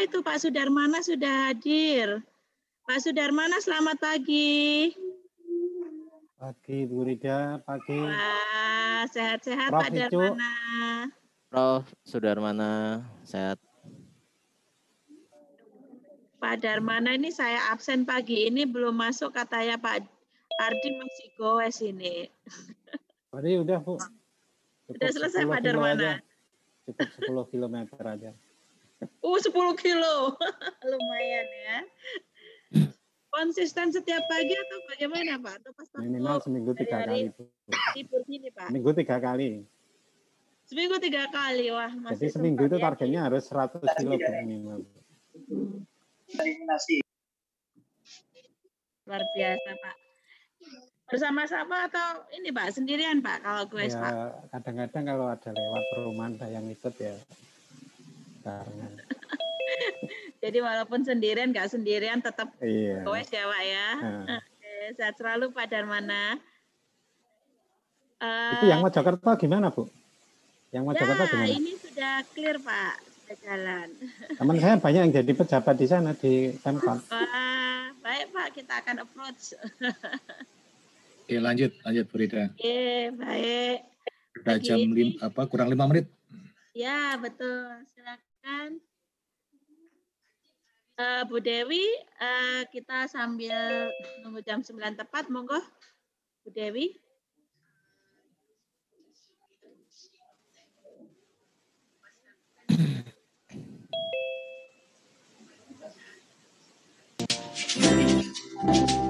itu Pak Sudarmana sudah hadir. Pak Sudarmana selamat pagi. Pagi Bu Rida, pagi. Wah, sehat-sehat. Pak. Darmana. Prof. Sudarmana, sehat. Pak Darmana ini saya absen pagi ini belum masuk katanya Pak Ardi masih goes ini. Tadi udah Bu. Sudah selesai 10 Pak Darmana. aja. Cukup 10 kilometer aja. Uh, 10 kilo. Lumayan ya. Konsisten setiap pagi atau bagaimana Pak? Atau pas waktu Minimal seminggu tiga kali. Bu. libur gini Pak? Seminggu tiga kali. Seminggu tiga kali. Wah, Jadi masih seminggu sempat itu ya. targetnya harus 100 kilo Bu, minimal. eliminasi. Luar biasa Pak. Bersama-sama atau ini Pak, sendirian Pak kalau gue Pak? Ya kadang-kadang kalau ada lewat perumahan ada yang ikut ya. Karena Jadi walaupun sendirian nggak sendirian tetap iya. goes ya Pak ya. Nah, Oke, sehat selalu Pak Darmana. Eh, itu yang Mojokerto gimana Bu? Yang Mojokerto ya, gimana? ini sudah clear Pak, sudah jalan. Teman saya banyak yang jadi pejabat di sana di Pemkot. Wah, baik Pak, kita akan approach. Oke, lanjut, lanjut Bu Rida. Oke, baik. Udah Pagi jam ini. lim, apa kurang lima menit. Ya, betul. Silakan. Eh, Bu Dewi, eh, kita sambil nunggu jam 9 tepat, monggo. Bu Dewi. Terus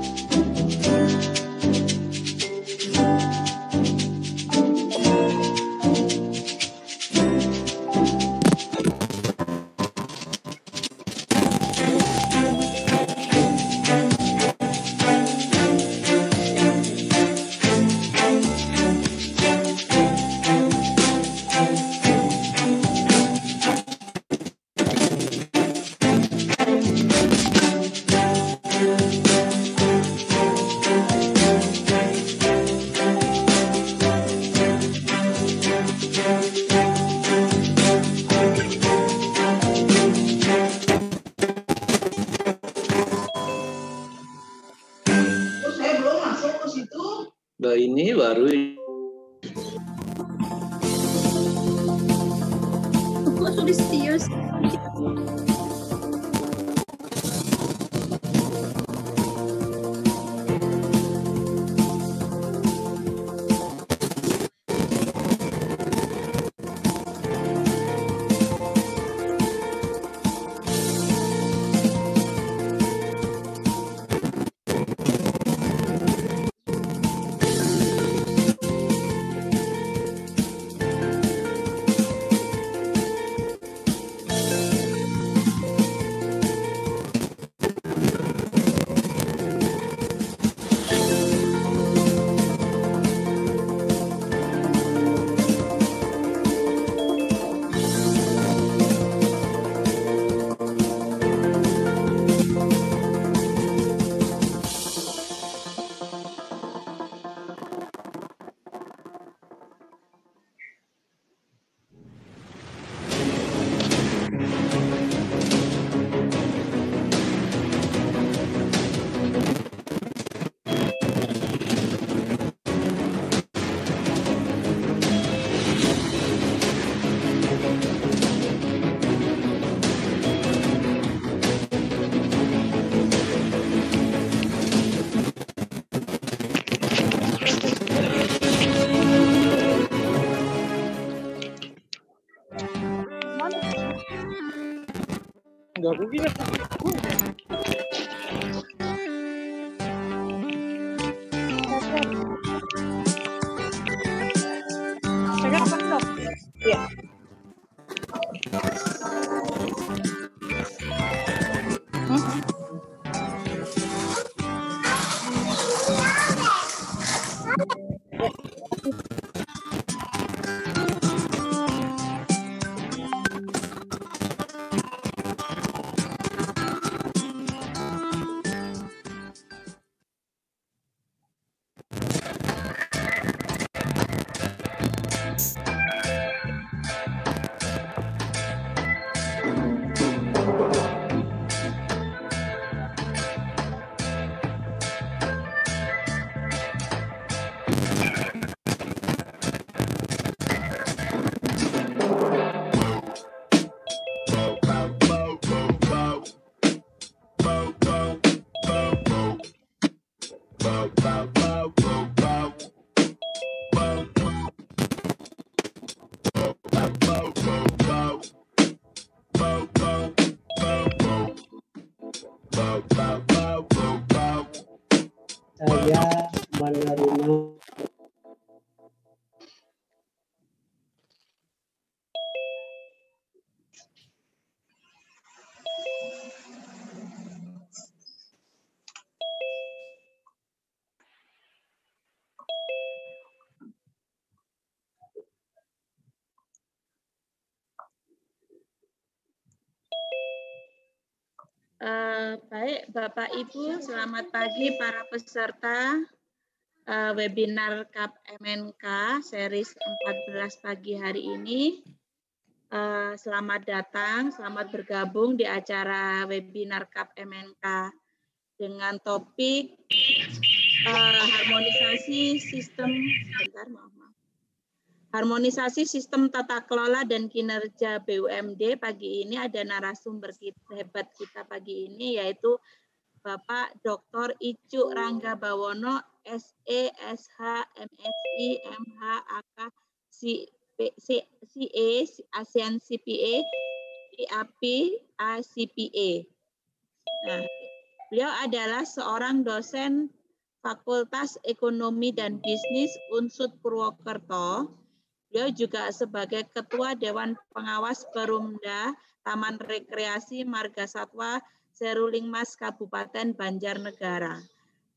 Enggak mungkin ya. Baik, Bapak Ibu, selamat pagi para peserta eh, webinar KAP MNK series 14 pagi hari ini. Eh, selamat datang, selamat bergabung di acara webinar KAP MNK dengan topik eh, harmonisasi sistem sebentar maaf, maaf. Harmonisasi sistem tata kelola dan kinerja BUMD pagi ini ada narasumber kita, hebat kita pagi ini yaitu Bapak Dr. Icu Rangga Bawono SE SH MSI MH AK CP- C- CA ASEAN CPA IAP ACPA. Nah, beliau adalah seorang dosen Fakultas Ekonomi dan Bisnis Unsud Purwokerto. Beliau juga sebagai Ketua Dewan Pengawas Perumda Taman Rekreasi Marga Satwa Seruling Mas Kabupaten Banjarnegara.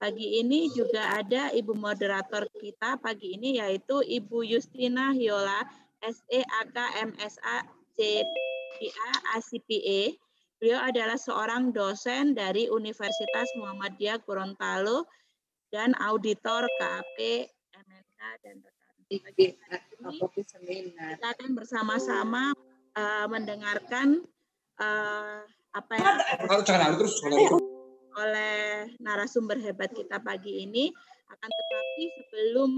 Pagi ini juga ada Ibu moderator kita pagi ini yaitu Ibu Justina Hiola SEAK MSA CPA ACPA. Beliau adalah seorang dosen dari Universitas Muhammadiyah Gorontalo dan auditor KAP MNK dan Pagi ini kita akan bersama-sama eh, mendengarkan eh, apa yang oleh narasumber hebat kita pagi ini. Akan tetapi sebelum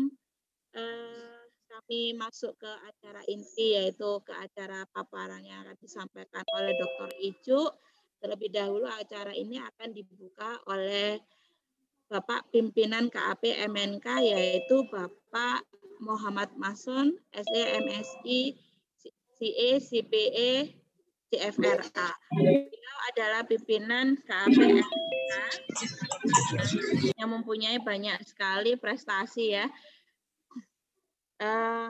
eh, kami masuk ke acara inti yaitu ke acara paparan yang akan disampaikan oleh Dr. Icu, terlebih dahulu acara ini akan dibuka oleh Bapak pimpinan KAP MNK yaitu Bapak Muhammad Mason, SE MSI, CA, CPE, CFRA. Beliau adalah pimpinan KAP yang mempunyai banyak sekali prestasi ya. Eh,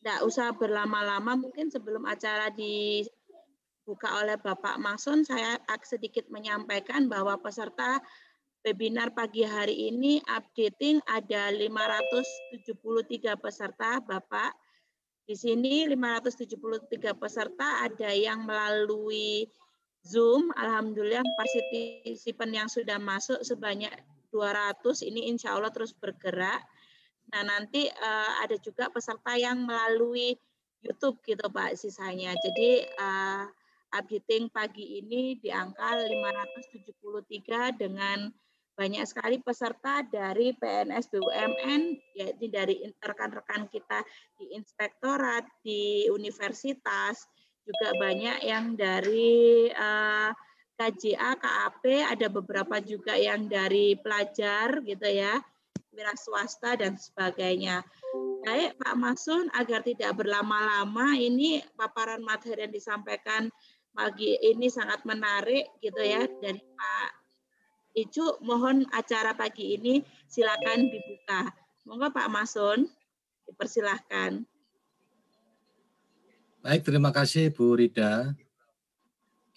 Tidak usah berlama-lama, mungkin sebelum acara dibuka oleh Bapak Mason, saya sedikit menyampaikan bahwa peserta webinar pagi hari ini updating ada 573 peserta, Bapak. Di sini 573 peserta ada yang melalui Zoom, Alhamdulillah partisipan yang sudah masuk sebanyak 200, ini insya Allah terus bergerak. Nah nanti eh, ada juga peserta yang melalui YouTube gitu Pak sisanya. Jadi eh, updating pagi ini di angka 573 dengan banyak sekali peserta dari PNS BUMN, yaitu dari rekan-rekan kita di inspektorat, di universitas, juga banyak yang dari eh, KJA, KAP, ada beberapa juga yang dari pelajar gitu ya, wira swasta dan sebagainya. Baik Pak Masun, agar tidak berlama-lama, ini paparan materi yang disampaikan pagi ini sangat menarik gitu ya dari Pak Icu, mohon acara pagi ini silakan dibuka. Monggo Pak Masun, dipersilahkan. Baik, terima kasih Bu Rida.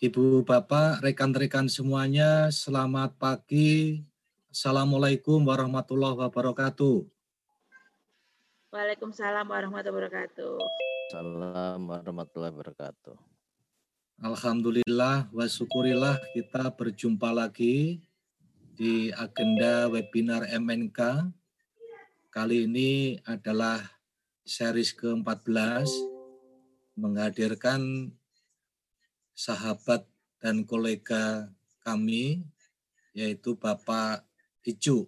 Ibu, Bapak, rekan-rekan semuanya, selamat pagi. Assalamualaikum warahmatullahi wabarakatuh. Waalaikumsalam warahmatullahi wabarakatuh. Salam warahmatullahi wabarakatuh. Alhamdulillah wa syukurillah kita berjumpa lagi di agenda webinar MNK. Kali ini adalah series ke-14 menghadirkan sahabat dan kolega kami yaitu Bapak Icu.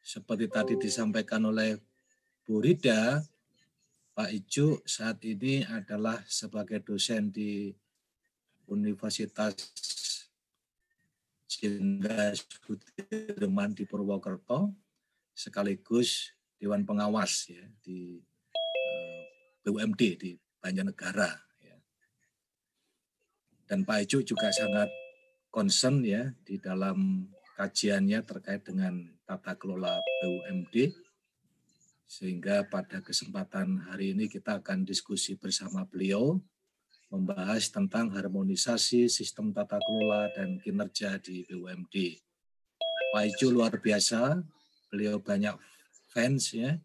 Seperti tadi disampaikan oleh Bu Rida, Pak Icu saat ini adalah sebagai dosen di Universitas Jenderal Sudirman di Purwokerto sekaligus Dewan Pengawas ya di eh, BUMD di Banjarnegara ya. Dan Pak Icu juga sangat concern ya di dalam kajiannya terkait dengan tata kelola BUMD sehingga pada kesempatan hari ini kita akan diskusi bersama beliau membahas tentang harmonisasi sistem tata kelola dan kinerja di BUMD. Pak Ijo luar biasa, beliau banyak fans ya,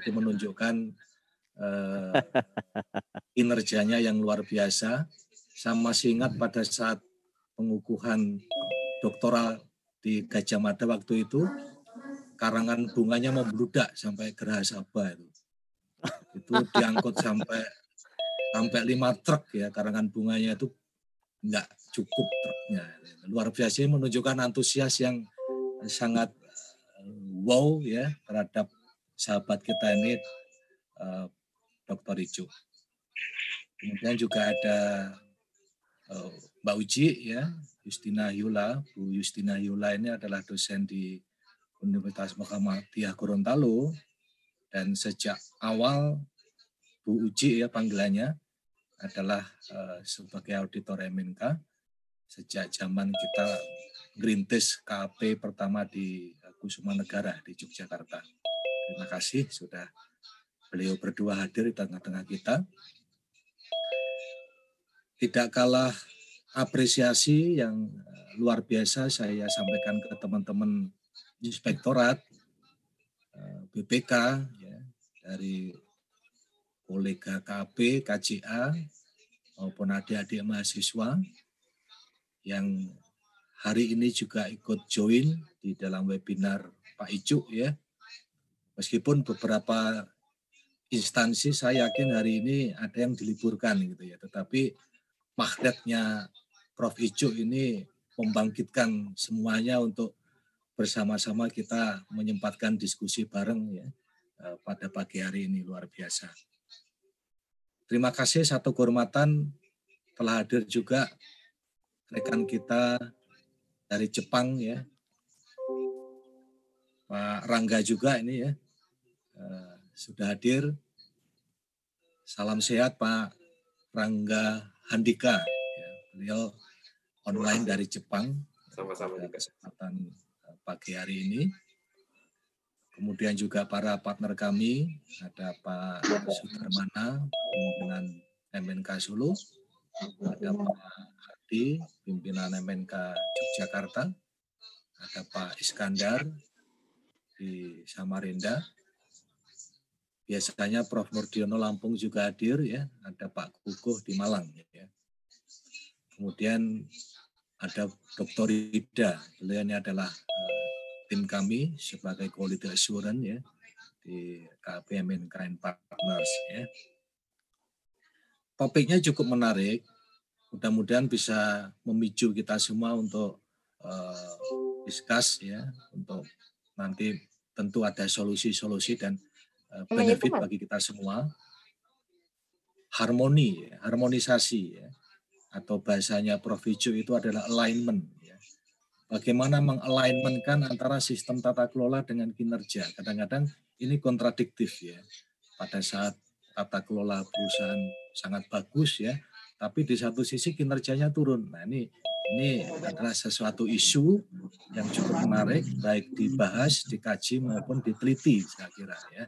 itu menunjukkan eh, kinerjanya yang luar biasa. Saya masih ingat pada saat pengukuhan doktoral di Gajah Mada waktu itu karangan bunganya membludak sampai Geraha Sabah itu. Itu diangkut sampai sampai lima truk ya karangan bunganya itu nggak cukup truknya. Luar biasa menunjukkan antusias yang sangat eh, wow ya terhadap sahabat kita ini uh, Dr. Ijo. Kemudian juga ada uh, Mbak Uji ya, Justina Yula. Bu Justina Yula ini adalah dosen di Universitas Muhammadiyah Gorontalo dan sejak awal Bu Uji ya panggilannya adalah uh, sebagai auditor MNK sejak zaman kita gerintis KP pertama di Kusuma Negara di Yogyakarta. Terima kasih sudah beliau berdua hadir di tengah-tengah kita. Tidak kalah apresiasi yang eh, luar biasa saya sampaikan ke teman-teman inspektorat eh, BPK ya, dari kolega KP, KJA maupun adik-adik mahasiswa yang hari ini juga ikut join di dalam webinar Pak Icuk ya Meskipun beberapa instansi saya yakin hari ini ada yang diliburkan gitu ya, tetapi magnetnya Prof. Ijo ini membangkitkan semuanya untuk bersama-sama kita menyempatkan diskusi bareng ya eh, pada pagi hari ini luar biasa. Terima kasih satu kehormatan telah hadir juga rekan kita dari Jepang ya. Pak Rangga juga ini ya Eh, sudah hadir. Salam sehat Pak Rangga Handika. Ya, beliau online dari Jepang. Sama-sama. Kesempatan eh, pagi hari ini. Kemudian juga para partner kami, ada Pak Sudarmana, pimpinan MNK Solo, ada Pak Hadi, pimpinan MNK Yogyakarta, ada Pak Iskandar di Samarinda, biasanya Prof. Murdiono Lampung juga hadir ya, ada Pak Kukuh di Malang ya. Kemudian ada Dr. Ida, beliau ini adalah uh, tim kami sebagai quality assurance ya di KPMN KN Partners ya. Topiknya cukup menarik, mudah-mudahan bisa memicu kita semua untuk uh, discuss ya, untuk nanti tentu ada solusi-solusi dan Eh, benefit bagi kita semua. Harmoni, harmonisasi ya. Atau bahasanya Prof. Ijo itu adalah alignment. Bagaimana mengalignmentkan antara sistem tata kelola dengan kinerja. Kadang-kadang ini kontradiktif ya. Pada saat tata kelola perusahaan sangat bagus ya, tapi di satu sisi kinerjanya turun. Nah ini ini adalah sesuatu isu yang cukup menarik, baik dibahas, dikaji maupun diteliti, saya kira ya.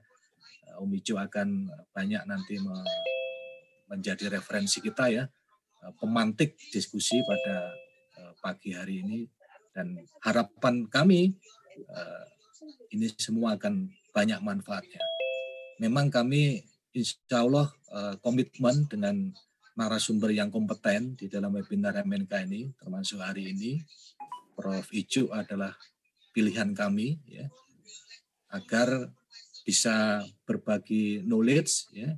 Om Ijo akan banyak nanti menjadi referensi kita ya, eh, pemantik diskusi pada eh, pagi hari ini dan harapan kami eh, ini semua akan banyak manfaatnya. Memang kami insya Allah komitmen dengan narasumber yang kompeten di dalam webinar MNK ini, termasuk hari ini, Prof. Ijo adalah pilihan kami ya agar bisa berbagi knowledge ya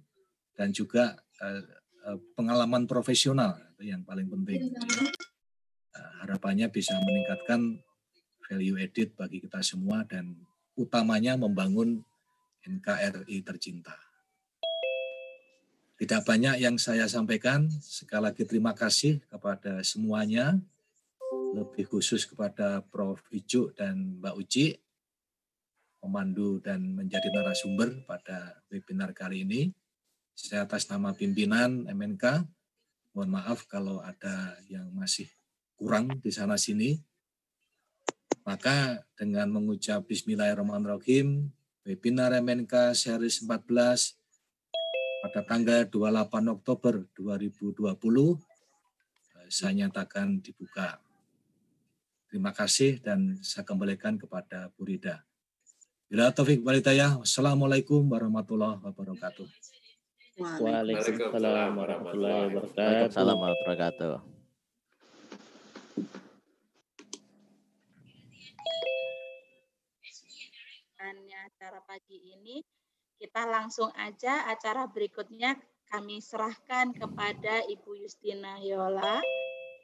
dan juga uh, uh, pengalaman profesional yang paling penting. Uh, harapannya bisa meningkatkan value edit bagi kita semua dan utamanya membangun NKRI tercinta. Tidak banyak yang saya sampaikan. Sekali lagi terima kasih kepada semuanya, lebih khusus kepada Prof. Ijuk dan Mbak Uci memandu dan menjadi narasumber pada webinar kali ini. Saya atas nama pimpinan MNK, mohon maaf kalau ada yang masih kurang di sana sini. Maka dengan mengucap Bismillahirrahmanirrahim, webinar MNK series 14 pada tanggal 28 Oktober 2020 saya nyatakan dibuka. Terima kasih dan saya kembalikan kepada Bu Rida. Bila taufik walidayah. Wassalamualaikum warahmatullahi wabarakatuh. Waalaikumsalam warahmatullahi wabarakatuh. Waalaikumsalam warahmatullahi wabarakatuh acara pagi ini kita langsung aja acara berikutnya kami serahkan kepada Ibu Justina Yola,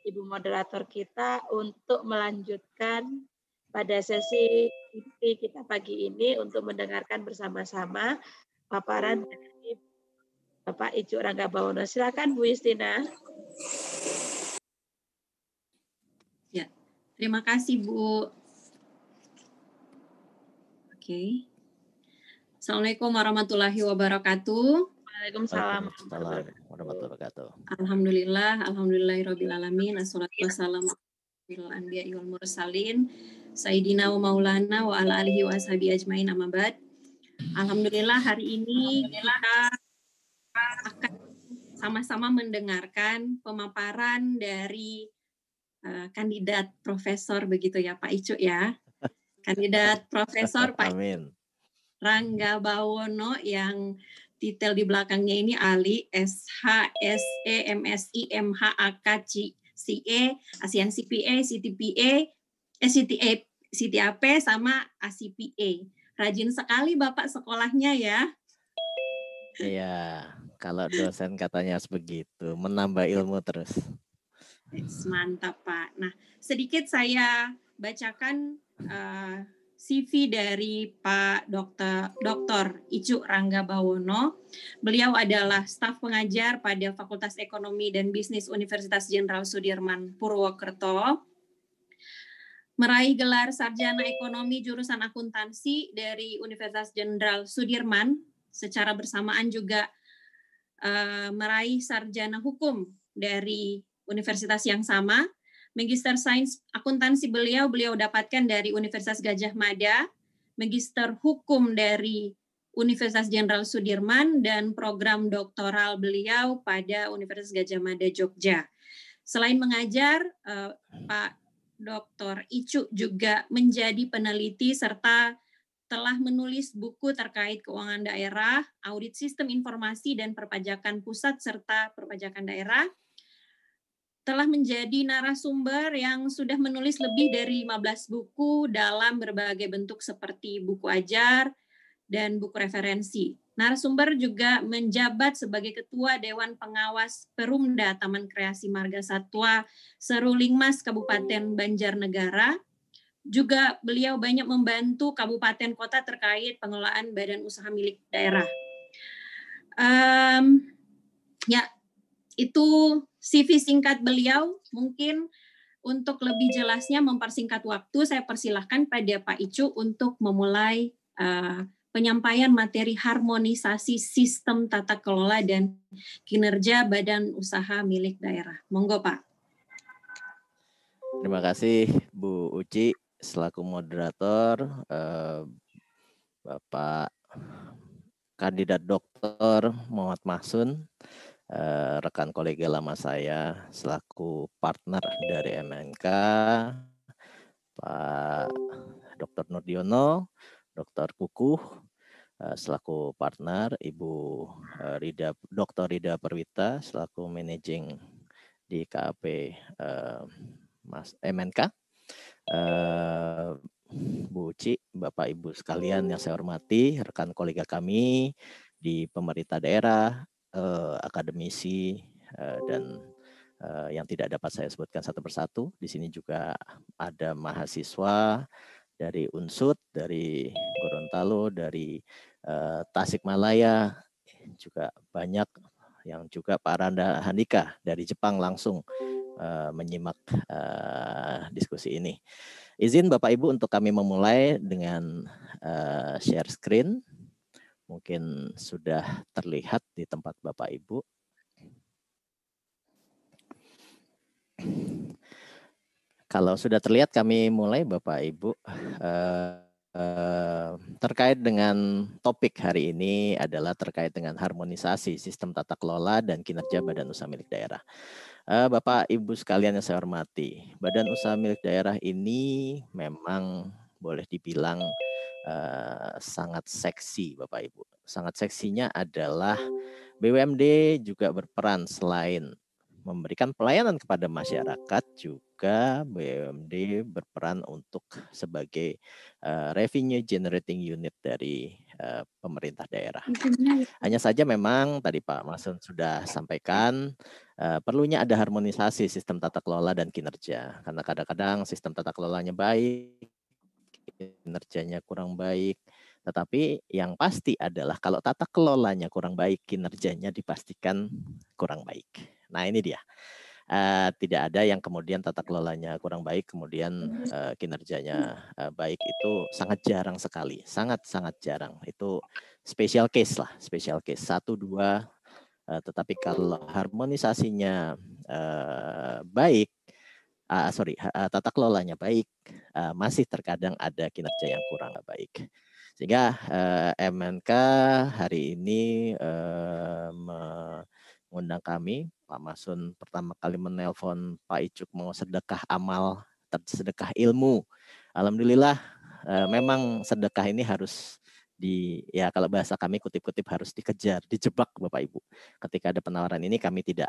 Ibu moderator kita untuk melanjutkan pada sesi inti kita pagi ini untuk mendengarkan bersama-sama paparan dari Bapak Icu Rangga Bawono. Silakan Bu Justina terima kasih Bu. Oke. Assalamualaikum warahmatullahi wabarakatuh. Waalaikumsalam. Waalaikumsalam warahmatullahi wabarakatuh. Alhamdulillah, alhamdulillahirabbil alamin. Assalatu wassalamu ala anbiya'i wal mursalin. Sayyidina wa maulana wa ala alihi wa ashabi ajmain amma ba'd. Alhamdulillah hari ini kita akan sama-sama mendengarkan pemaparan dari uh, kandidat profesor begitu ya Pak Icu ya. Kandidat profesor Pak Amin. Rangga Bawono yang titel di belakangnya ini Ali SH SE MSI MHAK CA ASEAN CPA CTPA eh, CTA CTAP sama ACPA. Rajin sekali Bapak sekolahnya ya. Iya, kalau dosen katanya harus begitu, menambah ilmu terus. Mantap Pak. Nah, sedikit saya bacakan uh, CV dari Pak Dr. Dr. Icu Rangga Bawono. Beliau adalah staf pengajar pada Fakultas Ekonomi dan Bisnis Universitas Jenderal Sudirman Purwokerto. Meraih gelar sarjana ekonomi jurusan akuntansi dari Universitas Jenderal Sudirman, secara bersamaan juga uh, meraih sarjana hukum dari universitas yang sama Magister Sains Akuntansi beliau beliau dapatkan dari Universitas Gajah Mada, Magister Hukum dari Universitas Jenderal Sudirman dan program doktoral beliau pada Universitas Gajah Mada Jogja. Selain mengajar, eh, Pak Dr. Icu juga menjadi peneliti serta telah menulis buku terkait keuangan daerah, audit sistem informasi dan perpajakan pusat serta perpajakan daerah, telah menjadi narasumber yang sudah menulis lebih dari 15 buku dalam berbagai bentuk seperti buku ajar dan buku referensi. Narasumber juga menjabat sebagai Ketua Dewan Pengawas Perumda Taman Kreasi Marga Satwa Seruling Mas Kabupaten Banjarnegara. Juga beliau banyak membantu kabupaten kota terkait pengelolaan badan usaha milik daerah. Um, ya, itu CV singkat beliau mungkin untuk lebih jelasnya mempersingkat waktu saya persilahkan pada Pak Icu untuk memulai uh, penyampaian materi harmonisasi sistem tata kelola dan kinerja badan usaha milik daerah. Monggo Pak. Terima kasih Bu Uci selaku moderator, uh, Bapak kandidat dokter Muhammad Mahsun, uh, rekan kolega lama saya selaku partner dari MNK, Pak Dr. Nurdiono, Dr. Kukuh, uh, selaku partner, Ibu uh, Rida, Dr. Rida Perwita, selaku managing di KAP uh, Mas MNK, uh, Bu Uci, Bapak Ibu sekalian yang saya hormati, rekan kolega kami di pemerintah daerah, uh, akademisi uh, dan uh, yang tidak dapat saya sebutkan satu persatu. Di sini juga ada mahasiswa dari Unsut, dari Gorontalo, dari uh, Tasikmalaya, juga banyak yang juga Pak Randa Handika dari Jepang langsung uh, menyimak uh, diskusi ini. Izin Bapak Ibu untuk kami memulai dengan uh, share screen. Mungkin sudah terlihat di tempat Bapak Ibu. Kalau sudah terlihat kami mulai Bapak Ibu. Uh, terkait dengan topik hari ini adalah terkait dengan harmonisasi sistem tata kelola dan kinerja badan usaha milik daerah. Uh, Bapak Ibu sekalian yang saya hormati, badan usaha milik daerah ini memang boleh dibilang uh, sangat seksi Bapak Ibu. Sangat seksinya adalah BUMD juga berperan selain memberikan pelayanan kepada masyarakat juga BUMD berperan untuk sebagai uh, revenue generating unit dari uh, pemerintah daerah. Hanya saja memang tadi Pak Masun sudah sampaikan uh, perlunya ada harmonisasi sistem tata kelola dan kinerja karena kadang-kadang sistem tata kelolanya baik, kinerjanya kurang baik. Tetapi yang pasti adalah kalau tata kelolanya kurang baik, kinerjanya dipastikan kurang baik. Nah ini dia. Uh, tidak ada yang kemudian tata kelolanya kurang baik, kemudian uh, kinerjanya uh, baik itu sangat jarang sekali, sangat sangat jarang. Itu special case lah, special case satu dua. Tetapi kalau harmonisasinya baik, uh, sorry, uh, tata kelolanya baik, uh, masih terkadang ada kinerja yang kurang baik. Sehingga uh, MNK hari ini uh, mengundang kami Pak Masun pertama kali menelpon Pak Icuk mau sedekah amal, sedekah ilmu. Alhamdulillah eh, memang sedekah ini harus di ya kalau bahasa kami kutip-kutip harus dikejar, dijebak Bapak Ibu. Ketika ada penawaran ini kami tidak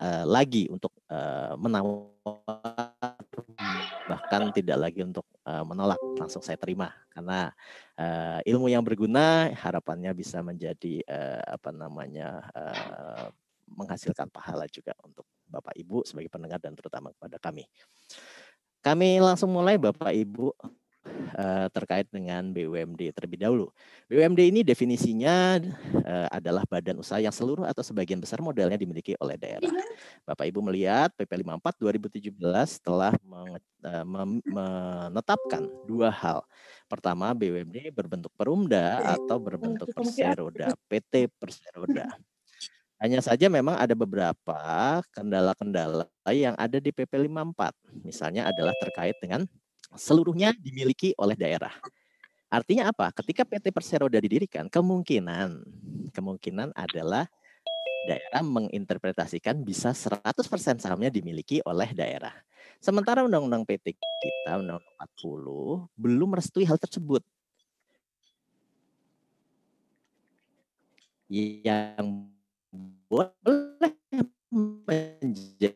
uh, lagi untuk uh, menawar bahkan tidak lagi untuk uh, menolak. Langsung saya terima. Karena uh, ilmu yang berguna harapannya bisa menjadi uh, apa namanya uh, menghasilkan pahala juga untuk Bapak Ibu sebagai pendengar dan terutama kepada kami. Kami langsung mulai Bapak Ibu uh, terkait dengan BUMD terlebih dahulu. BUMD ini definisinya uh, adalah badan usaha yang seluruh atau sebagian besar modalnya dimiliki oleh daerah. Bapak Ibu melihat PP 54 2017 telah uh, menetapkan dua hal. Pertama, BUMD berbentuk perumda atau berbentuk perseroda, PT perseroda. Hanya saja memang ada beberapa kendala-kendala yang ada di PP 54. Misalnya adalah terkait dengan seluruhnya dimiliki oleh daerah. Artinya apa? Ketika PT Perseroda didirikan, kemungkinan kemungkinan adalah daerah menginterpretasikan bisa 100% sahamnya dimiliki oleh daerah. Sementara Undang-Undang PT kita, Undang-Undang 40, belum merestui hal tersebut. Yang boleh menjadi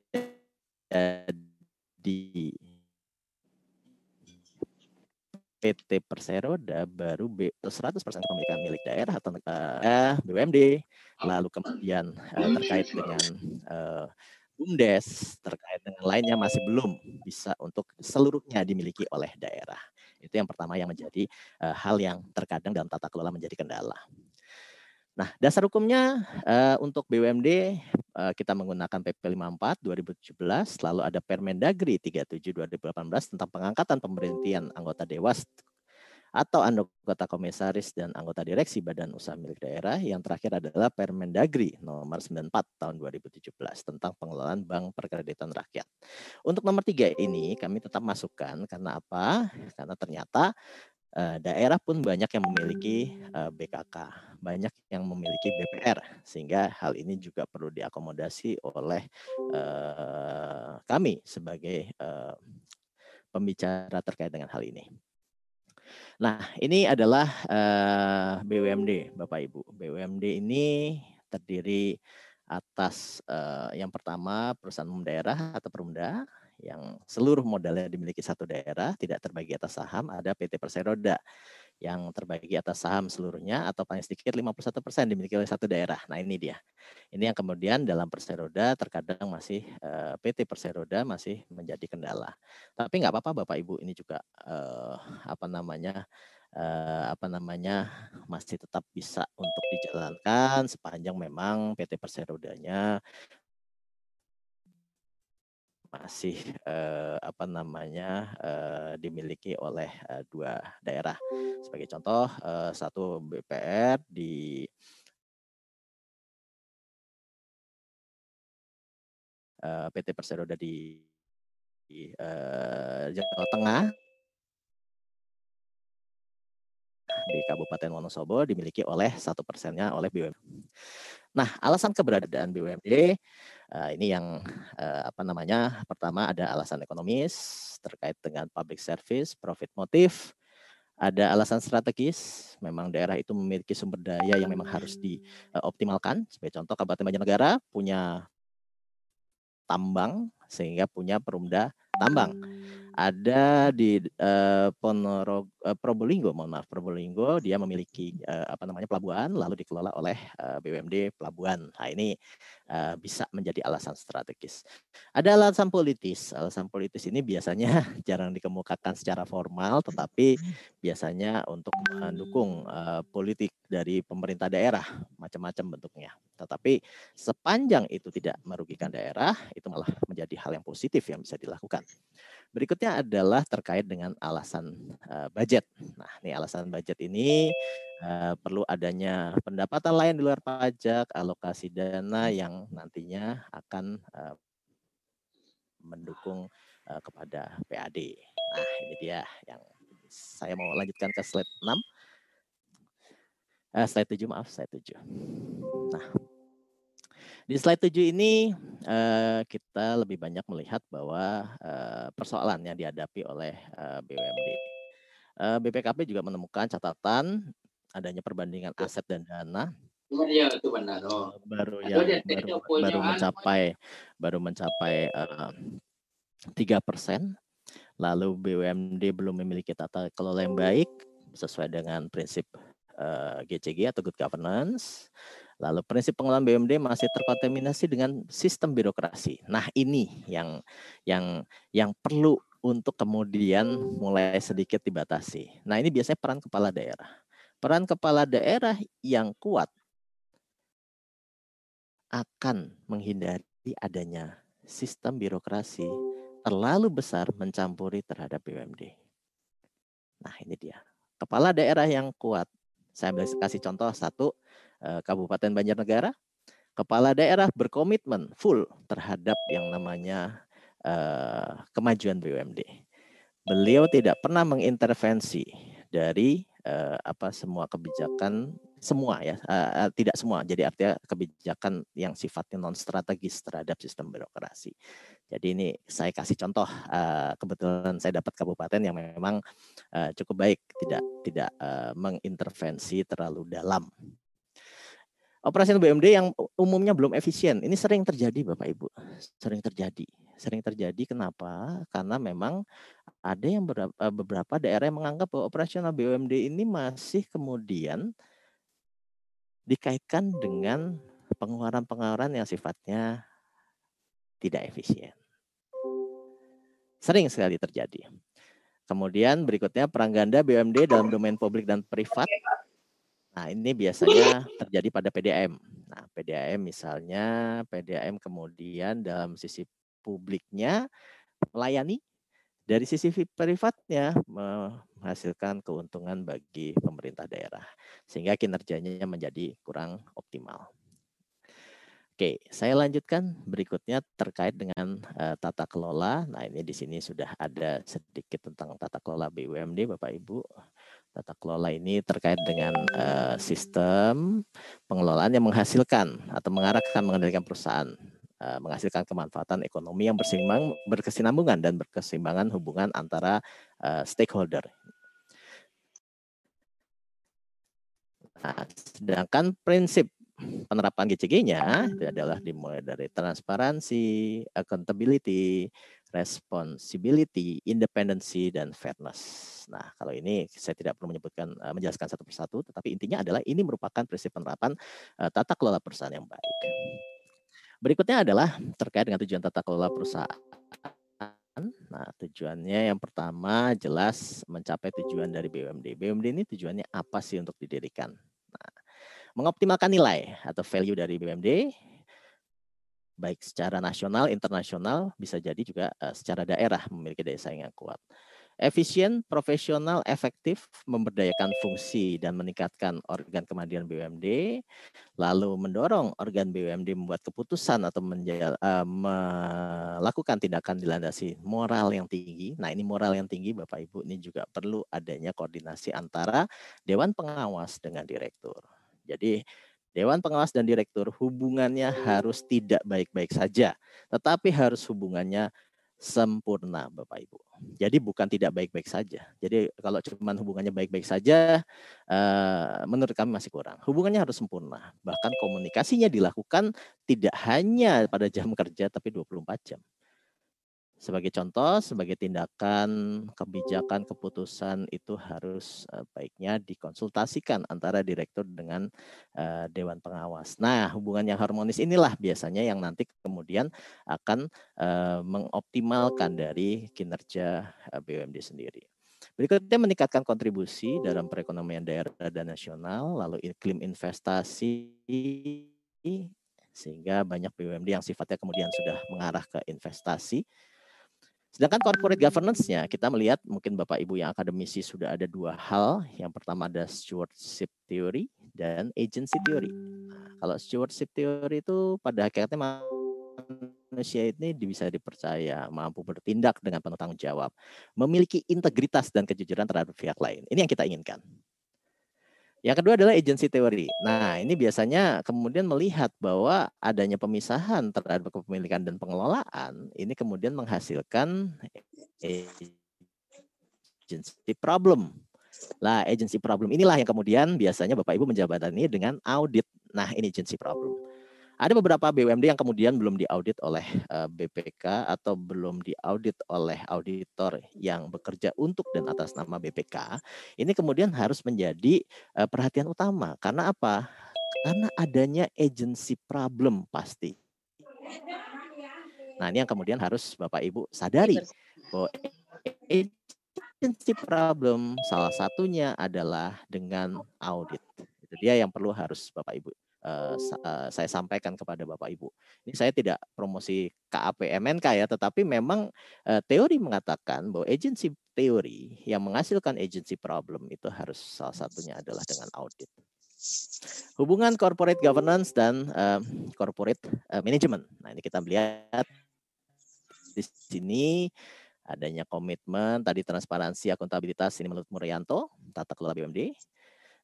PT Perseroda baru B, 100% pemilikan milik daerah atau uh, BUMD, lalu kemudian uh, terkait dengan uh, BUMDes, terkait dengan lainnya masih belum bisa untuk seluruhnya dimiliki oleh daerah. Itu yang pertama yang menjadi uh, hal yang terkadang dalam tata kelola menjadi kendala. Nah, dasar hukumnya uh, untuk BUMD uh, kita menggunakan PP 54 2017, lalu ada Permendagri 37 2018 tentang pengangkatan pemberhentian anggota dewas atau anggota komisaris dan anggota direksi badan usaha milik daerah. Yang terakhir adalah Permendagri nomor 94 tahun 2017 tentang pengelolaan bank perkreditan rakyat. Untuk nomor tiga ini kami tetap masukkan karena apa? Karena ternyata uh, daerah pun banyak yang memiliki eh, BKK, banyak yang memiliki BPR, sehingga hal ini juga perlu diakomodasi oleh uh, kami sebagai pembicara terkait dengan hal ini. Nah, ini adalah uh, BUMD, Bapak Ibu. BUMD ini terdiri atas yang pertama perusahaan umum daerah atau perumda, yang seluruh modalnya dimiliki satu daerah, tidak terbagi atas saham, ada PT Perseroda yang terbagi atas saham seluruhnya atau paling sedikit 51% dimiliki oleh satu daerah. Nah ini dia. Ini yang kemudian dalam Perseroda terkadang masih eh, PT Perseroda masih menjadi kendala. Tapi nggak apa-apa Bapak Ibu ini juga uh, apa namanya uh, apa namanya masih tetap bisa untuk dijalankan sepanjang memang PT Perserodanya masih eh, apa namanya eh, dimiliki oleh eh, dua daerah. Sebagai contoh, eh, satu BPR di eh, PT Perseroda di, eh, Jawa Tengah di Kabupaten Wonosobo dimiliki oleh satu persennya oleh BUMD. Nah, alasan keberadaan BUMD Uh, ini yang uh, apa namanya? Pertama ada alasan ekonomis terkait dengan public service, profit motif. Ada alasan strategis, memang daerah itu memiliki sumber daya yang memang harus dioptimalkan. Sebagai contoh Kabupaten Banjarnegara punya tambang sehingga punya perumda tambang ada di uh, Ponorogo uh, Probolinggo mohon maaf Probolinggo dia memiliki uh, apa namanya pelabuhan lalu dikelola oleh uh, BUMD pelabuhan. Nah ini uh, bisa menjadi alasan strategis. Ada alasan politis. Alasan politis ini biasanya jarang dikemukakan secara formal tetapi biasanya untuk mendukung uh, politik dari pemerintah daerah macam-macam bentuknya tetapi sepanjang itu tidak merugikan daerah itu malah menjadi hal yang positif yang bisa dilakukan Berikutnya adalah terkait dengan alasan uh, budget. Nah, ini alasan budget ini uh, perlu adanya pendapatan lain di luar pajak, alokasi dana yang nantinya akan uh, mendukung kepada PAD. Nah, ini dia yang saya mau lanjutkan ke slide 6. Uh, slide 7, maaf, slide 7. Nah, di slide 7 ini uh, kita lebih banyak melihat bahwa uh, persoalan yang dihadapi oleh uh, BUMD. Uh, BPKP juga menemukan catatan adanya perbandingan aset dan dana baru yang baru, baru mencapai baru mencapai tiga persen. Lalu BUMD belum memiliki tata kelola yang baik sesuai dengan prinsip uh, GCG atau good governance. Lalu prinsip pengelolaan BUMD masih terkontaminasi dengan sistem birokrasi. Nah, ini yang yang yang perlu untuk kemudian mulai sedikit dibatasi. Nah, ini biasanya peran kepala daerah. Peran kepala daerah yang kuat akan menghindari adanya sistem birokrasi terlalu besar mencampuri terhadap BUMD. Nah, ini dia. Kepala daerah yang kuat. Saya kasih contoh satu, Eh, Kabupaten Banjarnegara, kepala daerah berkomitmen full terhadap yang namanya uh, kemajuan BUMD. Beliau tidak pernah mengintervensi dari uh, apa semua kebijakan semua ya uh, tidak semua jadi artinya kebijakan yang sifatnya non strategis terhadap sistem birokrasi. Jadi ini saya kasih contoh uh, kebetulan saya dapat kabupaten yang memang uh, cukup baik tidak tidak uh, mengintervensi terlalu dalam Operasi BUMD yang umumnya belum efisien. Ini sering terjadi Bapak Ibu. Sering terjadi. Sering terjadi kenapa? Karena memang ada yang beberapa daerah yang menganggap bahwa operasional BUMD ini masih kemudian dikaitkan dengan pengeluaran-pengeluaran yang sifatnya tidak efisien. Sering sekali terjadi. Kemudian berikutnya perang ganda BUMD dalam domain publik dan privat Nah, ini biasanya terjadi pada PDAM. Nah, PDAM misalnya, PDAM kemudian dalam sisi publiknya melayani, dari sisi privatnya menghasilkan keuntungan bagi pemerintah daerah. Sehingga kinerjanya menjadi kurang optimal. Oke, saya lanjutkan berikutnya terkait dengan uh, tata kelola. Nah, ini di sini sudah ada sedikit tentang tata kelola BUMD, Bapak Ibu. Tata kelola ini terkait dengan uh, sistem pengelolaan yang menghasilkan atau mengarahkan mengendalikan perusahaan uh, menghasilkan kemanfaatan ekonomi yang bersimbang, berkesinambungan dan berkeseimbangan hubungan antara uh, stakeholder. Nah, sedangkan prinsip penerapan GCG-nya itu adalah dimulai dari transparansi, accountability, responsibility, independency, dan fairness. Nah, kalau ini saya tidak perlu menyebutkan uh, menjelaskan satu persatu, tetapi intinya adalah ini merupakan prinsip penerapan uh, tata kelola perusahaan yang baik. Berikutnya adalah terkait dengan tujuan tata kelola perusahaan. Nah, tujuannya yang pertama jelas mencapai tujuan dari BUMD. BUMD ini tujuannya apa sih untuk didirikan? Mengoptimalkan nilai atau value dari BUMD baik secara nasional, internasional, bisa jadi juga uh, secara daerah memiliki daya saing yang kuat efisien, profesional, efektif, memberdayakan fungsi dan meningkatkan organ kemandirian BUMD, lalu mendorong organ BUMD membuat keputusan atau menjala, uh, melakukan tindakan dilandasi moral yang tinggi. Nah, ini moral yang tinggi Bapak Ibu ini juga perlu adanya koordinasi antara dewan pengawas dengan direktur. Jadi Dewan pengawas dan direktur hubungannya harus tidak baik-baik saja, tetapi harus hubungannya sempurna Bapak Ibu. Jadi bukan tidak baik-baik saja. Jadi kalau cuma hubungannya baik-baik saja uh, menurut kami masih kurang. Hubungannya harus sempurna. Bahkan komunikasinya dilakukan tidak hanya pada jam kerja tapi 24 jam. Sebagai contoh, sebagai tindakan, kebijakan, keputusan itu harus uh, baiknya dikonsultasikan antara direktur dengan uh, dewan pengawas. Nah, hubungan yang harmonis inilah biasanya yang nanti kemudian akan uh, mengoptimalkan dari kinerja BUMD sendiri. Berikutnya meningkatkan kontribusi dalam perekonomian daerah dan nasional, lalu iklim investasi sehingga banyak BUMD yang sifatnya kemudian sudah mengarah ke investasi Sedangkan corporate governance-nya kita melihat mungkin Bapak Ibu yang akademisi sudah ada dua hal. Yang pertama ada stewardship theory dan agency theory. Kalau stewardship theory itu pada hakikatnya manusia ini bisa dipercaya, mampu bertindak dengan penuh tanggung jawab, memiliki integritas dan kejujuran terhadap pihak lain. Ini yang kita inginkan. Yang kedua adalah agency theory. Nah, ini biasanya kemudian melihat bahwa adanya pemisahan terhadap kepemilikan dan pengelolaan ini kemudian menghasilkan agency problem. Lah, agency problem inilah yang kemudian biasanya Bapak Ibu menjabatani dengan audit. Nah, ini agency problem. Ada beberapa BUMD yang kemudian belum diaudit oleh eh, BPK atau belum diaudit oleh auditor yang bekerja untuk dan atas nama BPK. Ini kemudian harus menjadi uh, perhatian utama. Karena apa? Karena adanya agency problem pasti. Nah, ini yang kemudian harus Bapak Ibu sadari bahwa agency problem salah satunya adalah dengan audit. Itu dia yang perlu harus Bapak Ibu uh, saya sampaikan kepada Bapak Ibu. Ini saya tidak promosi KAP MNK ya, tetapi memang uh, teori mengatakan bahwa agency teori yang menghasilkan agency problem itu harus salah satunya adalah dengan audit. Hubungan corporate governance dan corporate management. Nah, ini kita melihat di sini adanya komitmen tadi transparansi akuntabilitas ini menurut Muryanto tata kelola BUMD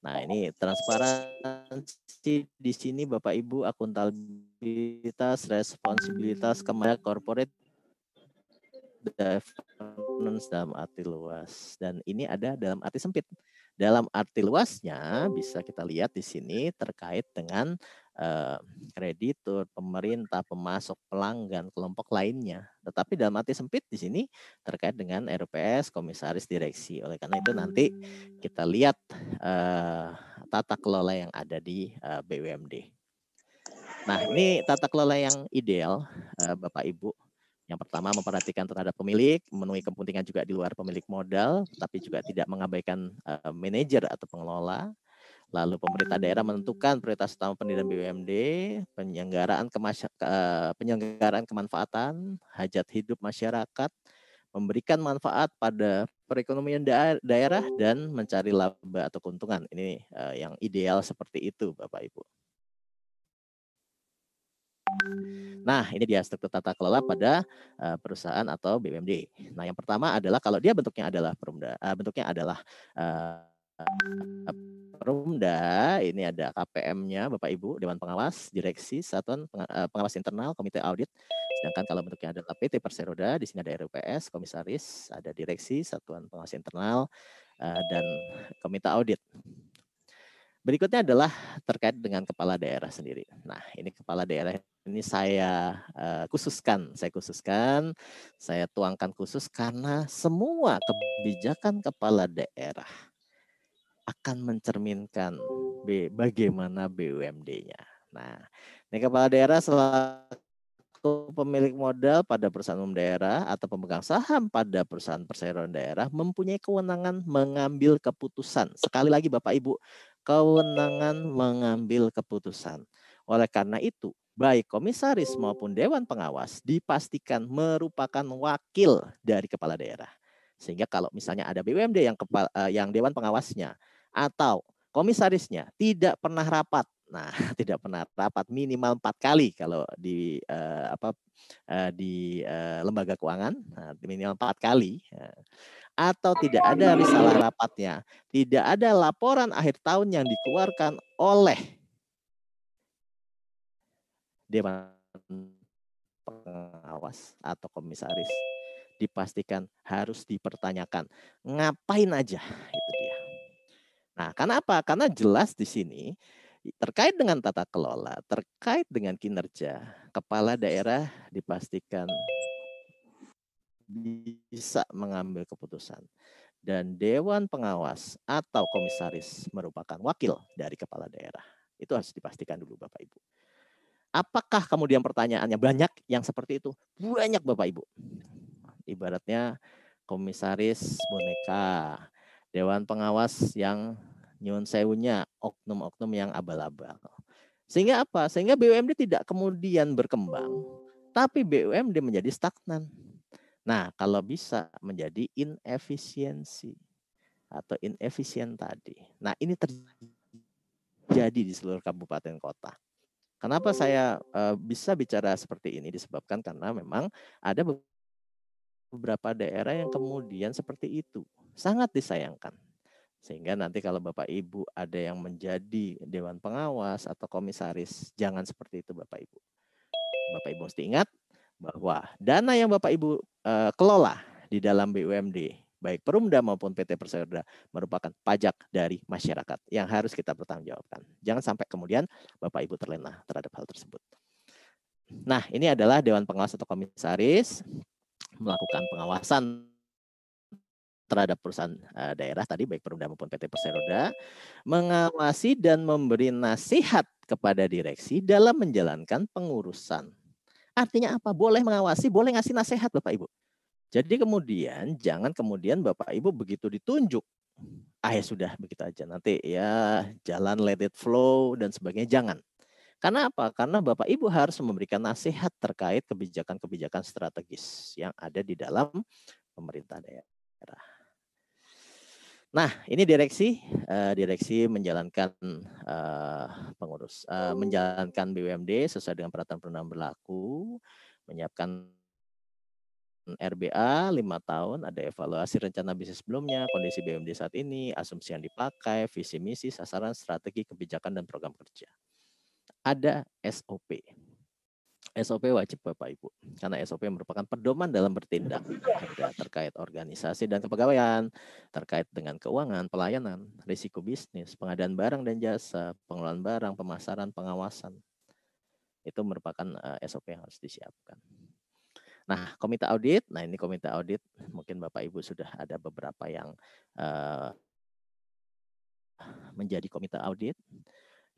Nah, ini transparansi di sini Bapak Ibu akuntabilitas, responsibilitas kepada corporate governance dalam arti luas dan ini ada dalam arti sempit. Dalam arti luasnya bisa kita lihat di sini terkait dengan Eh, kreditur, pemerintah, pemasok, pelanggan, kelompok lainnya. Tetapi dalam arti sempit di sini terkait dengan RPS, komisaris direksi. Oleh karena itu nanti kita lihat uh, tata kelola yang ada di eh, BUMD. Nah, ini tata kelola yang ideal, uh, Bapak Ibu. Yang pertama memperhatikan terhadap pemilik, memenuhi kepentingan juga di luar pemilik modal, tapi juga tidak mengabaikan manajer atau pengelola. Lalu pemerintah daerah menentukan prioritas utama pendidikan BUMD, penyelenggaraan kemasy penyelenggaraan kemanfaatan, hajat hidup masyarakat, memberikan manfaat pada perekonomian daerah dan mencari laba atau keuntungan. Ini uh, yang ideal seperti itu, Bapak Ibu. Nah, ini dia struktur tata kelola pada uh, perusahaan atau BUMD. Nah, yang pertama adalah kalau dia bentuknya adalah perumda, uh, bentuknya adalah uh, Perumda, ini ada KPM-nya Bapak Ibu, Dewan Pengawas, Direksi, Satuan eh, Pengawas Internal, Komite Audit. Sedangkan kalau bentuknya adalah PT Perseroda, di sini ada RUPS, Komisaris, ada Direksi, Satuan Pengawas Internal, eh, dan Komite Audit. Berikutnya adalah terkait dengan kepala daerah sendiri. Nah, ini kepala daerah ini saya uh, khususkan, saya khususkan, saya tuangkan khusus karena semua kebijakan kepala daerah akan mencerminkan B, bagaimana BUMD-nya. Nah, ini kepala daerah selaku pemilik modal pada perusahaan umum daerah atau pemegang saham pada perusahaan perseroan daerah mempunyai kewenangan mengambil keputusan. Sekali lagi Bapak Ibu, kewenangan mengambil keputusan. Oleh karena itu, baik komisaris maupun dewan pengawas dipastikan merupakan wakil dari kepala daerah. Sehingga kalau misalnya ada BUMD yang kepala, eh, yang dewan pengawasnya atau komisarisnya tidak pernah rapat. Nah, tidak pernah rapat minimal empat kali kalau di uh, apa uh, di uh, lembaga keuangan nah, minimal empat kali. Uh, atau tidak ada risalah rapatnya, tidak ada laporan akhir tahun yang dikeluarkan oleh dewan pengawas atau komisaris dipastikan harus dipertanyakan. Ngapain aja itu. Nah, karena apa? Karena jelas di sini terkait dengan tata kelola, terkait dengan kinerja, kepala daerah dipastikan bisa mengambil keputusan dan dewan pengawas atau komisaris merupakan wakil dari kepala daerah. Itu harus dipastikan dulu Bapak Ibu. Apakah kemudian pertanyaannya banyak yang seperti itu? Banyak Bapak Ibu. Ibaratnya komisaris boneka, dewan pengawas yang nyun sewunya, oknum-oknum yang abal-abal. Sehingga apa? Sehingga BUMD tidak kemudian berkembang, tapi BUMD menjadi stagnan. Nah, kalau bisa menjadi inefisiensi atau inefisien tadi. Nah, ini terjadi di seluruh kabupaten kota. Kenapa saya uh, bisa bicara seperti ini disebabkan karena memang ada beberapa daerah yang kemudian seperti itu. Sangat disayangkan. Sehingga nanti kalau Bapak Ibu ada yang menjadi dewan pengawas atau komisaris, jangan seperti itu Bapak Ibu. Bapak Ibu mesti ingat bahwa dana yang Bapak Ibu uh, kelola di dalam BUMD, baik Perumda maupun PT Persaudaraan merupakan pajak dari masyarakat yang harus kita pertanggungjawabkan. Jangan sampai kemudian Bapak Ibu terlena terhadap hal tersebut. Nah, ini adalah Dewan Pengawas atau Komisaris melakukan pengawasan terhadap perusahaan daerah tadi baik Perumda maupun PT Perseroda mengawasi dan memberi nasihat kepada direksi dalam menjalankan pengurusan Artinya apa? Boleh mengawasi, boleh ngasih nasihat Bapak Ibu. Jadi kemudian jangan kemudian Bapak Ibu begitu ditunjuk, ah ya sudah begitu aja nanti ya jalan let it flow dan sebagainya jangan. Karena apa? Karena Bapak Ibu harus memberikan nasihat terkait kebijakan-kebijakan strategis yang ada di dalam pemerintah daerah. Nah, ini direksi, uh, direksi menjalankan uh, pengurus, uh, menjalankan BUMD sesuai dengan peraturan perundang berlaku, menyiapkan RBA lima tahun, ada evaluasi rencana bisnis sebelumnya, kondisi BUMD saat ini, asumsi yang dipakai, visi misi, sasaran, strategi, kebijakan dan program kerja. Ada SOP. SOP wajib Bapak Ibu karena SOP merupakan pedoman dalam bertindak terkait organisasi dan kepegawaian, terkait dengan keuangan, pelayanan, risiko bisnis, pengadaan barang dan jasa, pengelolaan barang, pemasaran, pengawasan. Itu merupakan eh, SOP yang harus disiapkan. Nah, komite audit, nah ini komite audit mungkin Bapak Ibu sudah ada beberapa yang uh, menjadi komite audit.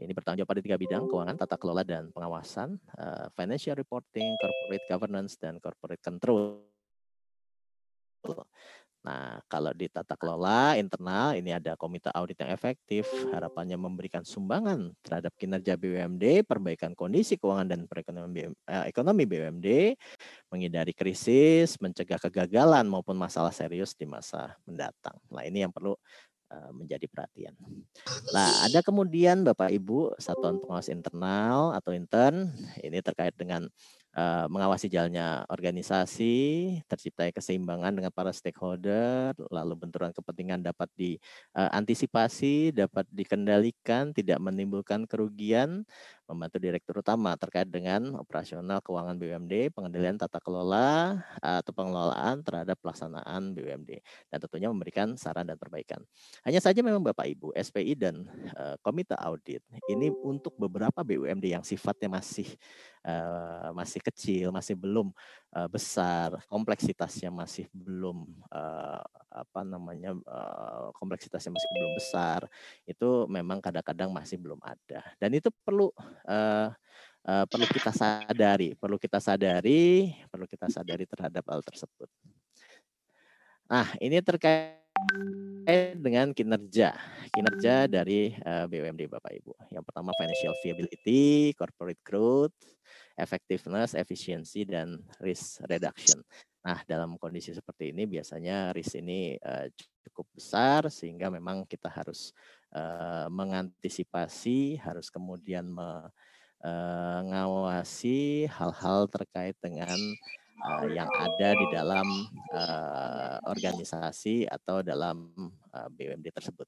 Ini bertanggung jawab pada tiga bidang, keuangan, tata kelola, dan pengawasan, uh, financial reporting, corporate governance, dan corporate control. Nah, kalau di tata kelola internal ini ada komite audit yang efektif, harapannya memberikan sumbangan terhadap kinerja BUMD, perbaikan kondisi keuangan dan perekonomian eh, ekonomi BUMD, menghindari krisis, mencegah kegagalan maupun masalah serius di masa mendatang. Nah, ini yang perlu menjadi perhatian. Nah, ada kemudian Bapak Ibu satuan pengawas internal atau intern ini terkait dengan uh, mengawasi jalannya organisasi, terciptai keseimbangan dengan para stakeholder, lalu benturan kepentingan dapat diantisipasi, uh, dapat dikendalikan, tidak menimbulkan kerugian, membantu direktur utama terkait dengan operasional keuangan BUMD, pengendalian tata kelola atau pengelolaan terhadap pelaksanaan BUMD dan tentunya memberikan saran dan perbaikan. Hanya saja memang Bapak Ibu, SPI dan uh, komite audit ini untuk beberapa BUMD yang sifatnya masih uh, masih kecil, masih belum uh, besar, kompleksitasnya masih belum uh, apa namanya uh, kompleksitasnya masih belum besar, itu memang kadang-kadang masih belum ada. Dan itu perlu uh, uh, perlu kita sadari, perlu kita sadari, perlu kita sadari terhadap hal tersebut. Nah, ini terkait dengan kinerja, kinerja dari uh, BUMD Bapak Ibu. Yang pertama financial viability, corporate growth, effectiveness, efisiensi, dan risk reduction. Nah, dalam kondisi seperti ini biasanya risk ini uh, cukup besar sehingga memang kita harus mengantisipasi, harus kemudian mengawasi hal-hal terkait dengan uh, yang ada di dalam uh, organisasi atau dalam uh, BUMD tersebut.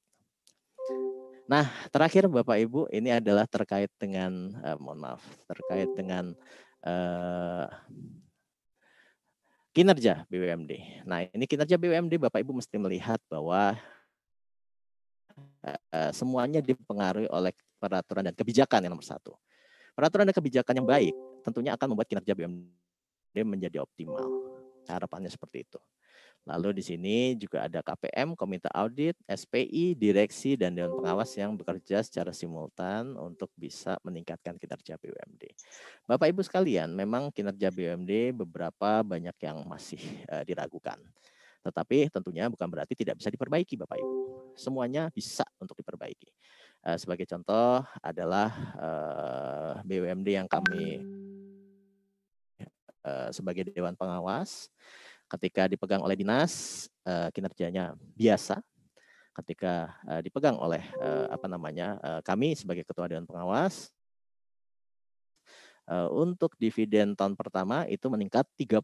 Nah, terakhir Bapak Ibu, ini adalah terkait dengan, uh, mohon maaf, terkait dengan uh, kinerja BUMD. Nah, ini kinerja BUMD Bapak Ibu mesti melihat bahwa uh, semuanya dipengaruhi oleh peraturan dan kebijakan yang nomor satu. Peraturan dan kebijakan yang baik tentunya akan membuat kinerja BUMD menjadi optimal. Harapannya seperti itu. Lalu di sini juga ada KPM, Komite Audit, SPI, Direksi, dan Dewan Pengawas yang bekerja secara simultan untuk bisa meningkatkan kinerja BUMD. Bapak Ibu sekalian, memang kinerja BUMD beberapa banyak yang masih uh, diragukan. Tetapi tentunya bukan berarti tidak bisa diperbaiki Bapak Ibu. Semuanya bisa untuk diperbaiki. Uh, sebagai contoh adalah uh, eh, BUMD yang kami uh, sebagai Dewan Pengawas, ketika dipegang oleh dinas uh, kinerjanya biasa ketika uh, dipegang oleh apa namanya kami sebagai ketua dewan pengawas untuk dividen tahun pertama itu meningkat 30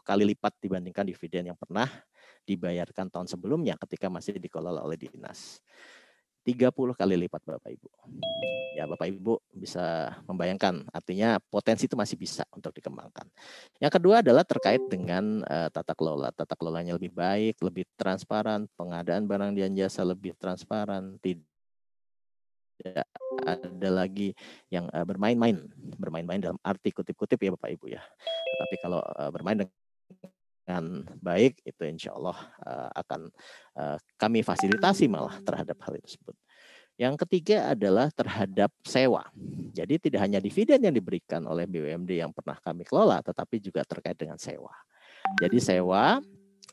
kali lipat dibandingkan dividen yang pernah dibayarkan tahun sebelumnya ketika masih dikelola oleh dinas. 30 kali lipat Bapak Ibu. Ya Bapak Ibu bisa membayangkan artinya potensi itu masih bisa untuk dikembangkan. Yang kedua adalah terkait dengan uh, tata kelola. Tata kelolanya lebih baik, lebih transparan, pengadaan barang dan jasa lebih transparan, tidak ada lagi yang uh, bermain-main, bermain-main dalam arti kutip-kutip ya Bapak Ibu ya. Tetapi kalau uh, bermain dengan baik itu insya Allah uh, akan uh, kami fasilitasi malah terhadap hal tersebut. Yang ketiga adalah terhadap sewa. Jadi tidak hanya dividen yang diberikan oleh BUMD yang pernah kami kelola, tetapi juga terkait dengan sewa. Jadi sewa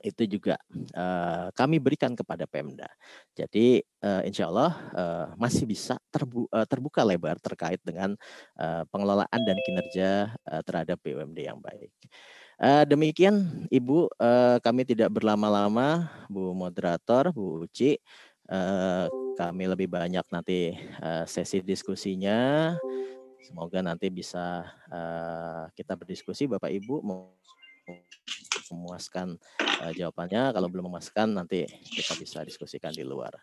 itu juga uh, kami berikan kepada Pemda. Jadi uh, insya Allah uh, masih bisa terbu terbuka lebar terkait dengan uh, pengelolaan dan kinerja uh, terhadap BUMD yang baik. Uh, demikian Ibu, uh, kami tidak berlama-lama, Bu Moderator, Bu Uci. Uh, kami lebih banyak nanti uh, sesi diskusinya. Semoga nanti bisa uh, kita berdiskusi, Bapak Ibu memuaskan uh, jawabannya. Kalau belum memuaskan, nanti kita bisa diskusikan di luar.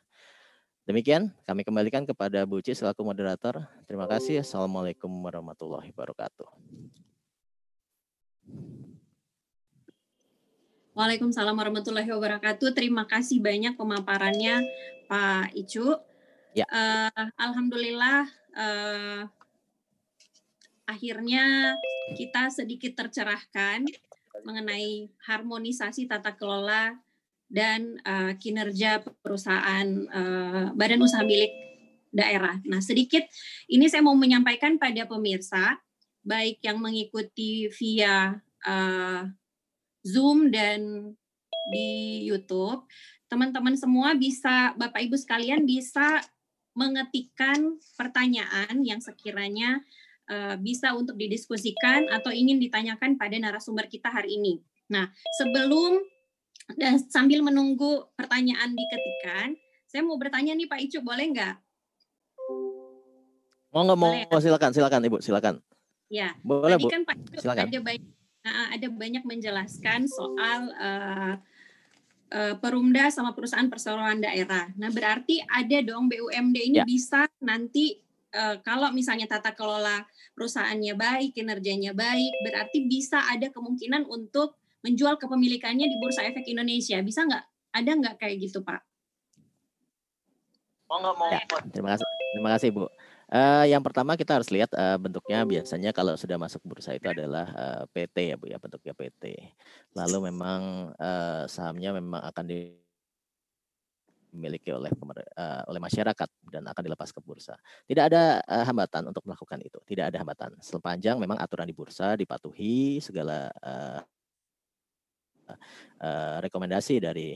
Demikian, kami kembalikan kepada Bu Uci selaku moderator. Terima kasih. Assalamualaikum warahmatullahi wabarakatuh. Waalaikumsalam warahmatullahi wabarakatuh. Terima kasih banyak pemaparannya Pak Icu. Ya. Uh, Alhamdulillah uh, akhirnya kita sedikit tercerahkan mengenai harmonisasi tata kelola dan uh, kinerja perusahaan uh, badan usaha milik daerah. Nah, sedikit ini saya mau menyampaikan pada pemirsa baik yang mengikuti via uh, Zoom dan di YouTube, teman-teman semua bisa, Bapak Ibu sekalian bisa mengetikkan pertanyaan yang sekiranya uh, bisa untuk didiskusikan atau ingin ditanyakan pada narasumber kita hari ini. Nah, sebelum dan sambil menunggu pertanyaan diketikkan, saya mau bertanya nih Pak Icu, boleh nggak? Mau nggak mau? Boleh, silakan, silakan Ibu, silakan. Ya, boleh tadi Bu. kan Pak Icu silakan. ada banyak ada banyak menjelaskan soal uh, uh, perumda sama perusahaan perseroan daerah. Nah, berarti ada dong BUMD ini ya. bisa nanti uh, kalau misalnya tata kelola perusahaannya baik, kinerjanya baik, berarti bisa ada kemungkinan untuk menjual kepemilikannya di Bursa Efek Indonesia. Bisa nggak? Ada nggak kayak gitu, Pak? Mau nggak mau? Ya, terima kasih, terima kasih, Bu. Uh, yang pertama kita harus lihat uh, bentuknya biasanya kalau sudah masuk bursa itu adalah uh, PT ya Bu ya bentuknya PT. Lalu memang uh, sahamnya memang akan dimiliki oleh uh, oleh masyarakat dan akan dilepas ke bursa. Tidak ada uh, hambatan untuk melakukan itu, tidak ada hambatan. Sepanjang memang aturan di bursa dipatuhi segala uh, uh, rekomendasi dari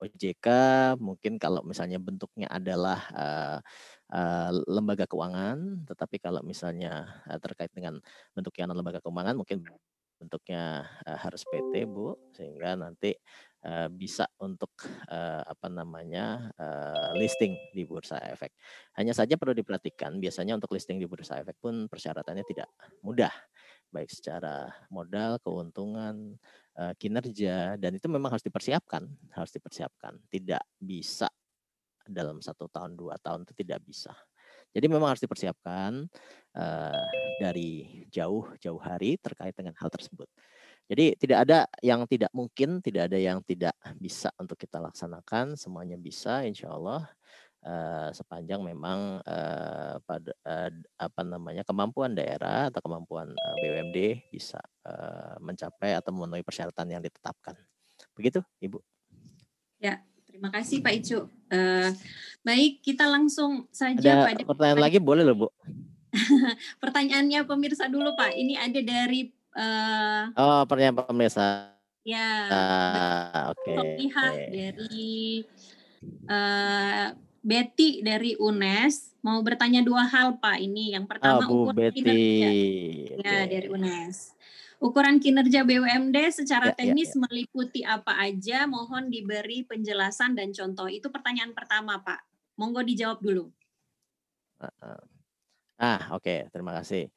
OJK mungkin kalau misalnya bentuknya adalah uh, uh, lembaga keuangan, tetapi kalau misalnya uh, terkait dengan bentuknya non lembaga keuangan mungkin bentuknya uh, harus PT Bu sehingga nanti bisa untuk apa namanya listing di bursa efek. Hanya saja perlu diperhatikan biasanya untuk listing di bursa efek pun persyaratannya tidak mudah baik secara modal, keuntungan, kinerja dan itu memang harus dipersiapkan, harus dipersiapkan. Tidak bisa dalam satu tahun dua tahun itu tidak bisa. Jadi memang harus dipersiapkan uh, dari jauh jauh hari terkait dengan hal tersebut. Jadi tidak ada yang tidak mungkin, tidak ada yang tidak bisa untuk kita laksanakan, semuanya bisa insya Allah uh, sepanjang memang uh, pada uh, apa namanya kemampuan daerah atau kemampuan uh, BUMD bisa uh, mencapai atau memenuhi persyaratan yang ditetapkan. Begitu, Ibu. Ya, terima kasih Pak Icu. Uh, baik, kita langsung saja ada pada pertanyaan lagi boleh loh, Bu. Pertanyaannya pemirsa dulu Pak. Ini ada dari Uh, oh, pertanyaan pemirsa. Ya. Uh, Oke. Okay. okay. dari uh, Betty dari UNES mau bertanya dua hal Pak. Ini yang pertama oh, ukuran Betty. kinerja. Ya dari UNES. Ukuran kinerja BUMD secara ya, ya teknis ya, ya. meliputi apa aja? Mohon diberi penjelasan dan contoh. Itu pertanyaan pertama Pak. Monggo dijawab dulu. Ah, oke, okay. terima kasih.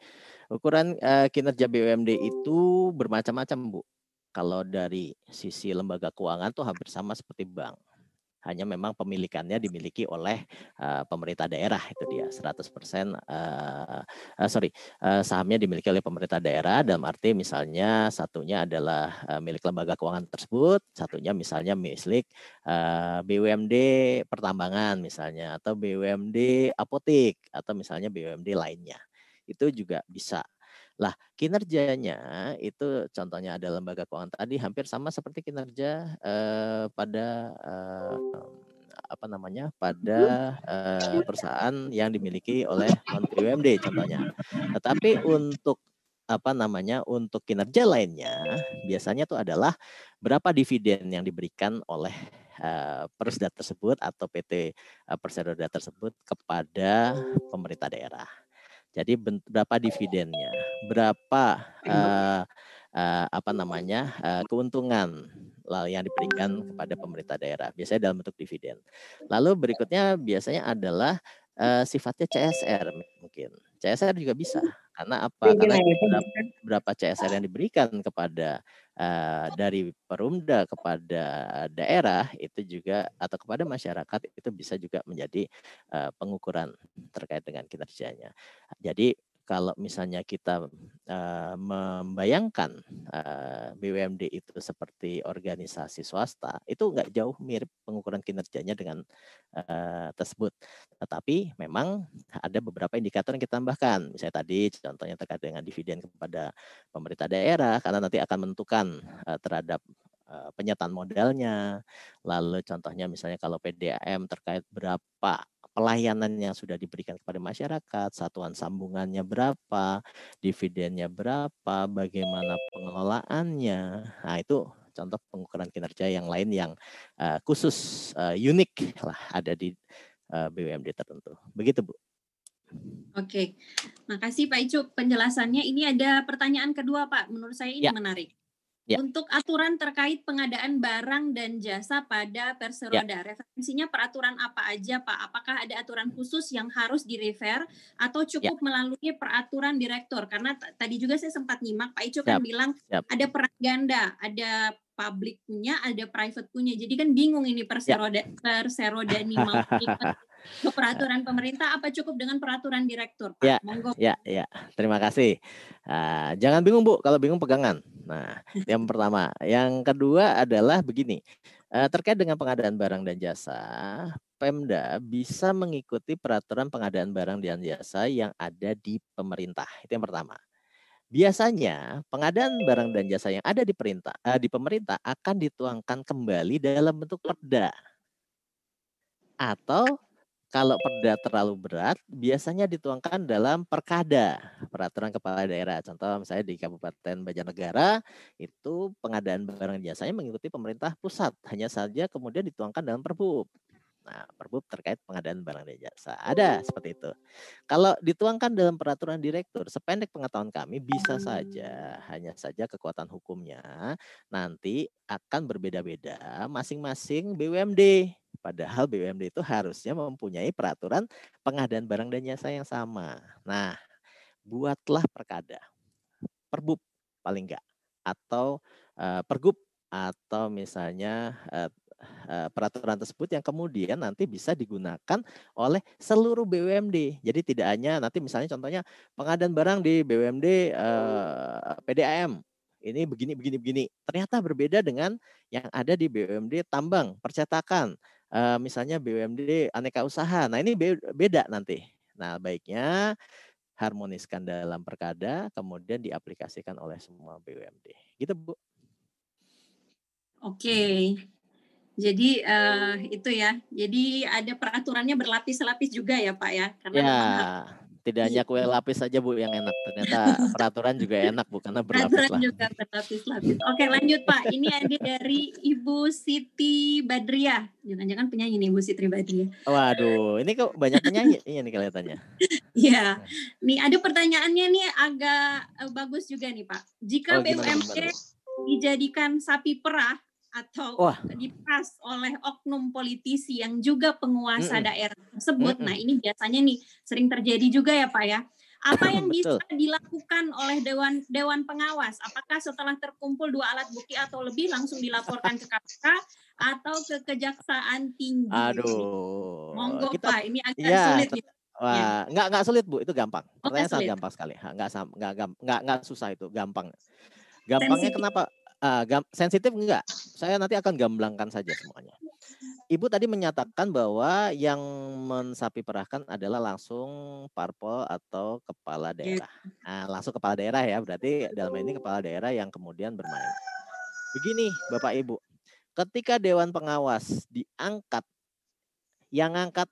Ukuran uh, kinerja BUMD itu bermacam-macam, Bu. Kalau dari sisi lembaga keuangan tuh hampir sama seperti bank. Hanya memang pemilikannya dimiliki oleh uh, pemerintah daerah itu dia 100% uh, uh, sorry uh, sahamnya dimiliki oleh pemerintah daerah dalam arti misalnya satunya adalah uh, milik lembaga keuangan tersebut, satunya misalnya milik uh, BUMD pertambangan misalnya atau BUMD apotik atau misalnya BUMD lainnya itu juga bisa. Lah, kinerjanya itu contohnya ada lembaga keuangan tadi hampir sama seperti kinerja eh, pada eh, apa namanya pada eh, perusahaan yang dimiliki oleh non BUMD contohnya. Tetapi untuk apa namanya untuk kinerja lainnya biasanya itu adalah berapa dividen yang diberikan oleh uh, Persda tersebut atau PT uh, tersebut kepada pemerintah daerah. Jadi berapa dividennya, berapa uh, uh, apa namanya uh, keuntungan yang diberikan kepada pemerintah daerah. Biasanya dalam bentuk dividen. Lalu berikutnya biasanya adalah uh, sifatnya CSR mungkin. CSR juga bisa karena apa? Karena berapa, berapa CSR yang diberikan kepada uh, dari perumda kepada daerah itu juga atau kepada masyarakat itu bisa juga menjadi uh, pengukuran terkait dengan kinerjanya. Jadi kalau misalnya kita uh, membayangkan uh, BUMD itu seperti organisasi swasta, itu nggak jauh mirip pengukuran kinerjanya dengan uh, tersebut. Tetapi memang ada beberapa indikator yang kita tambahkan. Misalnya tadi contohnya terkait dengan dividen kepada pemerintah daerah, karena nanti akan menentukan terhadap penyataan modalnya. Lalu contohnya misalnya kalau PDAM terkait berapa pelayanan yang sudah diberikan kepada masyarakat, satuan sambungannya berapa, dividennya berapa, bagaimana pengelolaannya. Nah, itu contoh pengukuran kinerja yang lain yang uh, khusus uh, unik lah ada di uh, BUMD tertentu. Begitu, Bu. Oke, makasih Pak Icu penjelasannya. Ini ada pertanyaan kedua Pak, menurut saya ini ya. menarik. Ya. Untuk aturan terkait pengadaan barang dan jasa pada Perseroda, ya. referensinya peraturan apa aja Pak? Apakah ada aturan khusus yang harus direfer atau ya. cukup ya. melalui peraturan direktur? Karena tadi juga saya sempat nyimak Pak Icu kan bilang Siap. ada peran ganda, ada publik punya, ada private punya. Jadi kan bingung ini Perseroda, ya. Perseroda ini mau peraturan pemerintah apa cukup dengan peraturan direktur Pak? Ya, Monggo. ya, ya. Terima kasih. Uh, jangan bingung Bu, kalau bingung pegangan. Nah, yang pertama, yang kedua adalah begini. Uh, terkait dengan pengadaan barang dan jasa, Pemda bisa mengikuti peraturan pengadaan barang dan jasa yang ada di pemerintah. Itu yang pertama. Biasanya pengadaan barang dan jasa yang ada di perintah uh, di pemerintah akan dituangkan kembali dalam bentuk perda atau kalau perda terlalu berat, biasanya dituangkan dalam perkada, peraturan kepala daerah. Contoh misalnya di Kabupaten Banjarnegara, itu pengadaan barang jasanya mengikuti pemerintah pusat. Hanya saja kemudian dituangkan dalam perbub. Nah, perbub terkait pengadaan barang dan jasa. Ada seperti itu. Kalau dituangkan dalam peraturan direktur, sependek pengetahuan kami bisa saja, hanya saja kekuatan hukumnya nanti akan berbeda-beda masing-masing BUMD Padahal BUMD itu harusnya mempunyai peraturan pengadaan barang dan jasa yang sama. Nah, buatlah perkada, perbub paling enggak, atau uh, pergub atau misalnya uh, peraturan tersebut yang kemudian nanti bisa digunakan oleh seluruh BUMD. Jadi tidak hanya nanti misalnya contohnya pengadaan barang di BUMD uh, PDAM ini begini begini begini. Ternyata berbeda dengan yang ada di BUMD tambang, percetakan, uh, misalnya BUMD aneka usaha. Nah, ini beda nanti. Nah, baiknya harmoniskan dalam perkada kemudian diaplikasikan oleh semua BUMD. Gitu, Bu. Oke. Jadi uh, itu ya. Jadi ada peraturannya berlapis-lapis juga ya, Pak ya. Karena ya. Tidak hanya kue lapis saja Bu yang enak. Ternyata peraturan juga enak Bu karena berlapis Peraturan juga berlapis-lapis. Oke lanjut Pak. Ini ada dari Ibu Siti Badriah. Jangan-jangan penyanyi nih Ibu Siti Badriah. Waduh, ini kok banyak penyanyi ini nih kelihatannya. Iya. nih ada pertanyaannya nih agak uh, bagus juga nih Pak. Jika oh, BUMD dijadikan sapi perah atau Wah. dipas oleh oknum politisi yang juga penguasa mm daerah tersebut. Mm. Nah, ini biasanya nih sering terjadi juga ya, Pak ya. Apa yang bisa dilakukan oleh dewan dewan pengawas? Apakah setelah terkumpul dua alat bukti atau lebih langsung dilaporkan ke KPK atau ke Kejaksaan Tinggi? Aduh. Monggo kita, Pak, ini agak ya, sulit gitu. Wah, ya. nggak nggak sulit Bu, itu gampang. Oh, Pertanyaan sangat gampang sekali. Nggak nggak nggak nggak susah itu, gampang. Gampangnya kenapa? Uh, sensitif enggak? Saya nanti akan gamblangkan saja semuanya. Ibu tadi menyatakan bahwa yang mensapi perahkan adalah langsung parpol atau kepala iya. daerah. Nah, langsung kepala daerah ya, berarti dalam ini kepala daerah yang kemudian bermain. Begini, Bapak Ibu, ketika dewan pengawas diangkat, yang angkat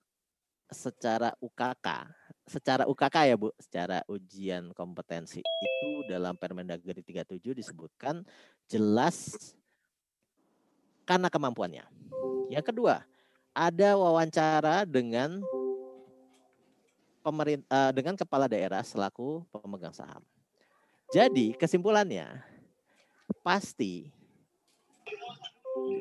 secara UKK, secara UKK ya Bu, secara ujian kompetensi itu dalam Permendagri 37 disebutkan jelas karena kemampuannya. Yang kedua, ada wawancara dengan pemerintah eh, dengan kepala daerah selaku pemegang saham. Jadi kesimpulannya pasti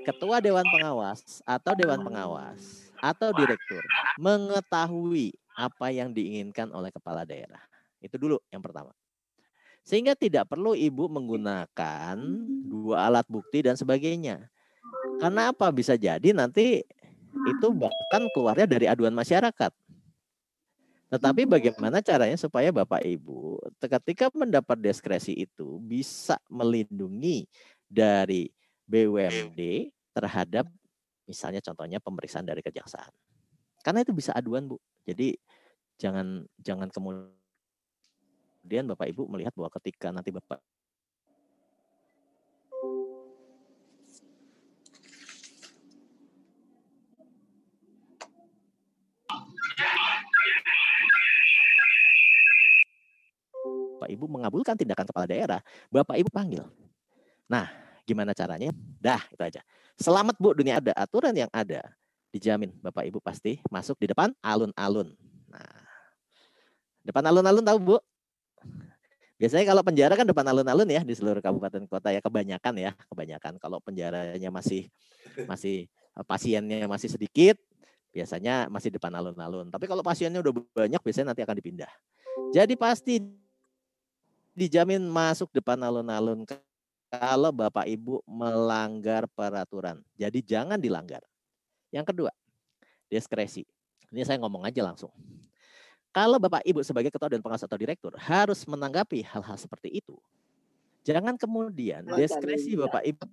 ketua dewan pengawas atau dewan pengawas atau direktur mengetahui apa yang diinginkan oleh kepala daerah. Itu dulu yang pertama. Sehingga tidak perlu ibu menggunakan dua alat bukti dan sebagainya. Karena apa? Bisa jadi nanti itu bahkan keluarnya dari aduan masyarakat. Tetapi bagaimana caranya supaya Bapak Ibu ketika mendapat diskresi itu bisa melindungi dari BUMD terhadap misalnya contohnya pemeriksaan dari kejaksaan. Karena itu bisa aduan, Bu. Jadi jangan jangan kemudian Bapak Ibu melihat bahwa ketika nanti Bapak Bapak Ibu mengabulkan tindakan kepala daerah, Bapak Ibu panggil. Nah, gimana caranya? Dah, itu aja. Selamat Bu, dunia ada aturan yang ada. Dijamin Bapak Ibu pasti masuk di depan alun-alun. Nah, Depan alun-alun tahu Bu? Biasanya kalau penjara kan depan alun-alun ya di seluruh kabupaten kota ya kebanyakan ya, kebanyakan. Kalau penjaranya masih masih eh, pasiennya masih sedikit, biasanya masih depan alun-alun. Tapi kalau pasiennya udah banyak biasanya nanti akan dipindah. Jadi pasti dijamin masuk depan alun-alun kalau Bapak Ibu melanggar peraturan. Jadi jangan dilanggar. Yang kedua, diskresi. Ini saya ngomong aja langsung. Kalau Bapak Ibu sebagai ketua dan pengawas atau direktur harus menanggapi hal-hal seperti itu. Jangan kemudian diskresi Bapak Ibu.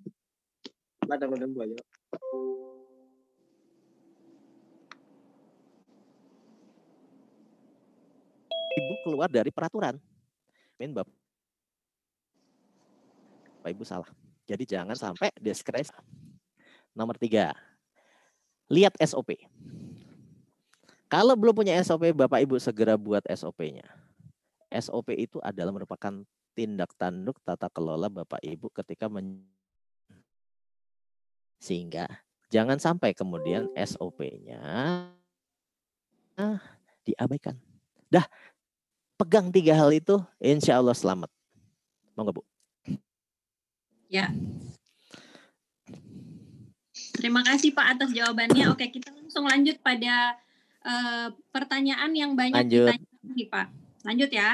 Ibu keluar dari peraturan. Min Bapak. Bapak Ibu salah. Jadi jangan sampai diskresi. Nomor tiga, lihat SOP. Kalau belum punya SOP, Bapak Ibu segera buat SOP-nya. SOP itu adalah merupakan tindak tanduk tata kelola Bapak Ibu ketika men sehingga jangan sampai kemudian SOP-nya diabaikan. Dah pegang tiga hal itu, insya Allah selamat. Monggo Bu. Ya. Terima kasih Pak atas jawabannya. Oke, kita langsung lanjut pada uh, pertanyaan yang banyak Lanjut. ditanyakan nih Pak. Lanjut ya.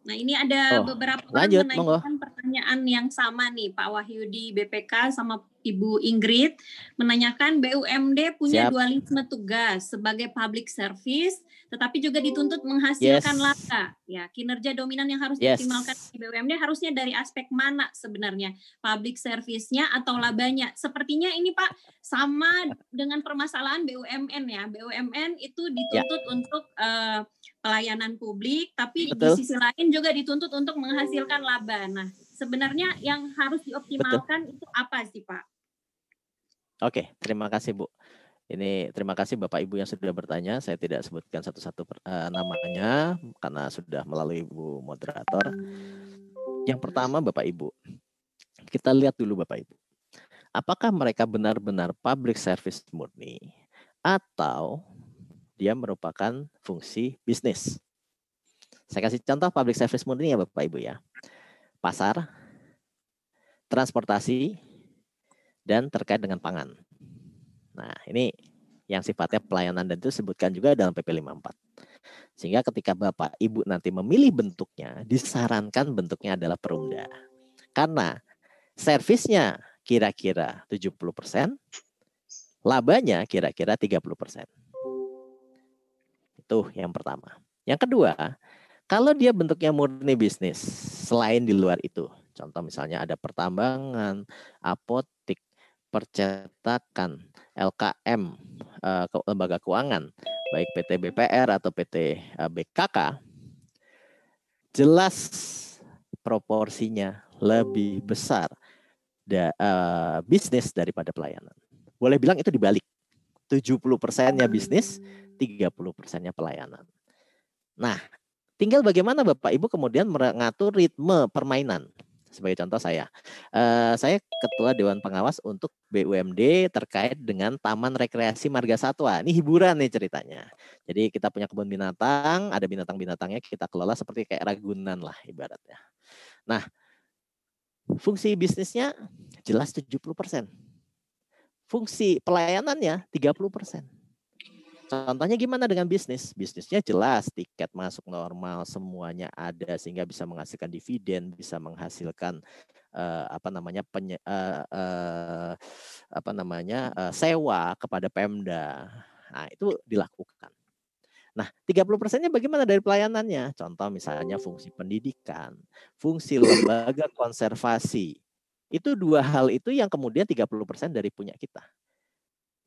Nah ini ada oh, beberapa lanjut, menanyakan pertanyaan yang sama nih Pak Wahyudi BPK sama Ibu Ingrid menanyakan BUMD punya Siap. dualisme tugas sebagai public service tetapi juga dituntut menghasilkan Yes. laba. Ya, kinerja dominan yang harus Yes. dioptimalkan di BUMD harusnya dari aspek mana sebenarnya? Public service-nya atau labanya? Sepertinya ini Pak sama dengan permasalahan BUMN ya. BUMN itu dituntut untuk eh, pelayanan publik tapi Betul. di sisi lain juga dituntut untuk menghasilkan laba. Nah, sebenarnya yang harus dioptimalkan itu apa sih, Pak? Oke, terima kasih Bu. Ini terima kasih Bapak Ibu yang sudah bertanya. Saya tidak sebutkan satu-satu eh, namanya karena sudah melalui Ibu moderator. Yang pertama Bapak Ibu, kita lihat dulu Bapak Ibu. Apakah mereka benar-benar public service murni atau dia merupakan fungsi bisnis? Saya kasih contoh public service murni ya Bapak Ibu ya. Pasar, transportasi, dan terkait dengan pangan. Nah, ini yang sifatnya pelayanan dan itu disebutkan juga dalam PP 54. Sehingga ketika Bapak Ibu nanti memilih bentuknya, disarankan bentuknya adalah perumda. Karena servisnya kira-kira 70%, labanya kira-kira 30%. Itu yang pertama. Yang kedua, kalau dia bentuknya murni bisnis, selain di luar itu, contoh misalnya ada pertambangan, apotik, percetakan, LKM, eh, lembaga keuangan, baik PT BPR atau PT eh, BKK, jelas proporsinya lebih besar da, eh, bisnis daripada pelayanan. Boleh bilang itu dibalik. 70 persennya bisnis, 30 persennya pelayanan. Nah, tinggal bagaimana Bapak Ibu kemudian mengatur ritme permainan. Sebagai contoh saya, eh, saya ketua Dewan Pengawas untuk BUMD terkait dengan Taman Rekreasi Marga Satwa. Ini hiburan nih ceritanya. Jadi kita punya kebun binatang, ada binatang-binatangnya kita kelola seperti kayak ragunan lah ibaratnya. Nah, fungsi bisnisnya jelas 70%. Fungsi pelayanannya 30%. Contohnya gimana dengan bisnis? Bisnisnya jelas tiket masuk normal, semuanya ada sehingga bisa menghasilkan dividen, bisa menghasilkan eh, apa namanya penye, eh, eh, apa namanya eh, sewa kepada Pemda. Nah, itu dilakukan. Nah, 30 persennya bagaimana dari pelayanannya? Contoh misalnya fungsi pendidikan, fungsi lembaga konservasi. Itu dua hal itu yang kemudian 30 persen dari punya kita.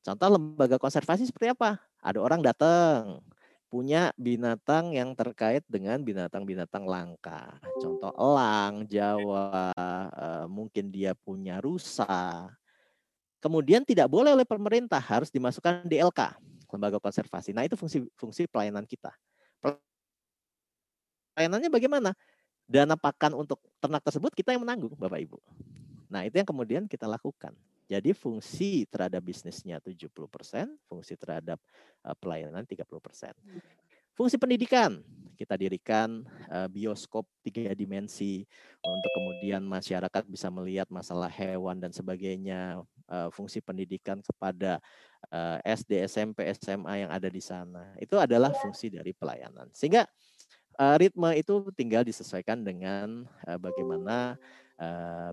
Contoh lembaga konservasi seperti apa? Ada orang datang punya binatang yang terkait dengan binatang-binatang langka. Contoh elang, Jawa, eh, mungkin dia punya rusa. Kemudian tidak boleh oleh pemerintah harus dimasukkan di LK, lembaga konservasi. Nah, itu fungsi fungsi pelayanan kita. Pelayanannya bagaimana? Dana pakan untuk ternak tersebut kita yang menanggung, Bapak Ibu. Nah, itu yang kemudian kita lakukan. Jadi fungsi terhadap bisnisnya 70%, fungsi terhadap uh, pelayanan 30%. Fungsi pendidikan, kita dirikan uh, bioskop tiga dimensi untuk kemudian masyarakat bisa melihat masalah hewan dan sebagainya, uh, fungsi pendidikan kepada uh, SD, SMP, SMA yang ada di sana. Itu adalah fungsi dari pelayanan. Sehingga uh, ritme itu tinggal disesuaikan dengan uh, bagaimana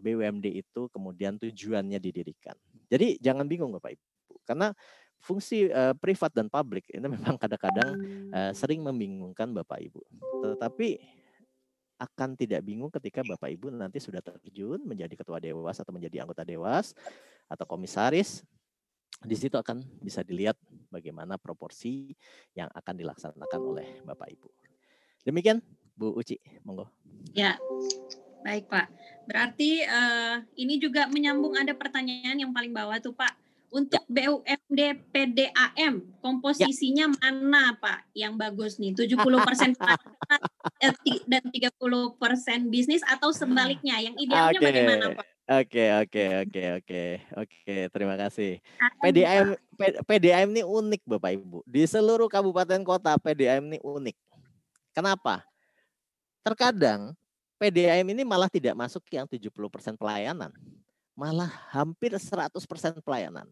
BUMD itu kemudian tujuannya didirikan. Jadi jangan bingung Bapak Ibu, karena fungsi uh, privat dan publik ini memang kadang-kadang uh, sering membingungkan Bapak Ibu. Tetapi akan tidak bingung ketika Bapak Ibu nanti sudah terjun menjadi ketua dewas atau menjadi anggota dewas atau komisaris. Di situ akan bisa dilihat bagaimana proporsi yang akan dilaksanakan oleh Bapak Ibu. Demikian Bu Uci, monggo. Ya, baik Pak. Berarti eh, ini juga menyambung ada pertanyaan yang paling bawah tuh Pak. Untuk BUMD PDAM, komposisinya mana Pak yang bagus nih? 70% pelayanan eh, dan 30% bisnis atau sebaliknya? Yang idealnya Oke. bagaimana Pak? Oke, oke, oke, oke. Oke, terima kasih. Silakan, PDAM PDAM ini unik Bapak Ibu. Di seluruh kabupaten kota PDAM ini unik. Kenapa? Terkadang PDAM ini malah tidak masuk yang 70% pelayanan. Malah hampir 100% pelayanan.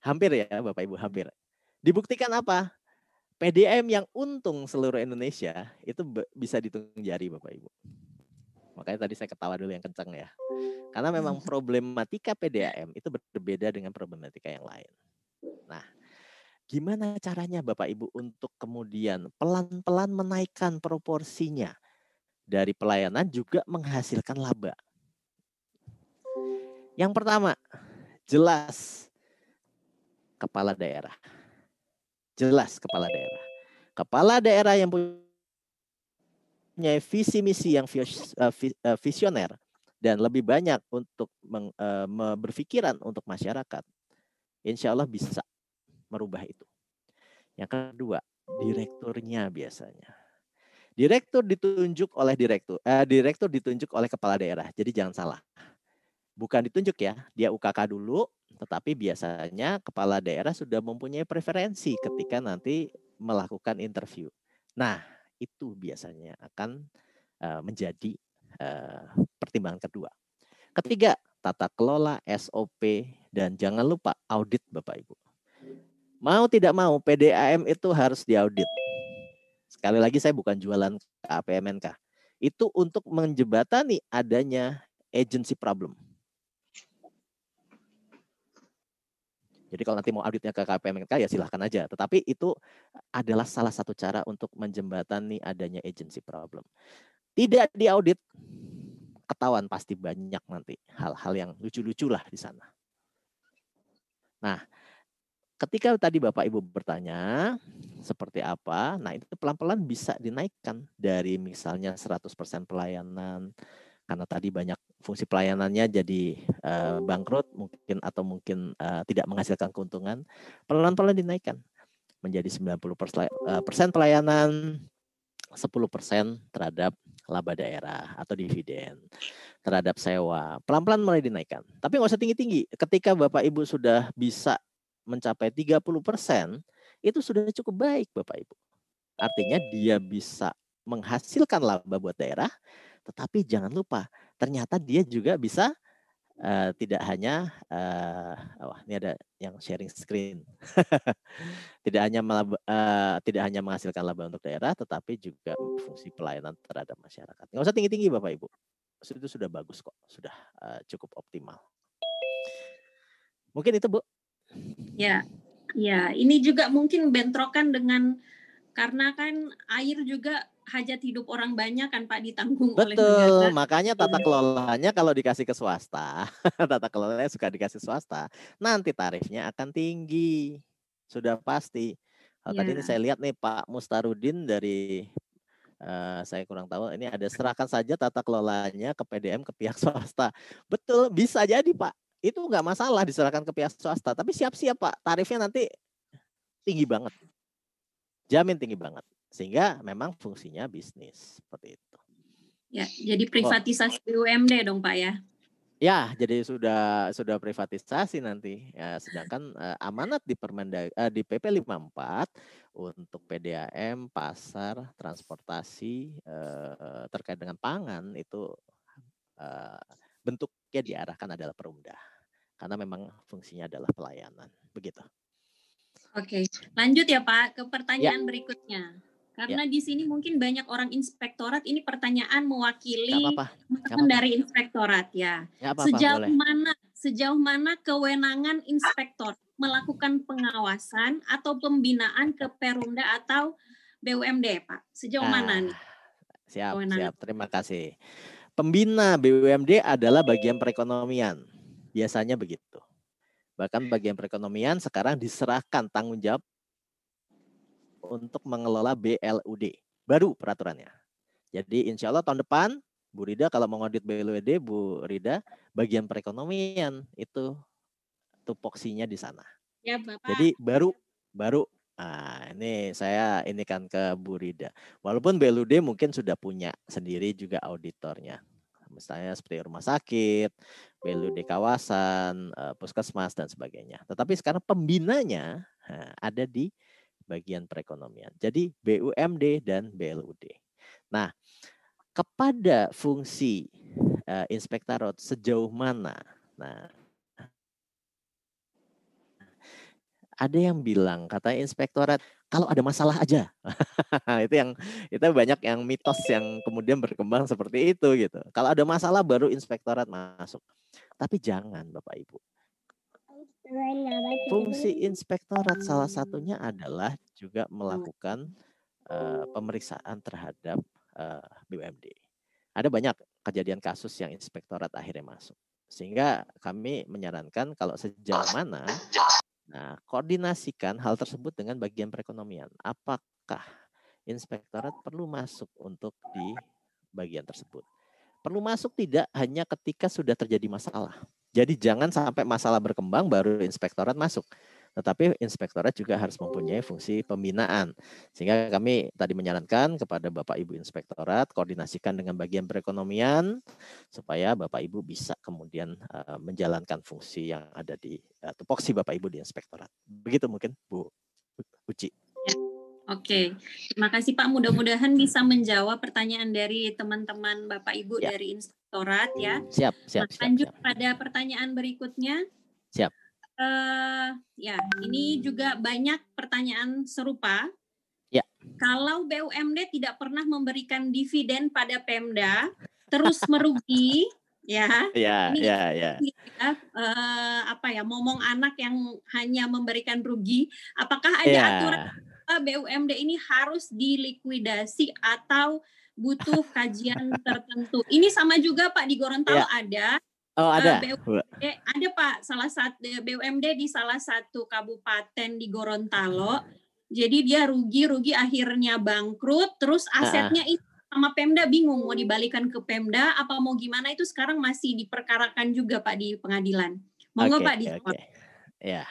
Hampir ya Bapak Ibu, hampir. Dibuktikan apa? PDAM yang untung seluruh Indonesia itu bisa dihitung jari Bapak Ibu. Makanya tadi saya ketawa dulu yang kencang ya. Karena memang problematika PDAM itu berbeda dengan problematika yang lain. Nah, gimana caranya Bapak Ibu untuk kemudian pelan-pelan menaikkan proporsinya dari pelayanan juga menghasilkan laba? Yang pertama, jelas kepala daerah. Jelas kepala daerah. Kepala daerah yang punya visi misi yang eh, eh, visioner dan lebih banyak untuk uh, berpikiran untuk masyarakat, insya Allah bisa merubah itu. Yang kedua, direkturnya biasanya. Direktur ditunjuk oleh direktur, eh, direktur ditunjuk oleh kepala daerah. Jadi jangan salah. Bukan ditunjuk ya, dia UKK dulu, tetapi biasanya kepala daerah sudah mempunyai preferensi ketika nanti melakukan interview. Nah, itu biasanya akan uh, menjadi uh, pertimbangan kedua. Ketiga, tata kelola, SOP, dan jangan lupa audit Bapak Ibu. Mau tidak mau PDAM itu harus diaudit. Sekali lagi saya bukan jualan ke APMNK. Itu untuk menjebatani adanya agency problem. Jadi kalau nanti mau auditnya ke KPMNK ya silahkan aja. Tetapi itu adalah salah satu cara untuk menjembatani adanya agency problem. Tidak diaudit, ketahuan pasti banyak nanti hal-hal yang lucu-lucu lah di sana. Nah, ketika tadi Bapak Ibu bertanya seperti apa, nah itu pelan-pelan bisa dinaikkan dari misalnya 100% pelayanan karena tadi banyak fungsi pelayanannya jadi uh, bangkrut mungkin atau mungkin uh, tidak menghasilkan keuntungan, pelan-pelan dinaikkan menjadi 90% eh, persen pelayanan, 10% terhadap laba daerah atau dividen terhadap sewa. Pelan-pelan mulai dinaikkan. Tapi nggak usah tinggi-tinggi. Ketika Bapak Ibu sudah bisa mencapai 30 persen, itu sudah cukup baik Bapak Ibu. Artinya dia bisa menghasilkan laba buat daerah, tetapi jangan lupa ternyata dia juga bisa uh, tidak hanya uh, oh, ini ada yang sharing screen. tidak hanya melaba, uh, tidak hanya menghasilkan laba untuk daerah tetapi juga fungsi pelayanan terhadap masyarakat. Nggak usah tinggi-tinggi Bapak Ibu. Itu sudah bagus kok, sudah uh, cukup optimal. Mungkin itu Bu. Ya, ya. Ini juga mungkin bentrokan dengan karena kan air juga hajat hidup orang banyak kan Pak ditanggung Betul, oleh negara. Betul, makanya tata iya. kelolanya kalau dikasih ke swasta, tata kelolanya suka dikasih swasta, nanti tarifnya akan tinggi. Sudah pasti. Kalau ya. tadi ini iya. saya lihat nih Pak Mustarudin dari uh, saya kurang tahu ini ada serahkan saja tata kelolanya ke PDM ke pihak swasta. Betul, bisa jadi Pak itu nggak masalah diserahkan ke pihak swasta, tapi siap-siap Pak, tarifnya nanti tinggi banget. Jamin tinggi banget. Sehingga memang fungsinya bisnis seperti itu. Ya, jadi privatisasi oh. BUMD dong Pak ya. Ya, jadi sudah sudah privatisasi nanti. Ya, sedangkan uh, amanat di Permenda uh, di PP 54 untuk PDAM, pasar, transportasi uh, terkait dengan pangan itu uh, bentuknya diarahkan adalah perumda karena memang fungsinya adalah pelayanan begitu. Oke, lanjut ya Pak ke pertanyaan ya. berikutnya. Karena ya. di sini mungkin banyak orang inspektorat ini pertanyaan mewakili teman dari inspektorat ya. ya apa -apa, sejauh boleh. mana sejauh mana kewenangan inspektor melakukan pengawasan atau pembinaan ke Perumda atau BUMD, Pak? Sejauh nah, mana nih? Siap, siap. Terima kasih. Pembina BUMD adalah bagian perekonomian. Biasanya begitu. Bahkan bagian perekonomian sekarang diserahkan tanggung jawab untuk mengelola BLUD. Baru peraturannya. Jadi insya Allah tahun depan Bu Rida kalau mau ngodit BLUD, Bu Rida, bagian perekonomian itu tupoksinya di sana. Ya, Bapak. Jadi baru baru Nah, ini saya ini kan ke Bu Rida. Walaupun BLUD mungkin sudah punya sendiri juga auditornya. Misalnya seperti rumah sakit, BLUD kawasan, eh, puskesmas dan sebagainya. Tetapi sekarang pembinanya ada di bagian perekonomian. Jadi BUMD dan BLUD. Nah, kepada fungsi uh, inspektorat sejauh mana? Nah, ada yang bilang kata inspektorat kalau ada masalah aja. itu yang itu banyak yang mitos yang kemudian berkembang seperti itu gitu. Kalau ada masalah baru inspektorat masuk. Tapi jangan Bapak Ibu. Fungsi inspektorat salah satunya adalah juga melakukan uh, pemeriksaan terhadap uh, eh, BUMD. Ada banyak kejadian kasus yang inspektorat akhirnya masuk. Sehingga kami menyarankan kalau sejauh mana Nah, koordinasikan hal tersebut dengan bagian perekonomian. Apakah inspektorat perlu masuk untuk di bagian tersebut? Perlu masuk tidak hanya ketika sudah terjadi masalah. Jadi jangan sampai masalah berkembang baru inspektorat masuk. Tetapi inspektorat juga harus mempunyai fungsi pembinaan. Sehingga kami tadi menyarankan kepada Bapak Ibu inspektorat koordinasikan dengan bagian perekonomian supaya Bapak Ibu bisa kemudian uh, menjalankan fungsi yang ada di uh, tupoksi Bapak Ibu di inspektorat. Begitu mungkin Bu Uci. Ya. Oke, terima kasih Pak. Mudah-mudahan bisa menjawab pertanyaan dari teman-teman Bapak Ibu ya. dari inspektorat ya. Siap, siap. Lanjut siap. pada pertanyaan berikutnya. Siap. Uh, ya, ini juga banyak pertanyaan serupa. Ya. Kalau BUMD tidak pernah memberikan dividen pada Pemda, terus merugi, ya. Ya, ini, ya, ya. ya uh, apa ya, momong anak yang hanya memberikan rugi, apakah ada ya. aturan BUMD ini harus dilikuidasi atau butuh kajian tertentu? Ini sama juga Pak di Gorontalo ya. ada Oh ada. Uh, BUMD, ada Pak, salah satu BUMD di salah satu kabupaten di Gorontalo. Jadi dia rugi-rugi akhirnya bangkrut, terus asetnya uh. itu sama Pemda bingung mau dibalikan ke Pemda apa mau gimana itu sekarang masih diperkarakan juga Pak di pengadilan. Monggo okay, Pak di okay. Ya.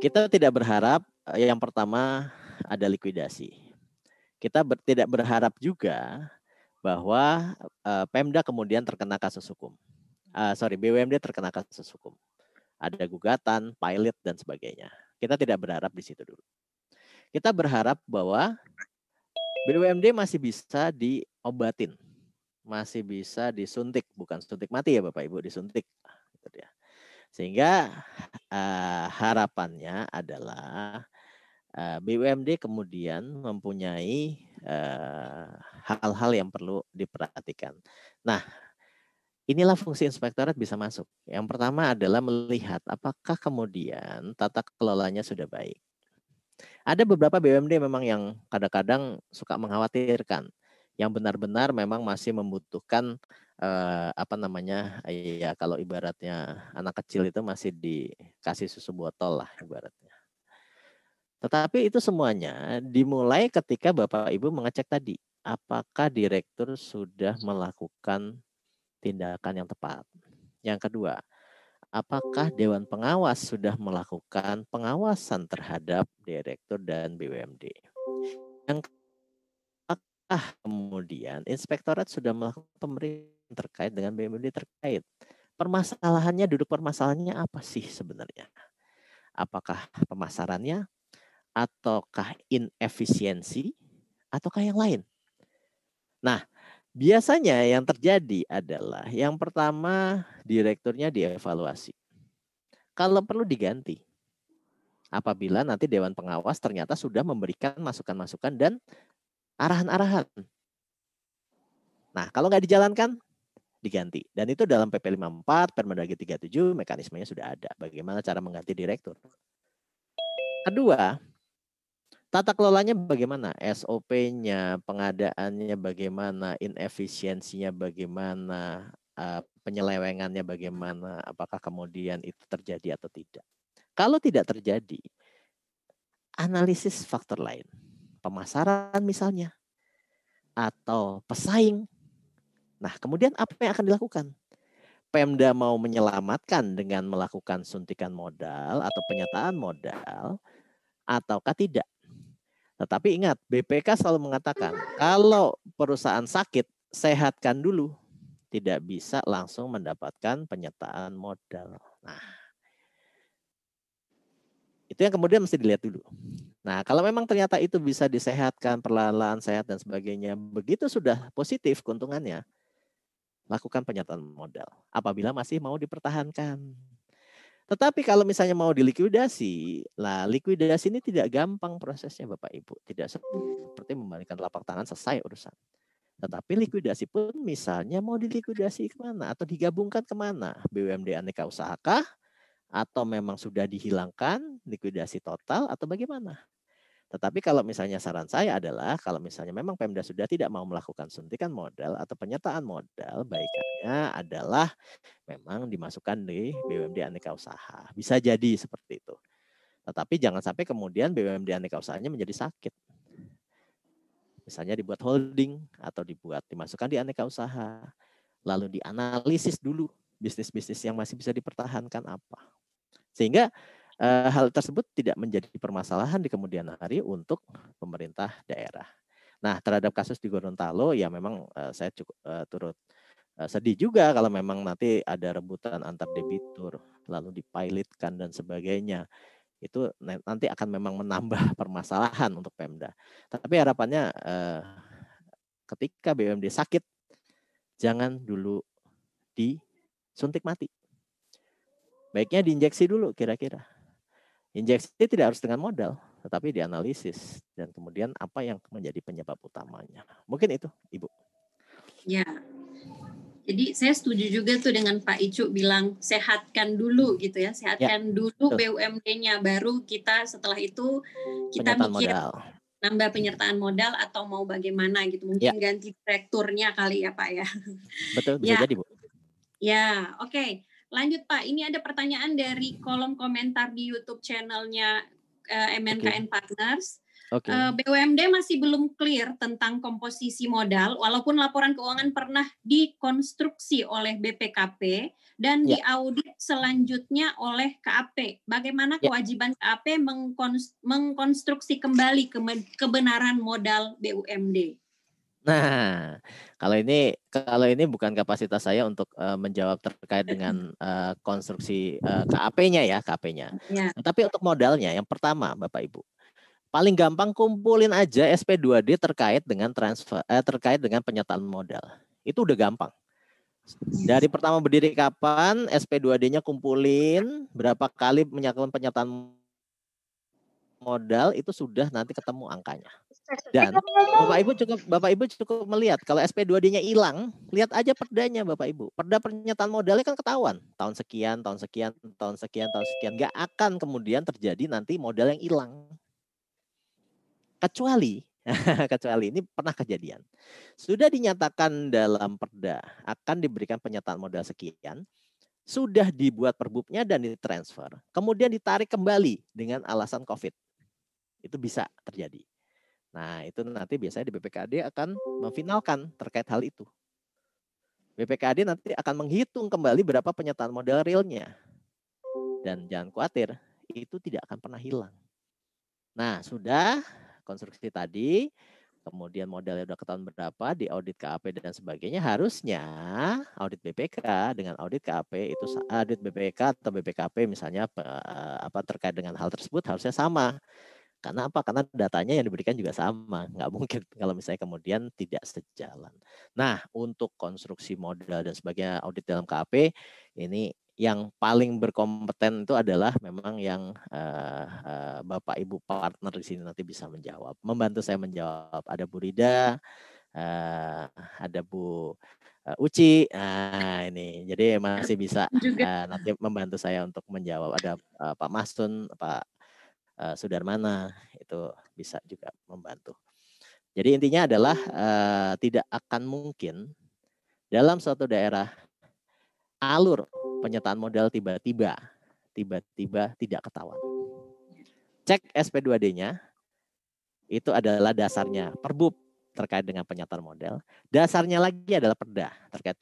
Kita tidak berharap eh, yang pertama ada likuidasi. Kita ber, tidak berharap juga bahwa uh, Pemda kemudian terkena kasus hukum uh, sorry BUMD terkena kasus hukum. Ada gugatan, pilot dan sebagainya. Kita tidak berharap di situ dulu. Kita berharap bahwa BUMD masih bisa diobatin, masih bisa disuntik, bukan suntik mati ya Bapak Ibu, disuntik. Sehingga uh, harapannya adalah uh, BUMD kemudian mempunyai hal-hal uh, yang perlu diperhatikan. Nah, Inilah fungsi inspektorat bisa masuk. Yang pertama adalah melihat apakah kemudian tata kelolanya sudah baik. Ada beberapa BUMD memang yang kadang-kadang suka mengkhawatirkan, yang benar-benar memang masih membutuhkan eh, apa namanya ya kalau ibaratnya anak kecil itu masih dikasih susu botol lah ibaratnya. Tetapi itu semuanya dimulai ketika Bapak Ibu mengecek tadi, apakah direktur sudah melakukan tindakan yang tepat. Yang kedua, apakah Dewan Pengawas sudah melakukan pengawasan terhadap direktur dan BUMD? Yang apakah kemudian inspektorat sudah melakukan pemeriksaan terkait dengan BUMD terkait? Permasalahannya, duduk permasalahannya apa sih sebenarnya? Apakah pemasarannya, ataukah inefisiensi, ataukah yang lain? Nah, Biasanya yang terjadi adalah yang pertama direkturnya dievaluasi. Kalau perlu diganti. Apabila nanti dewan pengawas ternyata sudah memberikan masukan-masukan dan arahan-arahan. Nah, kalau nggak dijalankan diganti. Dan itu dalam PP 54, Permendagri 37 mekanismenya sudah ada. Bagaimana cara mengganti direktur. Kedua, Tata kelolanya bagaimana? SOP-nya, pengadaannya bagaimana, inefisiensinya bagaimana, uh, penyelewengannya bagaimana, apakah kemudian itu terjadi atau tidak. Kalau tidak terjadi, analisis faktor lain. Pemasaran misalnya, atau pesaing. Nah, kemudian apa yang akan dilakukan? Pemda mau menyelamatkan dengan melakukan suntikan modal atau penyataan modal, ataukah tidak? Tetapi ingat, BPK selalu mengatakan kalau perusahaan sakit, sehatkan dulu. Tidak bisa langsung mendapatkan penyertaan modal. Nah, itu yang kemudian mesti dilihat dulu. Nah, kalau memang ternyata itu bisa disehatkan, perlahan-lahan sehat dan sebagainya, begitu sudah positif keuntungannya, lakukan penyertaan modal. Apabila masih mau dipertahankan. Tetapi kalau misalnya mau dilikuidasi, lah likuidasi ini tidak gampang prosesnya Bapak Ibu. Tidak seperti membalikan telapak tangan selesai urusan. Tetapi likuidasi pun misalnya mau dilikuidasi ke mana atau digabungkan ke mana? BUMD aneka usahakah? Atau memang sudah dihilangkan likuidasi total atau bagaimana? Tetapi kalau misalnya saran saya adalah kalau misalnya memang Pemda sudah tidak mau melakukan suntikan modal atau penyertaan modal, baikannya adalah memang dimasukkan di BUMD aneka usaha. Bisa jadi seperti itu. Tetapi jangan sampai kemudian BUMD aneka usahanya menjadi sakit. Misalnya dibuat holding atau dibuat dimasukkan di aneka usaha. Lalu dianalisis dulu bisnis-bisnis yang masih bisa dipertahankan apa. Sehingga uh, hal tersebut tidak menjadi permasalahan di kemudian hari untuk pemerintah daerah. Nah, terhadap kasus di Gorontalo ya memang uh, saya cukup uh, turut sedih juga kalau memang nanti ada rebutan antar debitur lalu dipilotkan dan sebagainya. Itu nanti akan memang menambah permasalahan untuk Pemda. Tapi harapannya ketika BUMD sakit jangan dulu disuntik mati. Baiknya diinjeksi dulu kira-kira Injeksi tidak harus dengan modal, tetapi dianalisis dan kemudian apa yang menjadi penyebab utamanya. Mungkin itu, Ibu. Ya. Jadi saya setuju juga tuh dengan Pak Icu bilang sehatkan dulu gitu ya, sehatkan ya, dulu BUMD-nya baru kita setelah itu kita penyertaan mikir modal. nambah penyertaan modal atau mau bagaimana gitu. Mungkin ya. ganti direkturnya kali ya, Pak ya. Betul, bisa ya. jadi, Bu. Ya, oke. Okay. Lanjut Pak, ini ada pertanyaan dari kolom komentar di YouTube channelnya uh, eh, MNKN okay. Partners. Okay. Uh, eh, BUMD masih belum clear tentang komposisi modal, walaupun laporan keuangan pernah dikonstruksi oleh BPKP dan yeah. diaudit selanjutnya oleh KAP. Bagaimana yeah. kewajiban KAP mengkonstruksi kembali kebenaran modal BUMD? Nah, kalau ini kalau ini bukan kapasitas saya untuk uh, menjawab terkait dengan uh, konstruksi uh, KAP-nya ya, KAP-nya. Ya. Tapi untuk modalnya yang pertama Bapak Ibu. Paling gampang kumpulin aja SP2D terkait dengan transfer eh, terkait dengan penyertaan modal. Itu udah gampang. Dari pertama berdiri kapan, SP2D-nya kumpulin, berapa kali menyatakan penyertaan modal itu sudah nanti ketemu angkanya. Dan Bapak Ibu cukup Bapak Ibu cukup melihat kalau SP2D-nya hilang, lihat aja perdanya Bapak Ibu. Perda pernyataan modalnya kan ketahuan. Tahun sekian, tahun sekian, tahun sekian, tahun sekian. Gak akan kemudian terjadi nanti modal yang hilang. Kecuali kecuali ini pernah kejadian. Sudah dinyatakan dalam perda akan diberikan penyataan modal sekian, sudah dibuat perbubnya dan ditransfer, kemudian ditarik kembali dengan alasan COVID itu bisa terjadi. Nah, itu nanti biasanya di BPKD akan memfinalkan terkait hal itu. BPKD nanti akan menghitung kembali berapa penyataan modal realnya. Dan jangan khawatir, itu tidak akan pernah hilang. Nah, sudah konstruksi tadi, kemudian modalnya sudah ketahuan berapa, di audit KAP dan sebagainya, harusnya audit BPK dengan audit KAP itu audit BPK atau BPKP misalnya apa terkait dengan hal tersebut harusnya sama karena apa? Karena datanya yang diberikan juga sama. Nggak mungkin kalau misalnya kemudian tidak sejalan. Nah, untuk konstruksi modal dan sebagainya audit dalam KAP, ini yang paling berkompeten itu adalah memang yang uh, uh, Bapak Ibu partner di sini nanti bisa menjawab. Membantu saya menjawab. Ada Bu Rida, uh, ada Bu uh, Uci. Nah, ini. Jadi masih bisa uh, nanti membantu saya untuk menjawab. Ada uh, Pak Masun, Pak uh, Sudarmana itu bisa juga membantu. Jadi intinya adalah uh, tidak akan mungkin dalam suatu daerah alur penyetaan modal tiba-tiba tiba-tiba tidak ketahuan. Cek SP2D-nya itu adalah dasarnya perbub terkait dengan penyataan modal. Dasarnya lagi adalah perda terkait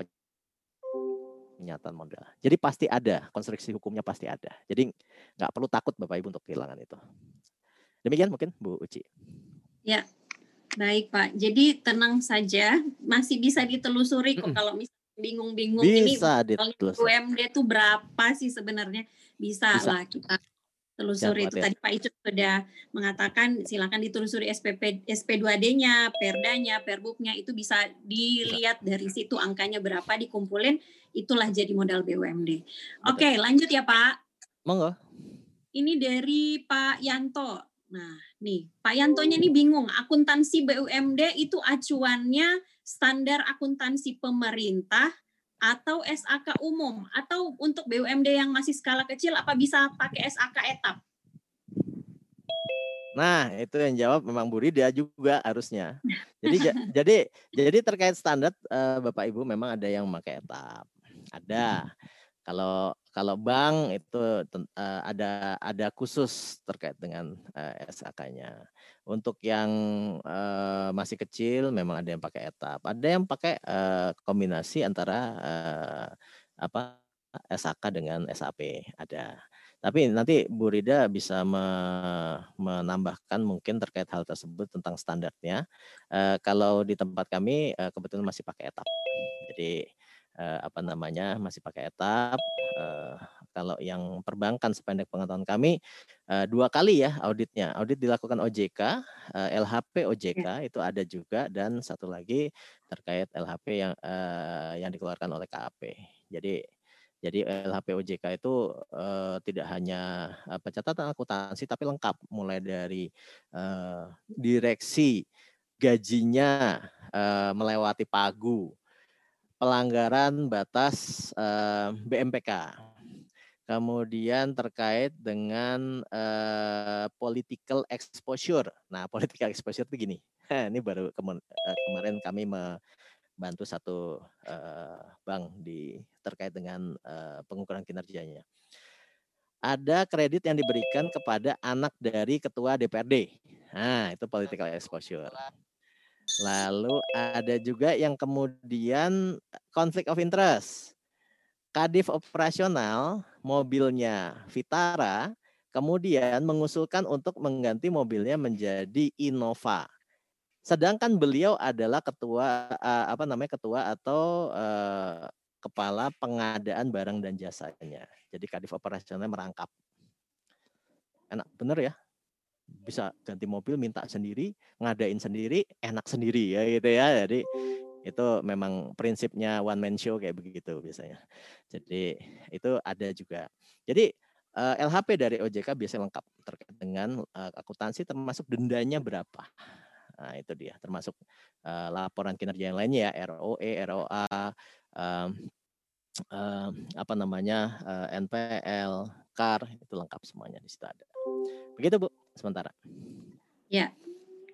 penyataan modal. Jadi pasti ada, konstruksi hukumnya pasti ada. Jadi nggak perlu takut Bapak Ibu untuk kehilangan itu. Demikian mungkin Bu Uci. Ya, baik Pak. Jadi tenang saja, masih bisa ditelusuri kok kalau misalnya bingung-bingung ini UMD itu berapa sih sebenarnya bisa, bisa. lah kita telusuri itu tadi Pak Icu sudah mengatakan silakan ditelusuri SPP SP2D-nya, Perdanya, Perbuknya itu bisa dilihat dari situ angkanya berapa dikumpulin itulah jadi modal BUMD. Oke, okay, lanjut ya Pak. Monggo. Ini dari Pak Yanto. Nah, nih Pak Yantonya ini bingung. Akuntansi BUMD itu acuannya standar akuntansi pemerintah atau SAK umum atau untuk BUMD yang masih skala kecil apa bisa pakai SAK etap? Nah, itu yang jawab memang Bu Rida juga harusnya. Jadi jadi jadi terkait standar uh, Bapak Ibu memang ada yang memakai etap. Ada. Kalau kalau bank itu uh, ada ada khusus terkait dengan uh, eh, SAK-nya. Untuk yang uh, masih kecil memang ada yang pakai etap. Ada yang pakai kombinasi antara uh, apa SAK dengan SAP ada. Tapi nanti Bu Rida bisa me menambahkan mungkin terkait hal tersebut tentang standarnya. Kalau di tempat kami kebetulan masih pakai etap. Jadi apa namanya masih pakai etap. Uh, kalau yang perbankan sependek pengetahuan kami uh, dua kali ya auditnya. Audit dilakukan OJK, uh, LHP OJK ya. itu ada juga dan satu lagi terkait LHP yang uh, yang dikeluarkan oleh KAP. Jadi jadi LHP OJK itu uh, tidak hanya uh, pencatatan akuntansi tapi lengkap mulai dari uh, direksi gajinya uh, melewati pagu, pelanggaran batas uh, BMPK. Kemudian terkait dengan uh, political exposure. Nah, political exposure itu gini. Ini baru kemarin kami bantu satu bank di terkait dengan pengukuran kinerjanya. Ada kredit yang diberikan kepada anak dari ketua DPRD. Nah, itu political exposure. Lalu ada juga yang kemudian konflik of interest. Kadif operasional mobilnya Vitara kemudian mengusulkan untuk mengganti mobilnya menjadi Innova. Sedangkan beliau adalah ketua apa namanya ketua atau uh, kepala pengadaan barang dan jasanya. Jadi kadif operasionalnya merangkap. Enak bener ya? Bisa ganti mobil minta sendiri, ngadain sendiri, enak sendiri ya gitu ya. Jadi itu memang prinsipnya one man show kayak begitu biasanya. Jadi itu ada juga. Jadi eh, LHP dari OJK biasanya lengkap terkait dengan uh, akuntansi termasuk dendanya berapa. Nah, itu dia termasuk uh, laporan kinerja yang lainnya ya ROE, ROA, apa namanya NPL, CAR itu lengkap semuanya di situ ada. Begitu Bu, sementara. Ya,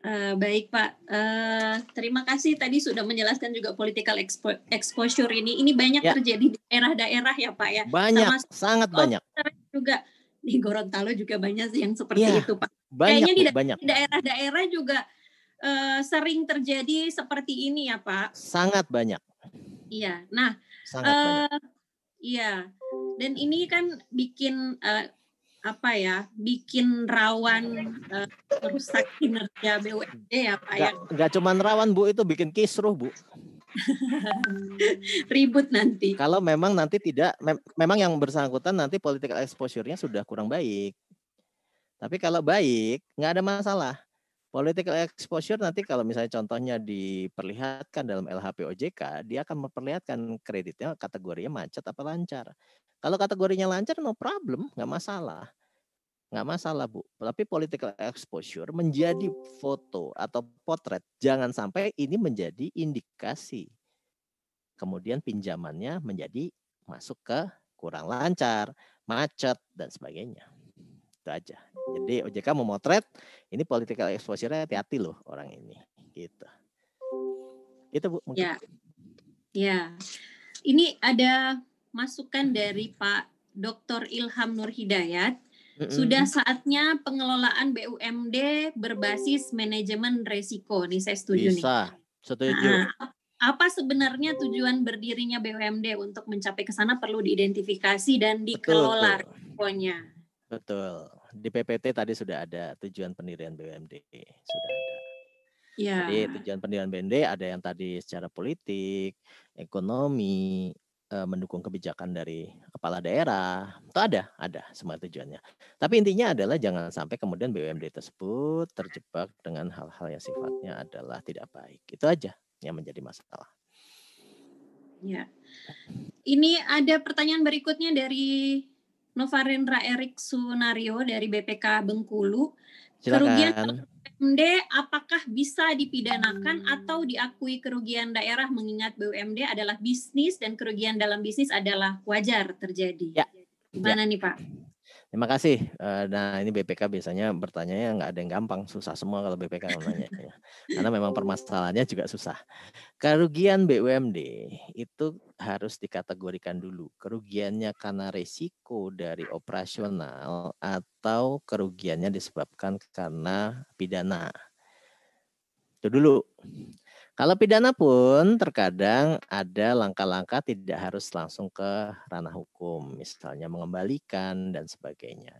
Uh, baik Pak, uh, terima kasih tadi sudah menjelaskan juga political expo exposure ini. Ini banyak ya. terjadi di daerah-daerah ya Pak ya. Banyak, Sama sangat banyak. Juga di Gorontalo juga banyak yang seperti ya, itu Pak. Banyak, Kayaknya banyak. di daerah-daerah juga uh, sering terjadi seperti ini ya Pak? Sangat banyak. Iya. Nah, Sangat uh, banyak. Iya. Dan ini kan bikin uh, apa ya? Bikin rawan uh, merusak kinerja BUMD ya Pak ya. Gak cuma rawan Bu, itu bikin kisruh Bu. Ribut nanti. Kalau memang nanti tidak, mem memang yang bersangkutan nanti political exposure-nya sudah kurang baik. Tapi kalau baik, nggak ada masalah. Political exposure nanti kalau misalnya contohnya diperlihatkan dalam LHP OJK, dia akan memperlihatkan kreditnya kategorinya macet apa lancar. Kalau kategorinya lancar no problem, nggak masalah. Nggak masalah Bu. Tapi political exposure menjadi foto atau potret. Jangan sampai ini menjadi indikasi. Kemudian pinjamannya menjadi masuk ke kurang lancar, macet, dan sebagainya. Itu aja. Jadi OJK memotret ini political exposure hati-hati loh orang ini gitu. Itu Bu mungkin. Ya. Ya. Ini ada masukan dari Pak Dr. Ilham Nur Hidayat. Sudah saatnya pengelolaan BUMD berbasis manajemen resiko. Nih saya setuju Bisa. nih. Bisa. Setuju. Nah, apa sebenarnya tujuan berdirinya BUMD untuk mencapai ke sana perlu diidentifikasi dan dikelola risikonya. Betul. Di PPT tadi sudah ada tujuan pendirian BUMD, sudah ada. Ya. Jadi tujuan pendirian BUMD ada yang tadi secara politik, ekonomi, mendukung kebijakan dari kepala daerah. Itu ada, ada semua tujuannya. Tapi intinya adalah jangan sampai kemudian BUMD tersebut terjebak dengan hal-hal yang sifatnya adalah tidak baik. Itu aja yang menjadi masalah. Ya. Ini ada pertanyaan berikutnya dari Novarendra Erik Sunario dari BPK Bengkulu. Kerugian Silakan. BUMD apakah bisa dipidanakan atau diakui kerugian daerah mengingat BUMD adalah bisnis dan kerugian dalam bisnis adalah wajar terjadi. Ya. Gimana nih Pak? Terima kasih. Eh, Nah, ini BPK biasanya bertanya nggak ada yang gampang, susah semua kalau BPK nanya. Karena memang permasalahannya juga susah. Kerugian BUMD itu harus dikategorikan dulu. Kerugiannya karena resiko dari operasional atau kerugiannya disebabkan karena pidana. Itu dulu. Kalau pidana pun terkadang ada langkah-langkah tidak harus langsung ke ranah hukum, misalnya mengembalikan dan sebagainya.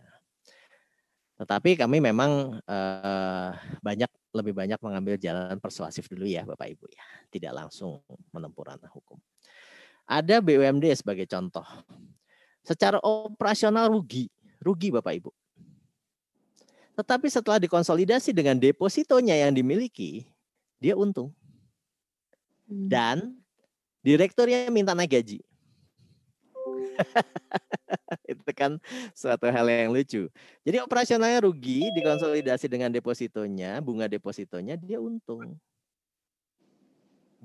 Tetapi kami memang eh, banyak lebih banyak mengambil jalan persuasif dulu ya Bapak Ibu ya, tidak langsung menempuh ranah hukum. Ada BUMD sebagai contoh. Secara operasional rugi, rugi Bapak Ibu. Tetapi setelah dikonsolidasi dengan depositonya yang dimiliki, dia untung Hmm. dan direkturnya minta naik gaji. itu kan suatu hal yang lucu. Jadi operasionalnya rugi, dikonsolidasi dengan depositonya, bunga depositonya dia untung.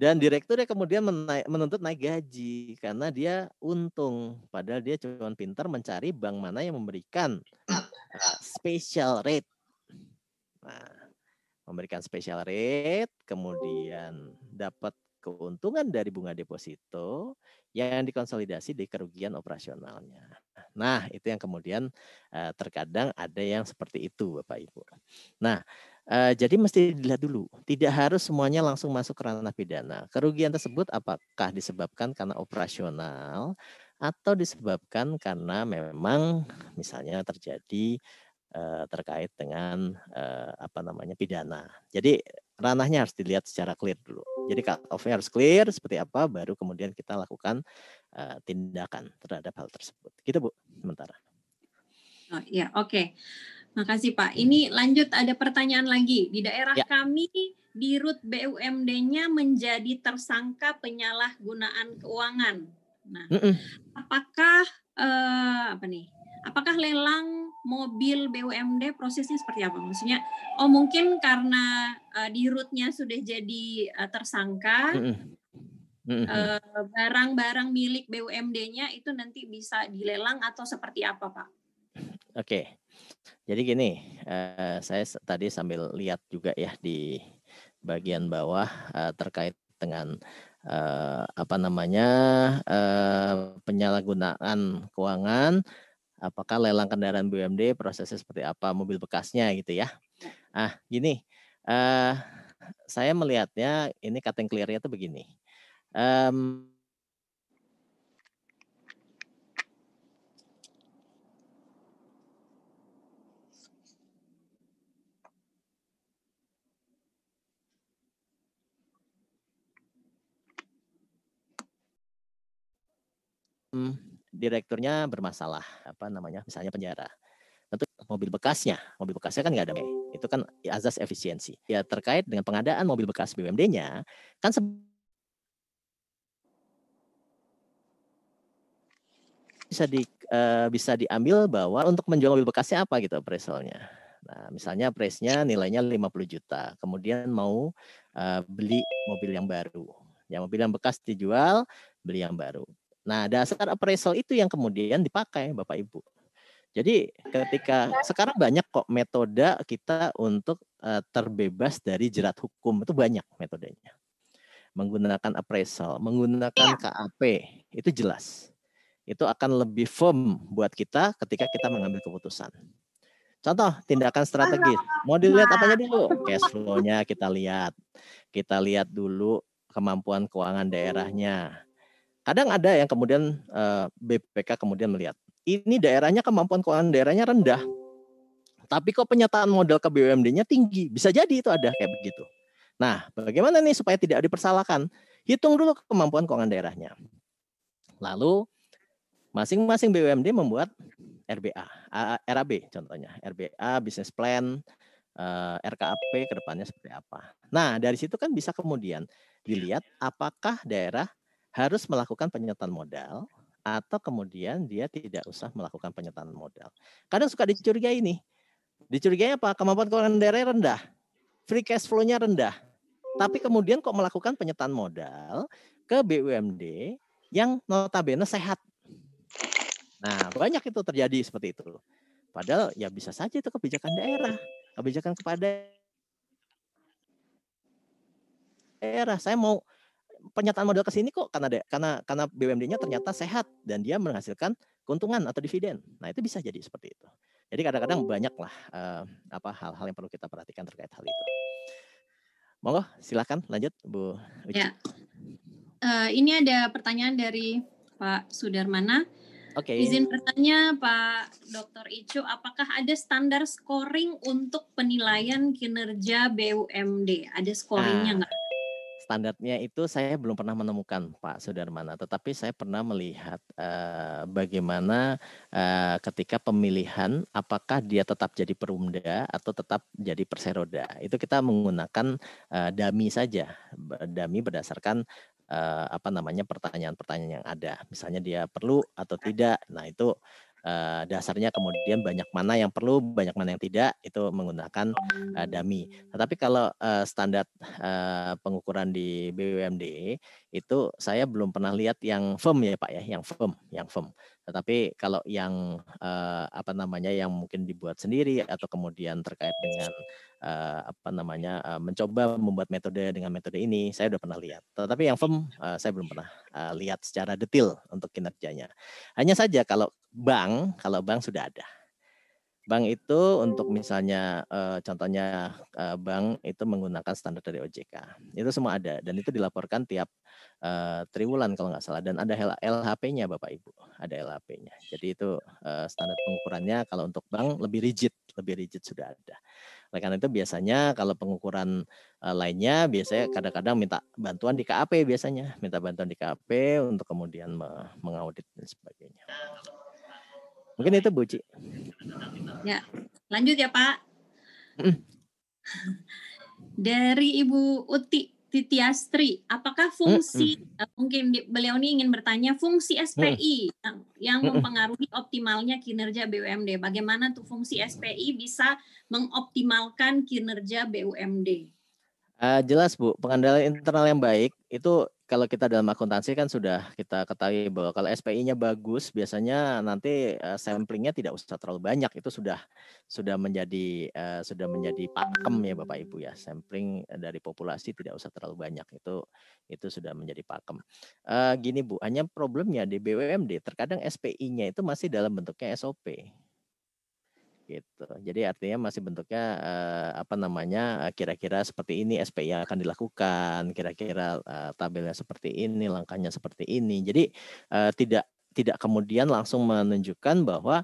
Dan direkturnya kemudian menaik, menuntut naik gaji karena dia untung. Padahal dia cuma pintar mencari bank mana yang memberikan uh, special rate. Nah, memberikan special rate, kemudian dapat keuntungan dari bunga deposito yang dikonsolidasi di kerugian operasionalnya. Nah, itu yang kemudian eh, terkadang ada yang seperti itu, Bapak Ibu. Nah, eh, jadi mesti dilihat dulu. Tidak harus semuanya langsung masuk ke ranah pidana. Kerugian tersebut apakah disebabkan karena operasional atau disebabkan karena memang misalnya terjadi eh, terkait dengan apa namanya pidana. Jadi ranahnya harus dilihat secara clear dulu. Jadi cut off-nya harus clear seperti apa, baru kemudian kita lakukan uh, tindakan terhadap hal tersebut. Gitu Bu, sementara. Oh iya, oke. Makasih Pak. Ini lanjut ada pertanyaan lagi. Di daerah Ya. kami di RUT BUMD-nya menjadi tersangka penyalahgunaan keuangan. Nah, Mm-mm. apakah eh, apa nih? Apakah lelang mobil BUMD prosesnya seperti apa? Maksudnya, oh mungkin karena eh, di rootnya sudah jadi eh, tersangka, Mm-mm. Mm-mm. eh, barang-barang milik BUMD-nya itu nanti bisa dilelang atau seperti apa, Pak? Oke. Jadi gini, eh, saya tadi sambil lihat juga ya di bagian bawah eh, terkait dengan eh, apa namanya eh, penyalahgunaan keuangan, apakah lelang kendaraan BUMD prosesnya seperti apa, mobil bekasnya gitu ya. Ah, gini, eh, saya melihatnya ini cutting clear-nya tuh begini. Em, Hmm, direkturnya bermasalah, apa namanya, misalnya penjara. Tentu mobil bekasnya, mobil bekasnya kan nggak ada, itu kan azas efisiensi. Ya terkait dengan pengadaan mobil bekas BUMD-nya, kan bisa di eh, bisa diambil bahwa untuk menjual mobil bekasnya apa gitu appraisalnya. Nah, misalnya price-nya nilainya 50 juta, kemudian mau eh, beli mobil yang baru. Ya mobil yang bekas dijual, beli yang baru. Nah, dasar appraisal itu yang kemudian dipakai Bapak Ibu. Jadi ketika sekarang banyak kok metode kita untuk eh, terbebas dari jerat hukum itu banyak metodenya. Menggunakan appraisal, menggunakan KAP itu jelas. Itu akan lebih firm buat kita ketika kita mengambil keputusan. Contoh tindakan strategis. Mau dilihat apanya dulu? Cash flow-nya kita lihat. Kita lihat dulu kemampuan keuangan daerahnya. Kadang ada yang kemudian eh, BPK kemudian melihat ini daerahnya kemampuan keuangan daerahnya rendah. Tapi kok penyataan modal ke BUMD-nya tinggi. Bisa jadi itu ada kayak begitu. Nah, bagaimana nih supaya tidak dipersalahkan? Hitung dulu kemampuan keuangan daerahnya. Lalu masing-masing BUMD membuat RBA, RAB contohnya, RBA, business plan, eh, RKAP ke depannya seperti apa. Nah, dari situ kan bisa kemudian dilihat apakah daerah harus melakukan penyetaan modal atau kemudian dia tidak usah melakukan penyertaan modal. Kadang suka dicurigai ini. Dicurigai apa? Kemampuan keuangan daerah rendah. Free cash flow-nya rendah. Tapi kemudian kok melakukan penyertaan modal ke BUMD yang notabene sehat. Nah, banyak itu terjadi seperti itu. Padahal ya bisa saja itu kebijakan daerah, kebijakan kepada daerah. Saya mau penyertaan modal ke sini kok karena de, karena karena BUMD-nya ternyata sehat dan dia menghasilkan keuntungan atau dividen. Nah, itu bisa jadi seperti itu. Jadi kadang-kadang banyaklah uh, apa hal-hal yang perlu kita perhatikan terkait hal itu. Monggo, silakan lanjut Bu Uci. Ya. Uh, ini ada pertanyaan dari Pak Sudarmana. Oke. Okay. Izin bertanya Pak Dr. Icu, apakah ada standar scoring untuk penilaian kinerja BUMD? Ada scoringnya nggak? Standarnya itu saya belum pernah menemukan Pak Sudarmana, tetapi saya pernah melihat uh, bagaimana uh, ketika pemilihan apakah dia tetap jadi perumda atau tetap jadi perseroda. Itu kita menggunakan uh, dami saja, dami berdasarkan uh, apa namanya pertanyaan-pertanyaan yang ada. Misalnya dia perlu atau tidak. Nah, itu uh, dasarnya kemudian banyak mana yang perlu, banyak mana yang tidak itu menggunakan uh, dami. Tetapi kalau uh, standar uh, pengukuran di BUMD itu saya belum pernah lihat yang firm ya Pak ya, yang firm, yang firm. Tetapi kalau yang uh, apa namanya yang mungkin dibuat sendiri atau kemudian terkait dengan uh, apa namanya uh, mencoba membuat metode dengan metode ini, saya sudah pernah lihat. Tetapi yang firm uh, saya belum pernah uh, lihat secara detail untuk kinerjanya. Hanya saja kalau bank, kalau bank sudah ada. Bank itu untuk misalnya uh, contohnya uh, bank itu menggunakan standar dari OJK. Itu semua ada dan itu dilaporkan tiap uh, triwulan kalau nggak salah dan ada LHP-nya Bapak Ibu, ada LHP-nya. Jadi itu standar pengukurannya kalau untuk bank lebih rigid, lebih rigid sudah ada. Oleh karena itu biasanya kalau pengukuran lainnya biasanya kadang-kadang minta bantuan di KAP biasanya, minta bantuan di KAP untuk kemudian mengaudit dan sebagainya. Mungkin itu Bu Ci. Ya, lanjut ya Pak. Dari Ibu Uti Titiastri, apakah fungsi mm. mungkin beliau ini ingin bertanya fungsi SPI mm. yang, yang mempengaruhi optimalnya kinerja BUMD? Bagaimana tuh fungsi SPI bisa mengoptimalkan kinerja BUMD? Uh, jelas Bu, pengendalian internal yang baik itu kalau kita dalam akuntansi kan sudah kita ketahui bahwa kalau SPI-nya bagus, biasanya nanti uh, samplingnya tidak usah terlalu banyak. Itu sudah sudah menjadi uh, sudah menjadi pakem ya Bapak Ibu ya. Sampling dari populasi tidak usah terlalu banyak. Itu itu sudah menjadi pakem. Gini Bu, hanya problemnya di BUMD terkadang SPI-nya itu masih dalam bentuknya SOP gitu. Jadi artinya masih bentuknya uh, apa namanya kira-kira seperti ini SPI yang akan dilakukan, kira-kira uh, tabelnya seperti ini, langkahnya seperti ini. Jadi tidak tidak kemudian langsung menunjukkan bahwa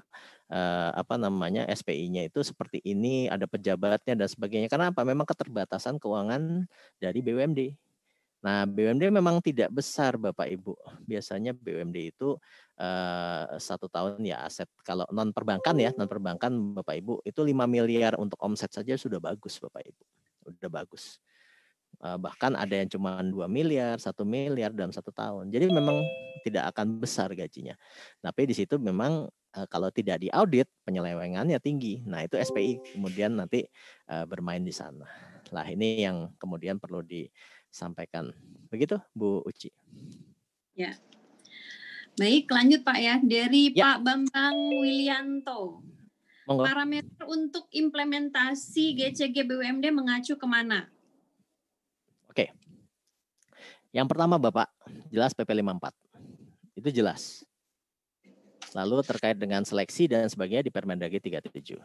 apa namanya SPI-nya itu seperti ini, ada pejabatnya dan sebagainya. Karena apa? Memang keterbatasan keuangan dari BUMD. Nah, BUMD memang tidak besar Bapak Ibu. Biasanya BUMD itu uh, satu tahun ya aset kalau non perbankan ya non perbankan Bapak Ibu itu 5 miliar untuk omset saja sudah bagus Bapak Ibu. Sudah bagus. Uh, bahkan ada yang cuma 2 miliar, satu miliar dalam satu tahun. Jadi memang tidak akan besar gajinya. Tapi di situ memang uh, kalau tidak diaudit penyelewengannya tinggi. Nah, itu SPI kemudian nanti bermain di sana. Lah ini yang kemudian perlu di sampaikan. Begitu Bu Uci. Ya. Baik, lanjut Pak ya. Dari ya. Pak Bambang Wilianto. Monggo. Parameter untuk implementasi GCG BUMD mengacu ke mana? Oke. Yang pertama Bapak, jelas PP 54. Itu jelas. Lalu terkait dengan seleksi dan sebagainya di Permendagri 37.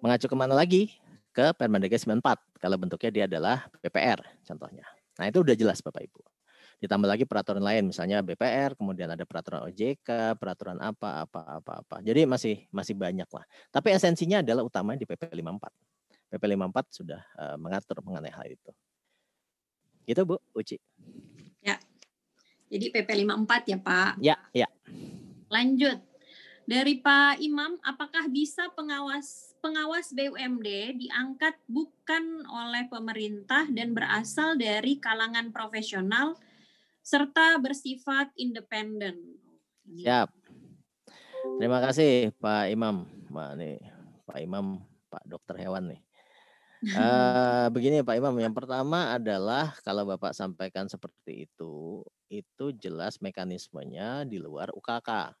Mengacu ke mana lagi? Ke Permendagri 94 kalau bentuknya dia adalah BPR contohnya. Nah, itu udah jelas Bapak Ibu. Ditambah lagi peraturan lain misalnya BPR, kemudian ada peraturan OJK, peraturan apa apa apa apa. Jadi masih masih banyak lah. Tapi esensinya adalah utama di PP 54. PP 54 sudah uh, mengatur mengenai hal itu. Gitu Bu Uci. Ya. Jadi PP 54 ya, Pak. Ya, ya. Lanjut. Dari Pak Imam, apakah bisa pengawas pengawas BUMD diangkat bukan oleh pemerintah dan berasal dari kalangan profesional serta bersifat independen? Siap. Terima kasih Pak Imam. Pak nih, Pak Imam, Pak Dokter Hewan nih. Uh, begini Pak Imam, yang pertama adalah kalau Bapak sampaikan seperti itu, itu jelas mekanismenya di luar UKK.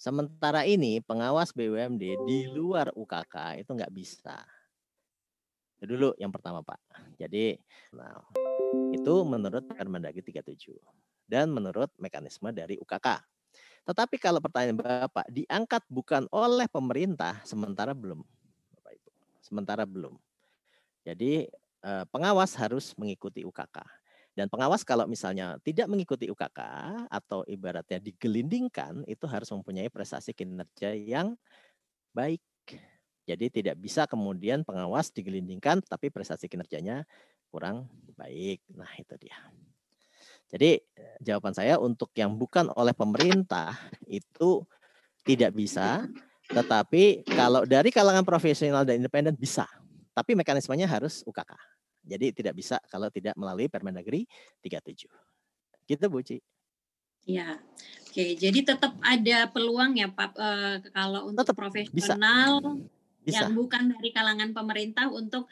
Sementara ini pengawas BUMD di luar UKK itu nggak bisa. Itu dulu yang pertama Pak. Jadi, nah, itu menurut Permendagri 37 dan menurut mekanisme dari UKK. Tetapi kalau pertanyaan Bapak diangkat bukan oleh pemerintah, sementara belum. Bapak Ibu. Sementara belum. Jadi eh, pengawas harus mengikuti UKK. Dan pengawas kalau misalnya tidak mengikuti UKK atau ibaratnya digelindingkan itu harus mempunyai prestasi kinerja yang baik. Jadi tidak bisa kemudian pengawas digelindingkan tapi prestasi kinerjanya kurang baik. Nah, itu dia. Jadi jawaban saya untuk yang bukan oleh pemerintah itu tidak bisa, tetapi kalau dari kalangan profesional dan independen bisa. Tapi mekanismenya harus UKK. Jadi tidak bisa kalau tidak melalui Permendagri 37. Gitu Bu Ci. Ya, oke. Jadi tetap ada peluang ya Pak e, kalau untuk tetap profesional bisa. yang bukan dari kalangan pemerintah untuk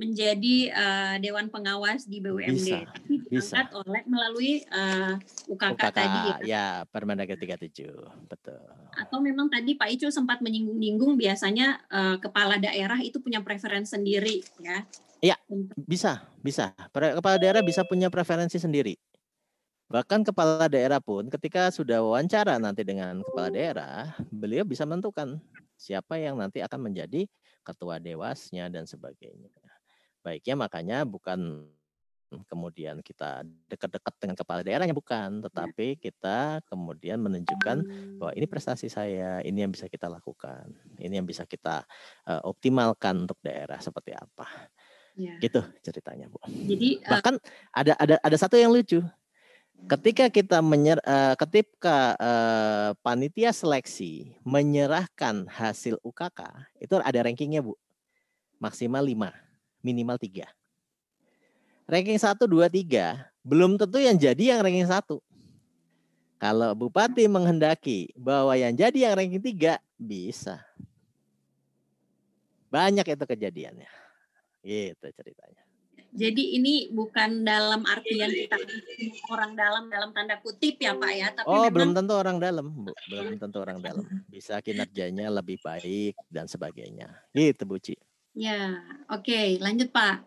menjadi uh, dewan pengawas di BUMD bisa, tapi diangkat bisa. oleh melalui uh, eh, UKK, UKK tadi ya. Ya, Permendagri 37. Betul. Atau memang tadi Pak Icu sempat menyinggung-nyinggung biasanya uh, kepala daerah itu punya preferensi sendiri ya. Iya, bisa, bisa. Kepala daerah bisa punya preferensi sendiri. Bahkan kepala daerah pun ketika sudah wawancara nanti dengan kepala daerah, beliau bisa menentukan siapa yang nanti akan menjadi ketua dewasnya dan sebagainya baiknya makanya bukan kemudian kita dekat-dekat dengan kepala daerahnya bukan, iya. tetapi kita kemudian menunjukkan bahwa ini prestasi saya, ini yang bisa kita lakukan, ini yang bisa kita uh, optimalkan untuk daerah seperti apa, ya. gitu ceritanya bu. Jadi bahkan uh, ada ada ada satu yang lucu, ketika kita menyer, uh, ketika uh, panitia seleksi menyerahkan hasil UKK itu ada rankingnya bu, maksimal 5 minimal tiga. Ranking 1, 2, 3 belum tentu yang jadi yang ranking 1. Kalau bupati menghendaki bahwa yang jadi yang ranking 3 bisa. Banyak itu kejadiannya. Gitu ceritanya. Jadi ini bukan dalam artian kita orang dalam dalam tanda kutip ya Pak ya, tapi Oh, memang... belum tentu orang dalam, Bu. Belum tentu orang dalam. Bisa kinerjanya lebih baik dan sebagainya. Gitu, Bu Ci. Ya, oke, okay. lanjut Pak.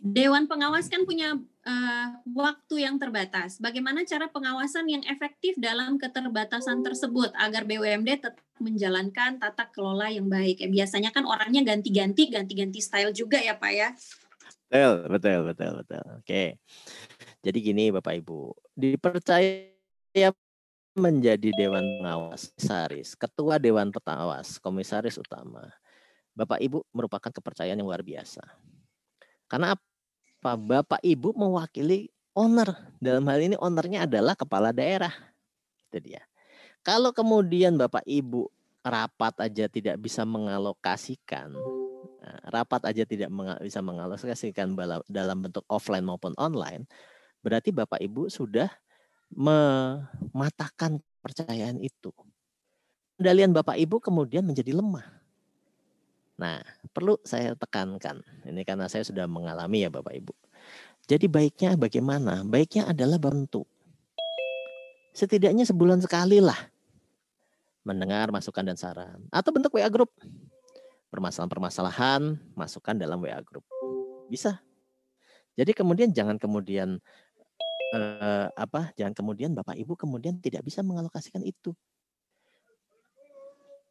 Dewan pengawas kan punya uh, waktu yang terbatas. Bagaimana cara pengawasan yang efektif dalam keterbatasan tersebut agar BUMD tetap menjalankan tata kelola yang baik? Ya, biasanya kan orangnya ganti-ganti, ganti-ganti style juga ya Pak ya. Betul, betul, betul, betul. Oke. Jadi gini Bapak Ibu, dipercaya menjadi Dewan Pengawas, komisaris, Ketua Dewan Pengawas, Komisaris Utama Bapak Ibu merupakan kepercayaan yang luar biasa. Karena apa? Bapak Ibu mewakili owner. Dalam hal ini ownernya adalah kepala daerah. Itu dia. Kalau kemudian Bapak Ibu rapat aja tidak bisa mengalokasikan, nah, rapat aja tidak bisa mengalokasikan dalam bentuk offline maupun online, berarti Bapak Ibu sudah mematahkan kepercayaan itu. Kendalian Bapak Ibu kemudian menjadi lemah. Nah, perlu saya tekankan, ini karena saya sudah mengalami ya Bapak Ibu. Jadi baiknya bagaimana? Baiknya adalah bantu. Setidaknya sebulan sekali lah mendengar masukan dan saran atau bentuk WA group. Permasalahan-permasalahan masukkan dalam WA group. Bisa. Jadi kemudian jangan kemudian eh, apa? Jangan kemudian Bapak Ibu kemudian tidak bisa mengalokasikan itu.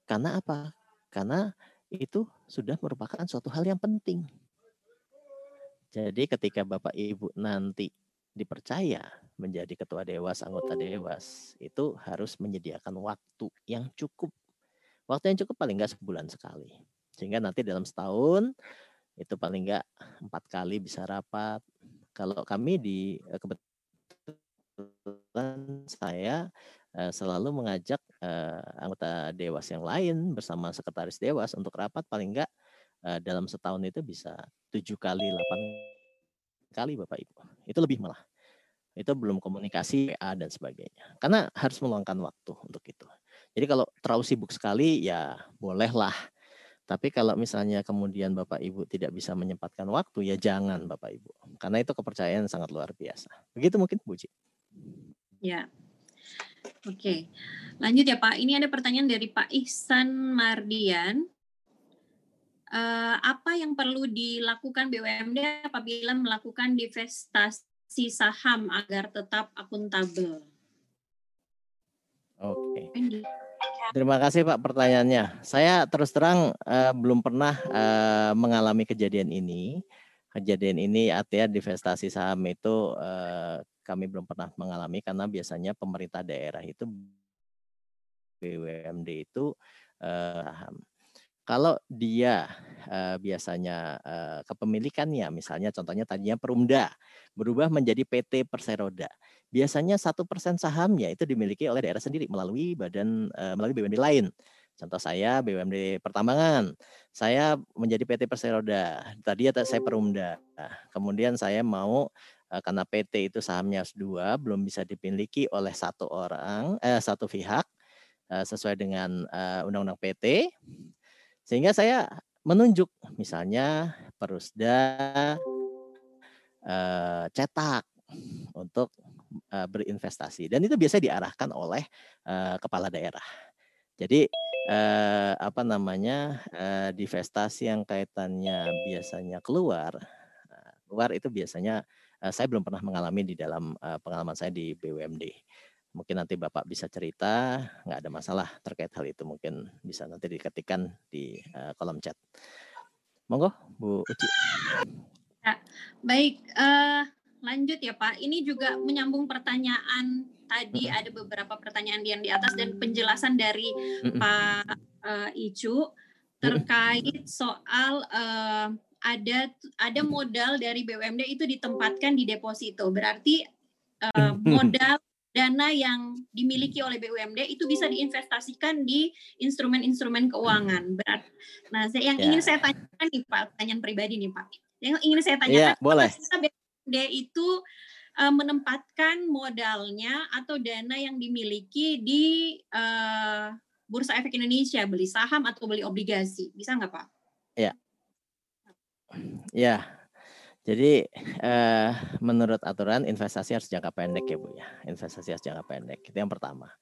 Karena apa? Karena itu sudah merupakan suatu hal yang penting. Jadi ketika Bapak Ibu nanti dipercaya menjadi ketua dewas, anggota dewas, itu harus menyediakan waktu yang cukup. Waktu yang cukup paling enggak sebulan sekali. Sehingga nanti dalam setahun itu paling enggak empat kali bisa rapat. Kalau kami di eh, kebetulan saya Eh, selalu mengajak uh, anggota dewas yang lain bersama sekretaris dewas untuk rapat paling enggak uh, dalam setahun itu bisa tujuh kali, delapan kali Bapak Ibu. Itu lebih malah. itu belum komunikasi WA dan sebagainya. Karena harus meluangkan waktu untuk itu. Jadi kalau terlalu sibuk sekali ya bolehlah. Tapi kalau misalnya kemudian Bapak Ibu tidak bisa menyempatkan waktu ya jangan Bapak Ibu. Karena itu kepercayaan sangat luar biasa. Begitu mungkin Bu Ci. Ya. Oke. Lanjut ya Pak. Ini ada pertanyaan dari Pak Ihsan Mardian. Uh, apa yang perlu dilakukan BUMD apabila melakukan divestasi saham agar tetap akuntabel? Oke. Terima kasih Pak pertanyaannya. Saya terus terang uh, belum pernah uh, mengalami kejadian ini. Kejadian ini artinya divestasi saham itu uh, kami belum pernah mengalami karena biasanya pemerintah daerah itu BUMD itu uh, kalau dia uh, biasanya uh, kepemilikannya, misalnya contohnya tadinya Perumda berubah menjadi PT Perseroda, biasanya satu persen sahamnya itu dimiliki oleh daerah sendiri melalui badan uh, melalui BUMD lain. Contoh saya BUMD Pertambangan, saya menjadi PT Perseroda. Tadi saya Perumda. Kemudian saya mau karena PT itu sahamnya dua, belum bisa dimiliki oleh satu orang, eh, satu pihak sesuai dengan undang-undang PT sehingga saya menunjuk misalnya Perusda cetak untuk berinvestasi dan itu biasanya diarahkan oleh kepala daerah. Jadi apa namanya uh, divestasi yang kaitannya biasanya keluar keluar itu biasanya saya belum pernah mengalami di dalam uh, pengalaman saya di BUMD. Mungkin nanti Bapak bisa cerita, nggak ada masalah terkait hal itu. Mungkin bisa nanti diketikkan di uh, kolom chat. Monggo, Bu Uci. Ya, baik, uh, lanjut ya Pak. Ini juga menyambung pertanyaan tadi ada beberapa pertanyaan yang di atas dan penjelasan dari Pak uh, Icu terkait soal uh, ada ada modal dari BUMD itu ditempatkan di deposito. Berarti uh, modal dana yang dimiliki oleh BUMD itu bisa diinvestasikan di instrumen-instrumen keuangan. Berat. Nah, saya, yang yeah. ingin saya tanyakan nih Pak, pertanyaan pribadi nih Pak. Yang ingin saya tanyakan, yeah, boleh. BUMD itu uh, menempatkan modalnya atau dana yang dimiliki di uh, Bursa Efek Indonesia, beli saham atau beli obligasi, bisa nggak Pak? Ya. Ya, jadi eh, menurut aturan investasi harus jangka pendek ya Bu ya. Investasi harus jangka pendek. Itu yang pertama.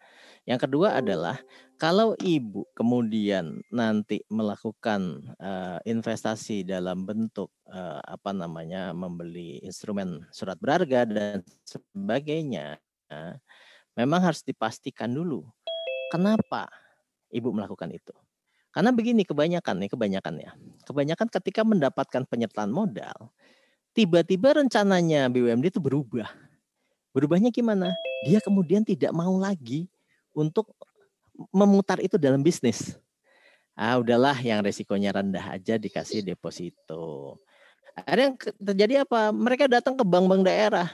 Yang kedua adalah kalau Ibu kemudian nanti melakukan eh, investasi dalam bentuk eh, apa namanya membeli instrumen surat berharga dan sebagainya, memang harus dipastikan dulu kenapa Ibu melakukan itu. Karena begini kebanyakan nih kebanyakan ya. Kebanyakan ketika mendapatkan penyertaan modal tiba-tiba rencananya BUMD itu berubah. Berubahnya gimana? Dia kemudian tidak mau lagi untuk memutar itu dalam bisnis. Ah, udahlah yang resikonya rendah aja dikasih deposito. Akhirnya yang terjadi apa? Mereka datang ke bank-bank daerah.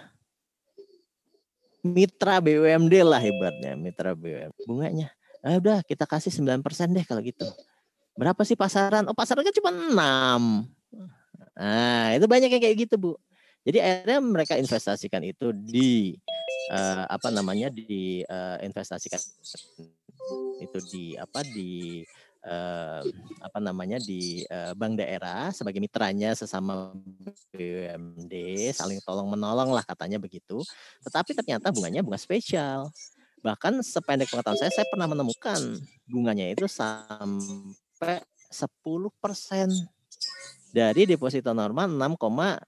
Mitra BUMD lah hebatnya, mitra BUMD. Bunganya, ah udah kita kasih 9% deh kalau gitu. Berapa sih pasaran? Oh pasaran kan cuma 6. Nah, itu banyak yang kayak gitu, Bu. Jadi akhirnya mereka investasikan itu di uh, apa namanya di uh, investasikan itu di apa di uh, apa namanya di uh, bank daerah sebagai mitranya sesama BUMD saling tolong menolong lah katanya begitu. Tetapi ternyata bunganya bunga spesial. Bahkan sependek pengetahuan saya, saya pernah menemukan bunganya itu sampai 10 persen dari deposito normal 6,25.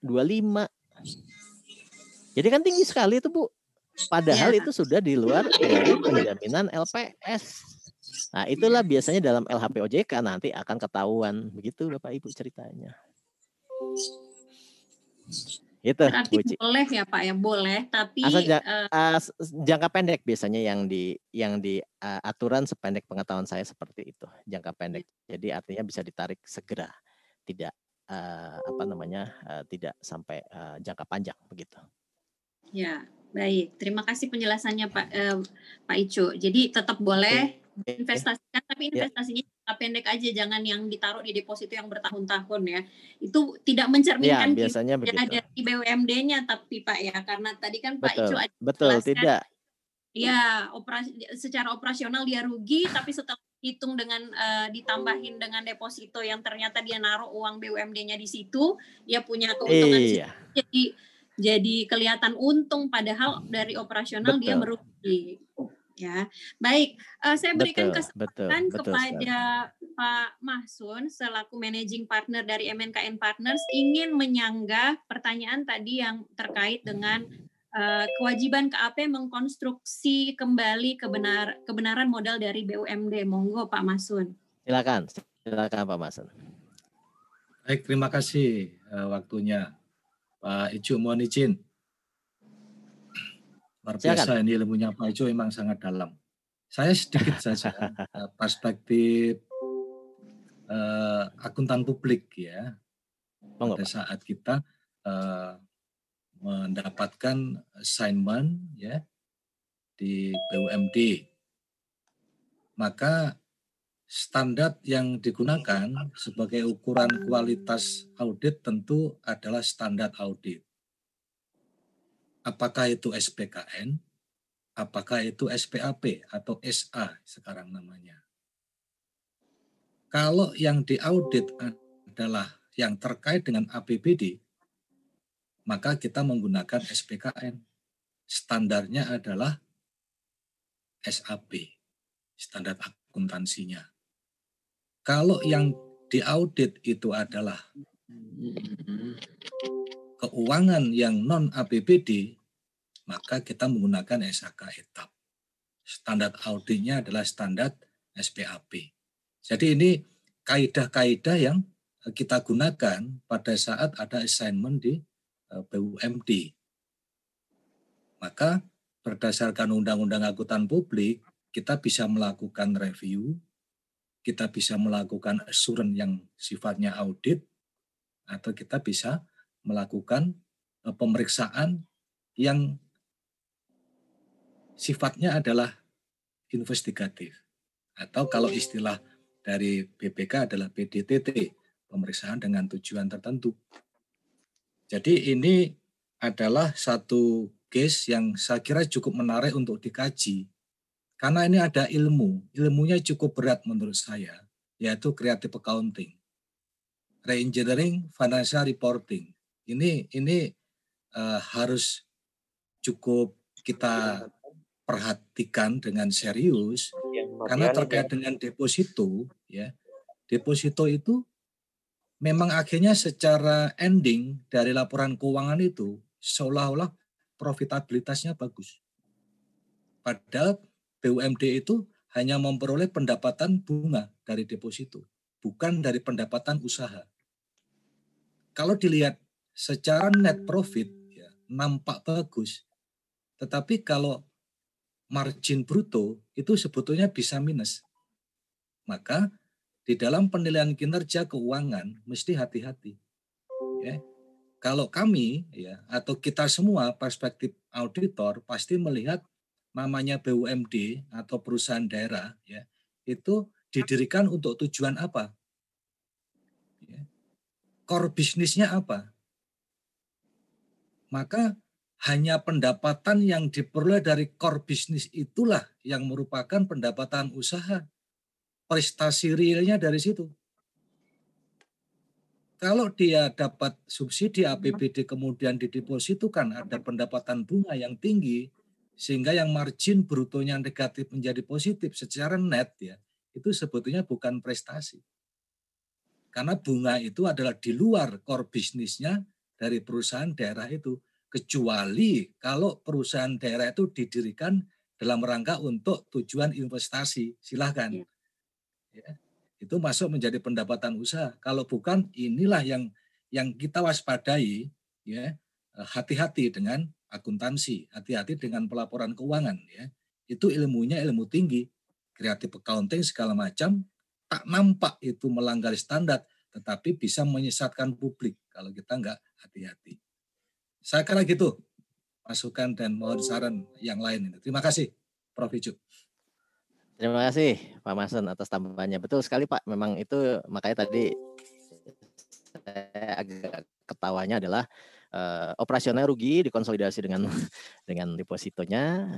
Jadi kan tinggi sekali itu Bu. Padahal ya. itu sudah di luar dari penjaminan LPS. Nah itulah biasanya dalam LHP OJK nanti akan ketahuan. Begitu Bapak Ibu ceritanya. Itu Berarti Bu boleh ya Pak ya boleh tapi Asal uh, uh, jangka pendek biasanya yang di yang di uh, aturan sependek pengetahuan saya seperti itu jangka pendek. Jadi artinya bisa ditarik segera tidak uh, apa namanya uh, tidak sampai uh, jangka panjang begitu. Ya baik terima kasih penjelasannya Pak uh, Pak Icu. Jadi tetap boleh investasikan tapi ya. investasinya jangka pendek aja, jangan yang ditaruh di deposito yang bertahun-tahun ya. Itu tidak Ya, mencerminkan biasanya kinerja begitu. dari BUMD-nya tapi Pak ya, karena tadi kan Pak Icu ada betul, jelaskan, tidak. ya operasi secara operasional dia rugi, tapi setelah hitung dengan eh, ditambahin dengan deposito yang ternyata dia naruh uang BUMD-nya di situ, dia punya keuntungan Iya, jadi jadi kelihatan untung padahal dari operasional dia Betul. merugi ya. Baik eh, saya berikan betul, betul, kesempatan betul kepada Pak Mahsun selaku managing partner dari MNKN Partners ingin menyanggah pertanyaan tadi yang terkait dengan eh, kewajiban KAP mengkonstruksi kembali kebenar kebenaran modal dari BUMD monggo Pak Mahsun. Silakan, silakan Pak Masen. Baik, terima kasih eh, waktunya. Pak Icu mohon izin. Luar Silakan. biasa ini ilmunya Pak Icu memang sangat dalam. Saya sedikit saja eh, perspektif eh, akuntan publik ya Monggo, pada saat kita eh, mendapatkan assignment ya di BUMD maka standar yang digunakan sebagai ukuran kualitas audit tentu adalah standar audit. Apakah itu SPKN, apakah itu SPAP atau SA sekarang namanya. Kalau yang diaudit adalah yang terkait dengan APBD, maka kita menggunakan SPKN. Standarnya adalah SAP, standar akuntansinya. Kalau yang diaudit itu adalah keuangan yang non APBD, maka kita menggunakan SHK etap. Standar auditnya adalah standar SPAP. Jadi ini kaidah-kaidah yang kita gunakan pada saat ada assignment di eh, BUMD. Maka berdasarkan Undang-Undang Angkutan Publik, kita bisa melakukan review, kita bisa melakukan assurance yang sifatnya audit, atau kita bisa melakukan eh, pemeriksaan yang sifatnya adalah investigatif. Atau kalau istilah dari BPK adalah PDTT, pemeriksaan dengan tujuan tertentu. Jadi ini adalah satu case yang saya kira cukup menarik untuk dikaji. Karena ini ada ilmu, ilmunya cukup berat menurut saya, yaitu creative accounting, reengineering, financial reporting. Ini ini eh, harus cukup kita perhatikan dengan serius karena terkait dengan deposito ya. Deposito itu memang akhirnya secara ending dari laporan keuangan itu seolah-olah profitabilitasnya bagus. Padahal BUMD itu hanya memperoleh pendapatan bunga dari deposito bukan dari pendapatan usaha. Kalau dilihat secara net profit ya, nampak bagus tetapi kalau margin bruto itu sebetulnya bisa minus. Maka di dalam penilaian kinerja keuangan mesti hati-hati. Ya. Kalau kami ya atau kita semua perspektif auditor pasti melihat namanya BUMD atau perusahaan daerah ya itu didirikan untuk tujuan apa? Ya. Core bisnisnya apa? Maka hanya pendapatan yang diperoleh dari core bisnis itulah yang merupakan pendapatan usaha. Prestasi realnya dari situ. Kalau dia dapat subsidi APBD kemudian didepositukan ada pendapatan bunga yang tinggi sehingga yang margin brutonya negatif menjadi positif secara net ya itu sebetulnya bukan prestasi. Karena bunga itu adalah di luar core bisnisnya dari perusahaan daerah itu kecuali kalau perusahaan daerah itu didirikan dalam rangka untuk tujuan investasi. Silahkan. Ya, itu masuk menjadi pendapatan usaha. Kalau bukan inilah yang yang kita waspadai ya hati-hati dengan akuntansi hati-hati dengan pelaporan keuangan ya. Itu ilmunya ilmu tinggi kreatif accounting segala macam tak nampak itu melanggar standar tetapi bisa menyesatkan publik kalau kita nggak hati-hati saya kira gitu masukan dan mohon saran yang lain. Terima kasih, Prof. Icu. Terima kasih Pak Mason atas tambahannya. Betul sekali Pak. Memang itu makanya tadi saya agak ketawanya adalah uh, operasional rugi dikonsolidasi dengan dengan depositonya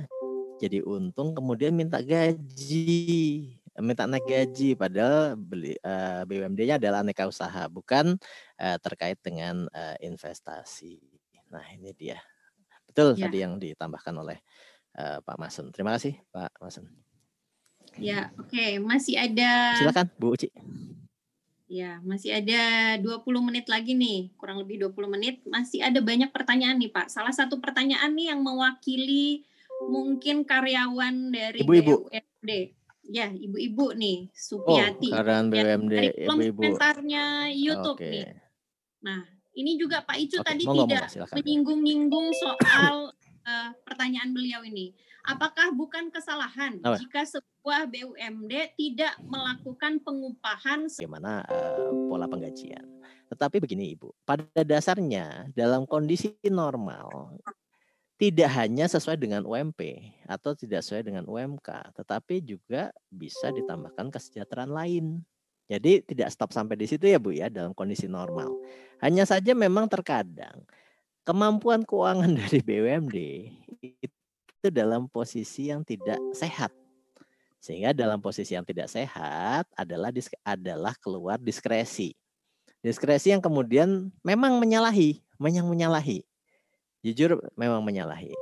jadi untung kemudian minta gaji minta naik gaji padahal beli uh, eh, BUMD-nya adalah aneka usaha bukan uh, terkait dengan uh, investasi. Nah, ini dia. Betul ya. tadi yang ditambahkan oleh uh, Pak Masen. Terima kasih Pak Masen. Ya, oke, okay. masih ada Silakan Bu Uci. Ya, masih ada 20 menit lagi nih, kurang lebih 20 menit. Masih ada banyak pertanyaan nih, Pak. Salah satu pertanyaan nih yang mewakili mungkin karyawan dari Ibu-ibu. BUMD. Ya, ibu-ibu nih, Supiati. Oh, karyawan BUMD, ya, ibu-ibu. komentarnya YouTube okay. nih. Nah, ini juga Pak Icu okay. tadi Monggo, tidak menyinggung-nyinggung soal uh, pertanyaan beliau ini. Apakah bukan kesalahan Apa? jika sebuah BUMD tidak melakukan pengupahan bagaimana uh, pola penggajian? Tetapi begini Ibu, pada dasarnya dalam kondisi normal tidak hanya sesuai dengan UMP atau tidak sesuai dengan UMK, tetapi juga bisa ditambahkan kesejahteraan lain. Jadi tidak stop sampai di situ ya Bu ya dalam kondisi normal. Hanya saja memang terkadang kemampuan keuangan dari BUMD itu dalam posisi yang tidak sehat. Sehingga dalam posisi yang tidak sehat adalah adalah keluar diskresi. Diskresi yang kemudian memang menyalahi, memang menyalahi Jujur memang menyalahi.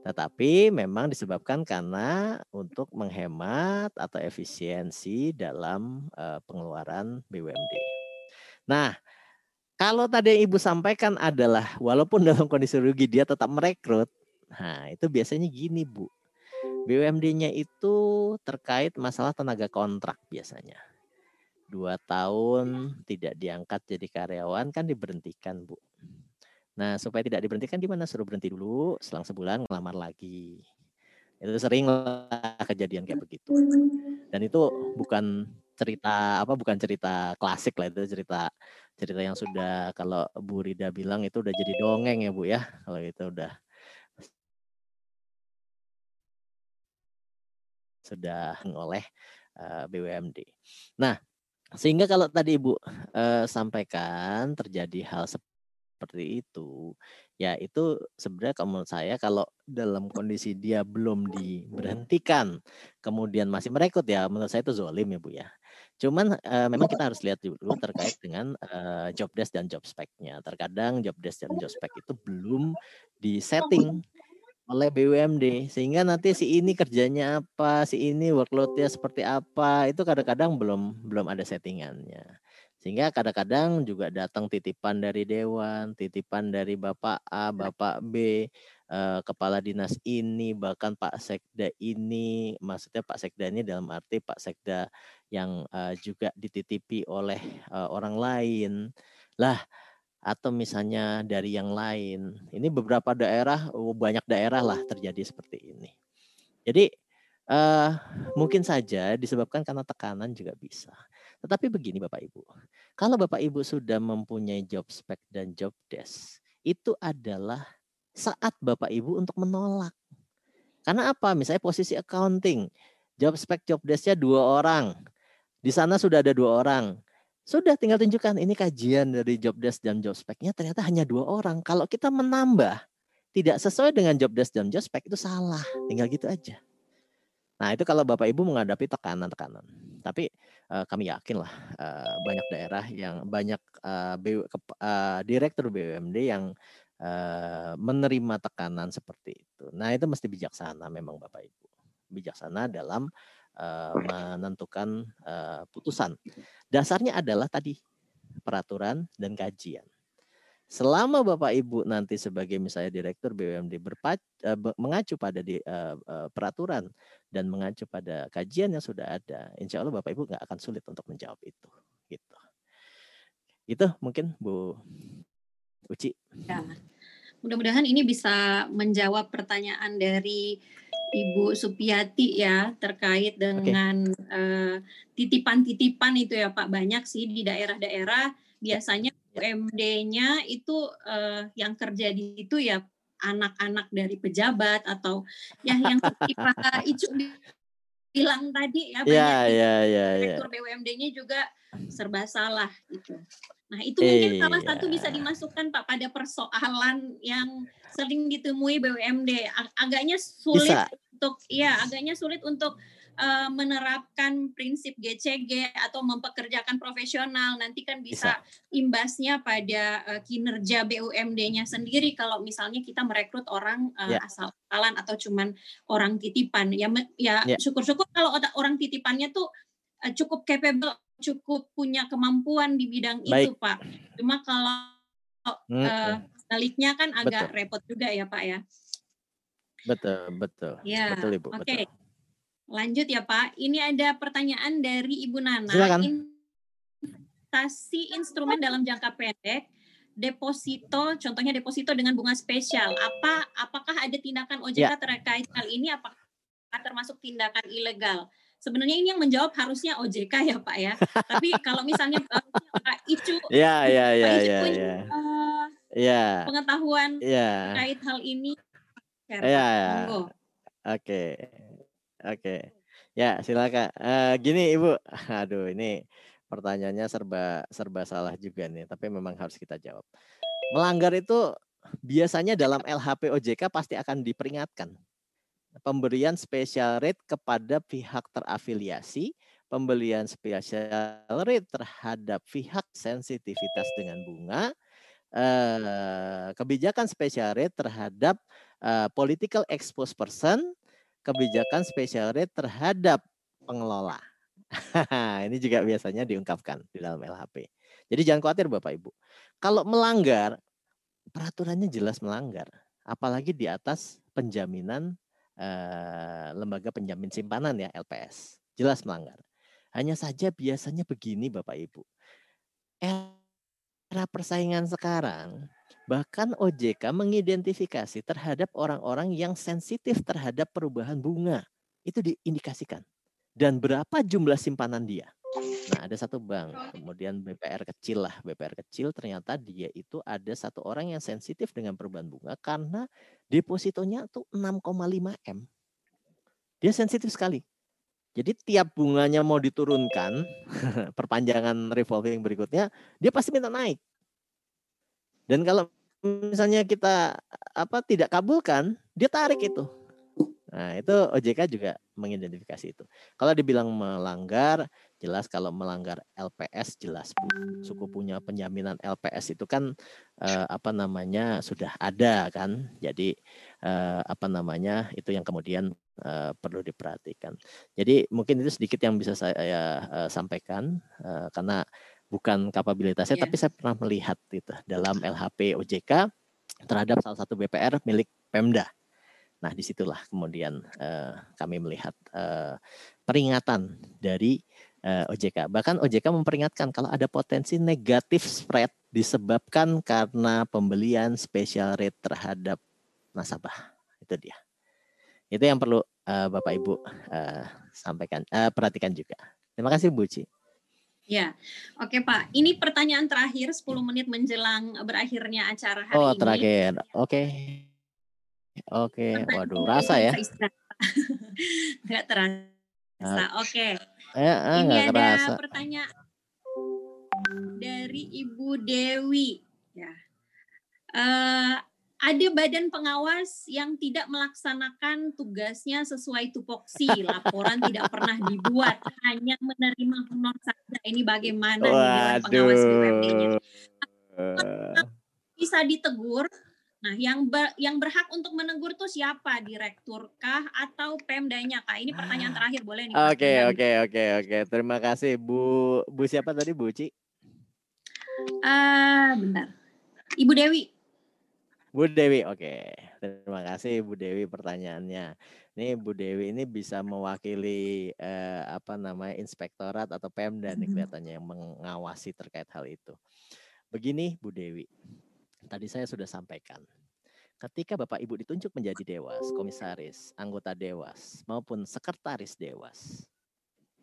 Tetapi memang disebabkan karena untuk menghemat atau efisiensi dalam uh, pengeluaran BUMD. Nah, kalau tadi yang Ibu sampaikan adalah walaupun dalam kondisi rugi dia tetap merekrut. Nah, itu biasanya gini, Bu. BUMD-nya itu terkait masalah tenaga kontrak biasanya. Dua tahun tidak diangkat jadi karyawan kan diberhentikan, Bu. Nah, supaya tidak diberhentikan gimana? Suruh berhenti dulu, selang sebulan ngelamar lagi. Itu sering kejadian kayak begitu. Dan itu bukan cerita apa bukan cerita klasik lah itu cerita cerita yang sudah kalau Bu Rida bilang itu udah jadi dongeng ya Bu ya kalau itu udah sudah oleh eh, BUMD. Nah, sehingga kalau tadi Ibu uh, sampaikan terjadi hal seperti seperti itu, ya itu sebenarnya kalau menurut saya kalau dalam kondisi dia belum diberhentikan, kemudian masih merekrut ya menurut saya itu zolim ya Bu ya. Cuman uh, memang kita harus lihat dulu terkait dengan uh, job desk dan job spec-nya. Terkadang job desk dan job spec itu belum disetting oleh BUMD sehingga nanti si ini kerjanya apa, si ini workloadnya seperti apa, itu kadang-kadang belum belum ada settingannya. Sehingga kadang-kadang juga datang titipan dari dewan, titipan dari Bapak A, Bapak B, eh, kepala dinas ini, bahkan Pak Sekda ini, maksudnya Pak Sekda ini dalam arti Pak Sekda yang eh, juga dititipi oleh eh, orang lain. Lah, atau misalnya dari yang lain. Ini beberapa daerah, oh, banyak daerah lah terjadi seperti ini. Jadi uh, mungkin saja disebabkan karena tekanan juga bisa. Tetapi begini Bapak Ibu, kalau Bapak Ibu sudah mempunyai job spec dan job desk, itu adalah saat Bapak Ibu untuk menolak. Karena apa? Misalnya posisi accounting, job spec job desknya dua orang, di sana sudah ada dua orang. Sudah tinggal tunjukkan ini kajian dari job desk dan job spec-nya ternyata hanya dua orang. Kalau kita menambah tidak sesuai dengan job desk dan job spec itu salah. Tinggal gitu aja. Nah, itu kalau Bapak Ibu menghadapi tekanan-tekanan. Tapi uh, kami yakin lah uh, banyak daerah yang banyak uh, direktur BUMD yang uh, menerima tekanan seperti itu. Nah, itu mesti bijaksana memang Bapak Ibu. Bijaksana dalam uh, menentukan uh, putusan. Dasarnya adalah tadi peraturan dan kajian. Selama Bapak Ibu nanti sebagai misalnya direktur BUMD berpac, uh, mengacu pada di, uh, uh, peraturan dan mengacu pada kajian yang sudah ada, insya Allah Bapak Ibu nggak akan sulit untuk menjawab itu. Gitu. Itu mungkin Bu Uci. Ya. Mudah-mudahan ini bisa menjawab pertanyaan dari Ibu Supiati ya terkait dengan titipan-titipan okay. uh, itu ya Pak banyak sih di daerah-daerah biasanya UMD-nya itu uh, yang kerja di itu ya anak-anak dari pejabat atau ya yang seperti Pak Icu bilang tadi ya Iya, banyak iya, iya, iya. direktur BUMD-nya juga serba salah gitu. Nah, itu mungkin salah Iya. satu bisa dimasukkan Pak pada persoalan yang sering ditemui BUMD. Ag- Agaknya sulit Bisa. untuk ya, agaknya sulit untuk eh, menerapkan prinsip GCG atau mempekerjakan profesional. Nanti kan bisa, imbasnya pada eh, kinerja BUMD-nya sendiri kalau misalnya kita merekrut orang eh, Ya. asal-asalan atau cuman orang titipan. Ya ya Ya. syukur-syukur kalau orang titipannya tuh eh, cukup capable, cukup punya kemampuan di bidang itu, Baik. Pak. Cuma kalau eh, sebaliknya kan agak Betul. repot juga ya, Pak ya. Betul, betul. Ya, Betul, Ibu. Oke. Betul. Lanjut ya, Pak. Ini ada pertanyaan dari Ibu Nana. Silakan. Investasi instrumen dalam jangka pendek deposito, contohnya deposito dengan bunga spesial. Apa apakah ada tindakan OJK Ya. terkait hal ini apakah termasuk tindakan ilegal? Sebenarnya ini yang menjawab harusnya OJK ya, Pak ya. Tapi kalau misalnya eh, Pak Icu Ya, ya, ya, Pak Icu ya, punya ya. eh, Ya, pengetahuan ya. terkait hal ini, Ya, ya. Oke, oke. Ya, silakan. Eh, gini, Ibu. Aduh, ini pertanyaannya serba serba salah juga nih, tapi memang harus kita jawab. Melanggar itu biasanya dalam LHP OJK pasti akan diperingatkan. Pemberian special rate kepada pihak terafiliasi, pembelian special rate terhadap pihak sensitivitas dengan bunga, eh, kebijakan special rate terhadap eh, political exposed person, kebijakan special rate terhadap pengelola. Ini juga biasanya diungkapkan di dalam LHP. Jadi jangan khawatir Bapak Ibu. Kalau melanggar, peraturannya jelas melanggar. Apalagi di atas penjaminan eh, lembaga penjamin simpanan ya LPS. Jelas melanggar. Hanya saja biasanya begini Bapak Ibu. Era persaingan sekarang, bahkan OJK mengidentifikasi terhadap orang-orang yang sensitif terhadap perubahan bunga. Itu diindikasikan. Dan berapa jumlah simpanan dia. Nah, ada satu bank, kemudian BPR kecil lah, BPR kecil ternyata dia itu ada satu orang yang sensitif dengan perubahan bunga karena depositonya tuh 6,5 M. Dia sensitif sekali. Jadi tiap bunganya mau diturunkan, perpanjangan revolving berikutnya, dia pasti minta naik. Dan kalau misalnya kita apa tidak kabulkan, dia tarik itu. Nah, itu OJK juga mengidentifikasi itu. Kalau dibilang melanggar, jelas kalau melanggar LPS jelas. Suku punya penjaminan LPS itu kan eh, apa namanya sudah ada kan. Jadi eh, apa namanya itu yang kemudian eh, perlu diperhatikan. Jadi mungkin itu sedikit yang bisa saya eh, sampaikan eh, karena bukan kapabilitasnya, Iya. tapi saya pernah melihat itu dalam LHP OJK terhadap salah satu BPR milik Pemda. Nah, di situlah kemudian eh, kami melihat eh, peringatan dari eh, OJK. Bahkan OJK memperingatkan kalau ada potensi negatif spread disebabkan karena pembelian special rate terhadap nasabah. Itu dia. Itu yang perlu eh, Bapak Ibu eh, sampaikan, eh, perhatikan juga. Terima kasih Bu Ci. Ya, oke Pak. Ini pertanyaan terakhir 10 menit menjelang berakhirnya acara hari Oh, ini. terakhir. Oke. Oke, waduh, rasa ya. bisa istirahat. Nggak terasa. Oke. Eh, eh, Ini ada kerasa. pertanyaan dari Ibu Dewi. Ya. Eh, ada badan pengawas yang tidak melaksanakan tugasnya sesuai tupoksi. Laporan tidak pernah dibuat, hanya menerima honor saja. Ini bagaimana nih dewan pengawas BUMD-nya? Waduh. Bisa ditegur. Nah, yang ber- yang berhak untuk menegur tuh siapa? Direktur kah atau Pemdanya kah? Ini pertanyaan terakhir boleh nih. Oke, oke, oke, oke. Terima kasih Bu Bu siapa tadi Bu Ci? Ah, bentar. Ibu Dewi. Bu Dewi, oke. Terima kasih Bu Dewi pertanyaannya. Ini Bu Dewi ini bisa mewakili eh, apa namanya inspektorat atau Pemda nih kelihatannya yang mengawasi terkait hal itu. Begini Bu Dewi, tadi saya sudah sampaikan. Ketika Bapak Ibu ditunjuk menjadi dewas, komisaris, anggota dewas maupun sekretaris dewas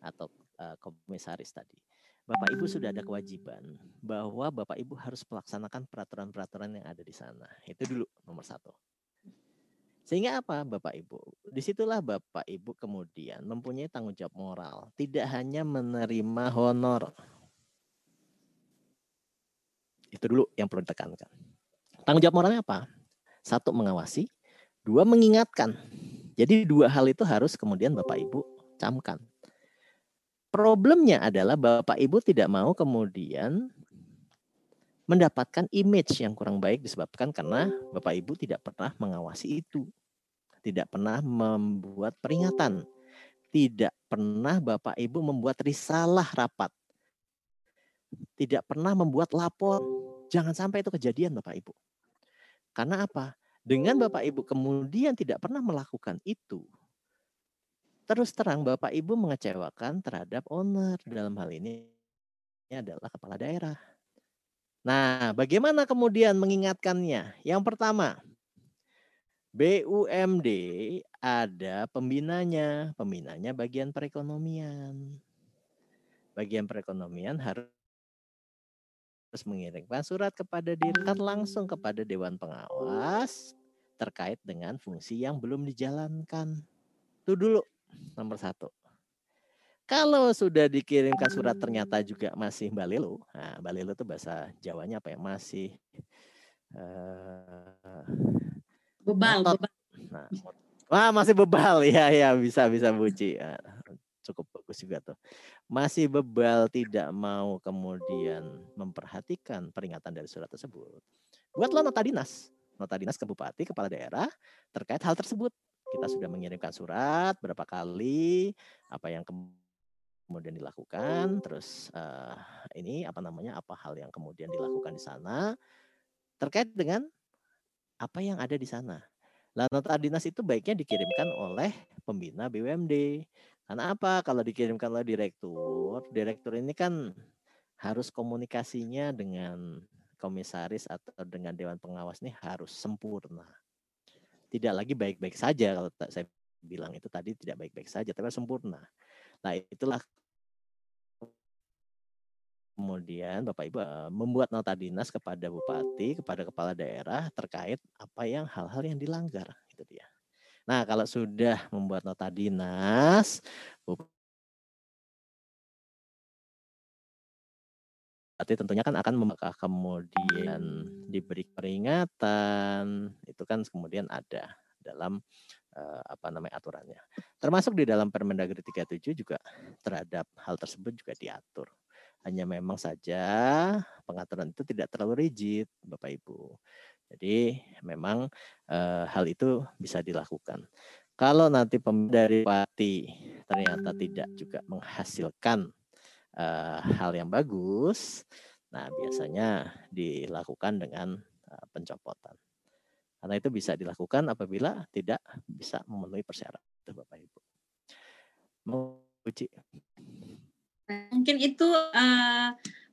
atau eh, komisaris tadi, Bapak Ibu sudah ada kewajiban bahwa Bapak Ibu harus melaksanakan peraturan-peraturan yang ada di sana. Itu dulu nomor satu. Sehingga apa Bapak Ibu? Di situlah Bapak Ibu kemudian mempunyai tanggung jawab moral. Tidak hanya menerima honor. Itu dulu yang perlu ditekankan. Tanggung jawab moralnya apa? Satu mengawasi, dua mengingatkan. Jadi dua hal itu harus kemudian Bapak Ibu camkan. Problemnya adalah Bapak Ibu tidak mau kemudian mendapatkan image yang kurang baik disebabkan karena Bapak Ibu tidak pernah mengawasi itu. Tidak pernah membuat peringatan. Tidak pernah Bapak Ibu membuat risalah rapat. Tidak pernah membuat lapor. Jangan sampai itu kejadian Bapak Ibu. Karena apa? Dengan Bapak Ibu kemudian tidak pernah melakukan itu, terus terang Bapak Ibu mengecewakan terhadap owner dalam hal ini adalah kepala daerah. Nah, bagaimana kemudian mengingatkannya? Yang pertama, BUMD ada pembinanya, pembinanya bagian perekonomian. Bagian perekonomian harus mengirimkan surat kepada direktur langsung kepada Dewan Pengawas terkait dengan fungsi yang belum dijalankan. Itu dulu nomor satu. Kalau sudah dikirimkan surat ternyata juga masih balelo, nah balelo itu bahasa Jawanya apa ya? Masih uh, bebal, bebal. Nah, wah masih bebal ya ya bisa bisa buci. Nah, cukup bagus juga tuh. Masih bebal tidak mau kemudian memperhatikan peringatan dari surat tersebut. Buatlah nota dinas, nota dinas ke bupati, kepala daerah terkait hal tersebut. Kita sudah mengirimkan surat berapa kali, apa yang kemudian dilakukan, terus uh, ini apa namanya, apa hal yang kemudian dilakukan di sana terkait dengan apa yang ada di sana. Lah nota dinas itu baiknya dikirimkan oleh pembina BUMD. Karena apa? Kalau dikirimkan oleh direktur, direktur ini kan harus komunikasinya dengan komisaris atau dengan dewan pengawas ini harus sempurna. Tidak lagi baik-baik saja kalau saya bilang itu tadi tidak baik-baik saja, tapi sempurna. Nah, itulah kemudian Bapak Ibu eh, membuat nota dinas kepada bupati, kepada kepala daerah terkait apa yang hal-hal yang dilanggar itu dia. Nah, kalau sudah membuat nota dinas, bupati tentunya kan akan membuka kemudian diberi peringatan, itu kan kemudian ada dalam uh, apa namanya aturannya. Termasuk di dalam Permendagri 37 juga terhadap hal tersebut juga diatur. Hanya memang saja pengaturan itu tidak terlalu rigid, Bapak Ibu. Jadi memang uh, hal itu bisa dilakukan. Kalau nanti dari Pati ternyata tidak juga menghasilkan uh, hal yang bagus, nah biasanya dilakukan dengan uh, pencopotan. Karena itu bisa dilakukan apabila tidak bisa memenuhi persyaratan Bapak Ibu. Uji. Mungkin itu uh,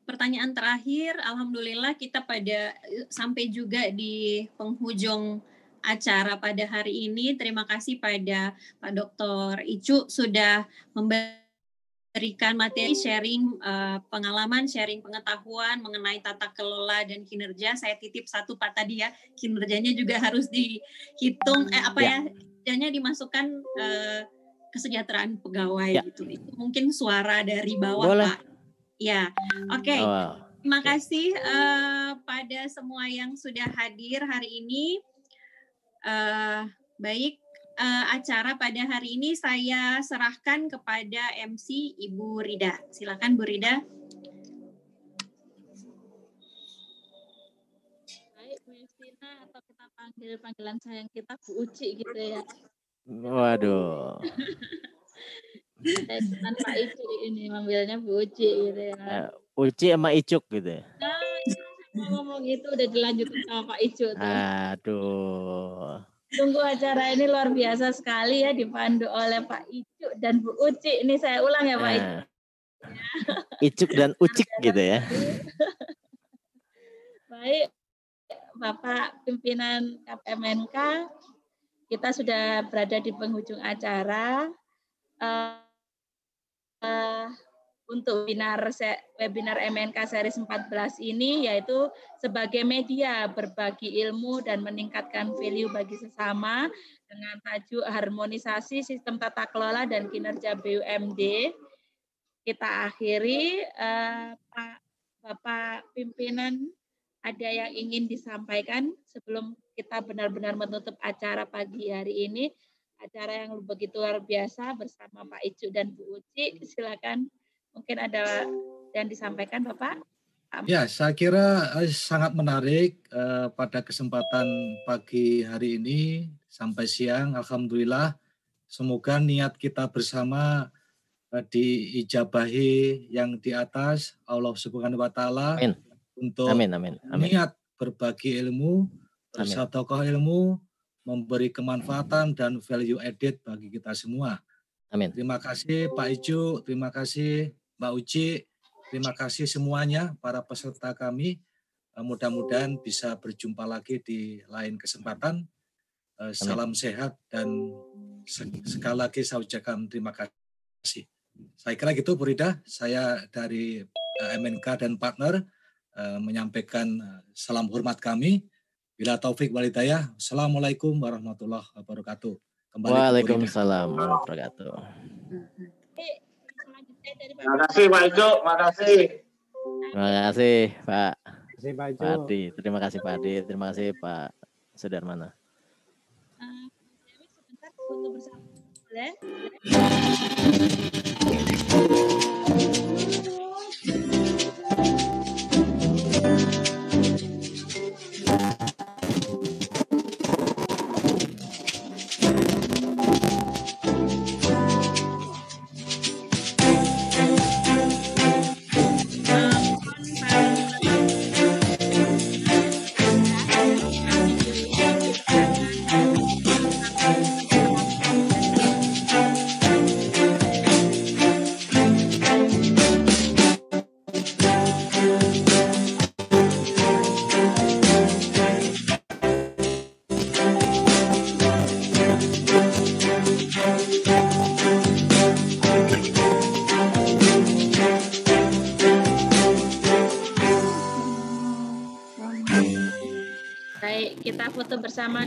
pertanyaan terakhir. Alhamdulillah kita pada sampai juga di penghujung acara pada hari ini. Terima kasih pada Pak Dr. Icu sudah memberi berikan materi sharing uh, pengalaman, sharing pengetahuan mengenai tata kelola dan kinerja. Saya titip satu Pak tadi ya, kinerjanya juga harus dihitung eh apa ya, ya kinerjanya dimasukkan uh, kesejahteraan pegawai ya. gitu. Itu mungkin suara dari bawah Boleh. Pak. Ya, oke. Okay. Oh. Terima kasih uh, pada semua yang sudah hadir hari ini. Uh, baik, uh, acara pada hari ini saya serahkan kepada MC Ibu Rida. Silakan Bu Rida. Baik, Bu Justina atau kita panggil panggilan sayang kita Bu Uci gitu ya. Waduh. Dengan Pak Icu ini manggilnya Bu Uci gitu ya. Uh, Uci sama Icuk gitu ya. Nah, ngomong itu udah dilanjutin sama Pak Icu tuh. Aduh. Tunggu acara ini luar biasa sekali ya dipandu oleh Pak Icuk dan Bu Uci. Ini saya ulang ya Pak Icuk. Nah, Icuk dan Ucik gitu ya. Baik, Bapak pimpinan KPMNK, kita sudah berada di penghujung acara. Uh, uh, untuk webinar webinar MNK series 14 ini yaitu sebagai media berbagi ilmu dan meningkatkan value bagi sesama dengan tajuk harmonisasi sistem tata kelola dan kinerja BUMD. Kita akhiri uh, Pak Bapak pimpinan ada yang ingin disampaikan sebelum kita benar-benar menutup acara pagi hari ini acara yang begitu luar biasa bersama Pak Icu dan Bu Uci. Silakan Mungkin ada yang disampaikan Bapak? Ya, saya kira eh, sangat menarik eh, pada kesempatan pagi hari ini sampai siang. Alhamdulillah, semoga niat kita bersama eh, diijabahi yang di atas Allah Subhanahu Wa Taala untuk amin, amin, amin. niat berbagi ilmu, bersedekah ilmu, memberi kemanfaatan dan value added bagi kita semua. Amin. Terima kasih Pak Icu, terima kasih Mbak Uci, terima kasih semuanya para peserta kami. Eh, mudah-mudahan bisa berjumpa lagi di lain kesempatan. Eh, salam sehat dan sekali lagi saya ucapkan terima kasih. Saya kira gitu Bu Rida, saya dari eh, MNK dan partner menyampaikan salam hormat kami. Bila taufik walidayah, Assalamualaikum warahmatullahi wabarakatuh. Kembali Waalaikumsalam warahmatullahi wabarakatuh. Terima kasih Pak Ijo, terima kasih. Terima kasih Pak. Terima kasih Pak Ijo. Pak Adi, terima kasih Pak Adi, terima kasih Pak Sudarmana. Uh, sebentar foto bersama boleh? Bersama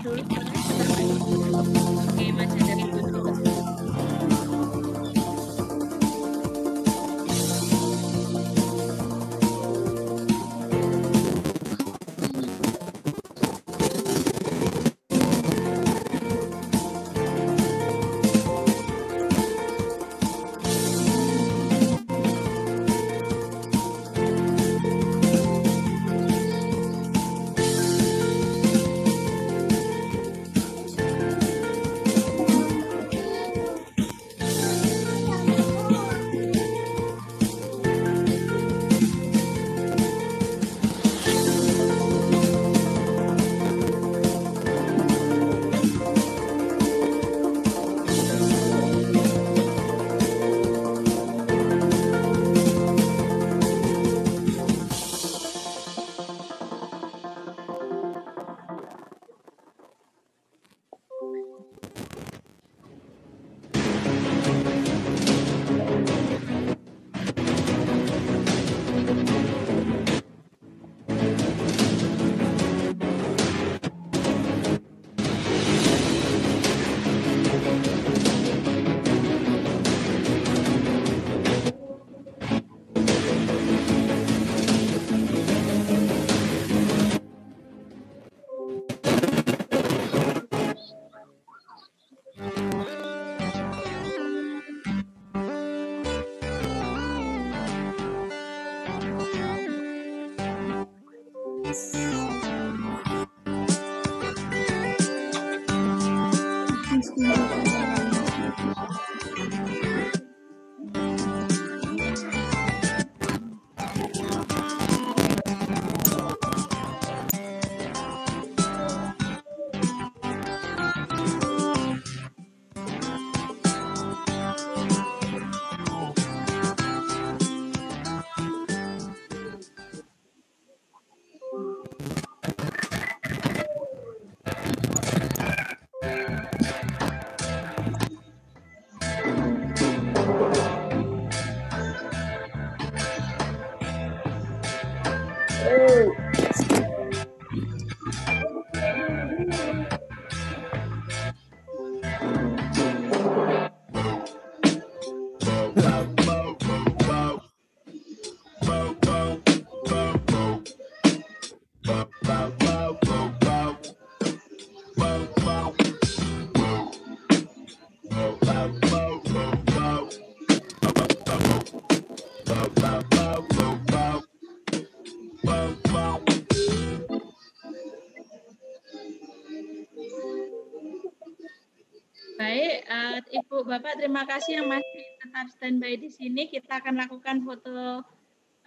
eh, Ibu Bapak terima kasih yang masih tetap standby di sini. Kita akan lakukan foto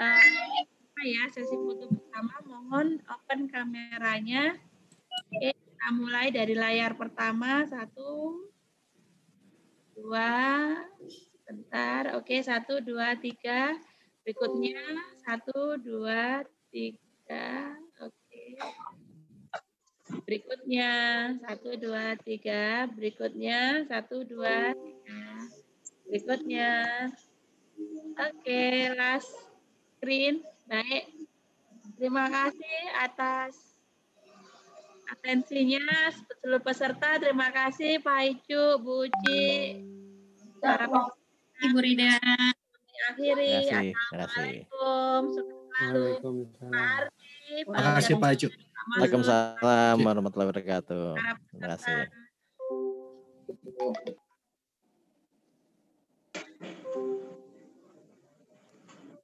eh, ya sesi foto bersama. Mohon open kameranya. Oke, kita mulai dari layar pertama satu, dua, sebentar. Oke, satu, dua, tiga. Berikutnya satu, dua, tiga. Berikutnya satu dua tiga. Berikutnya satu dua tiga. Berikutnya. Oke, last screen. Baik. Terima kasih atas atensinya seluruh peserta. Terima kasih Pak Icu, Bu Uci, Ibu Rida. akhiri. Assalamualaikum. Waalaikumsalam. Terima kasih Pak Icu. Waalaikumsalam warahmatullahi wabarakatuh. Terima kasih.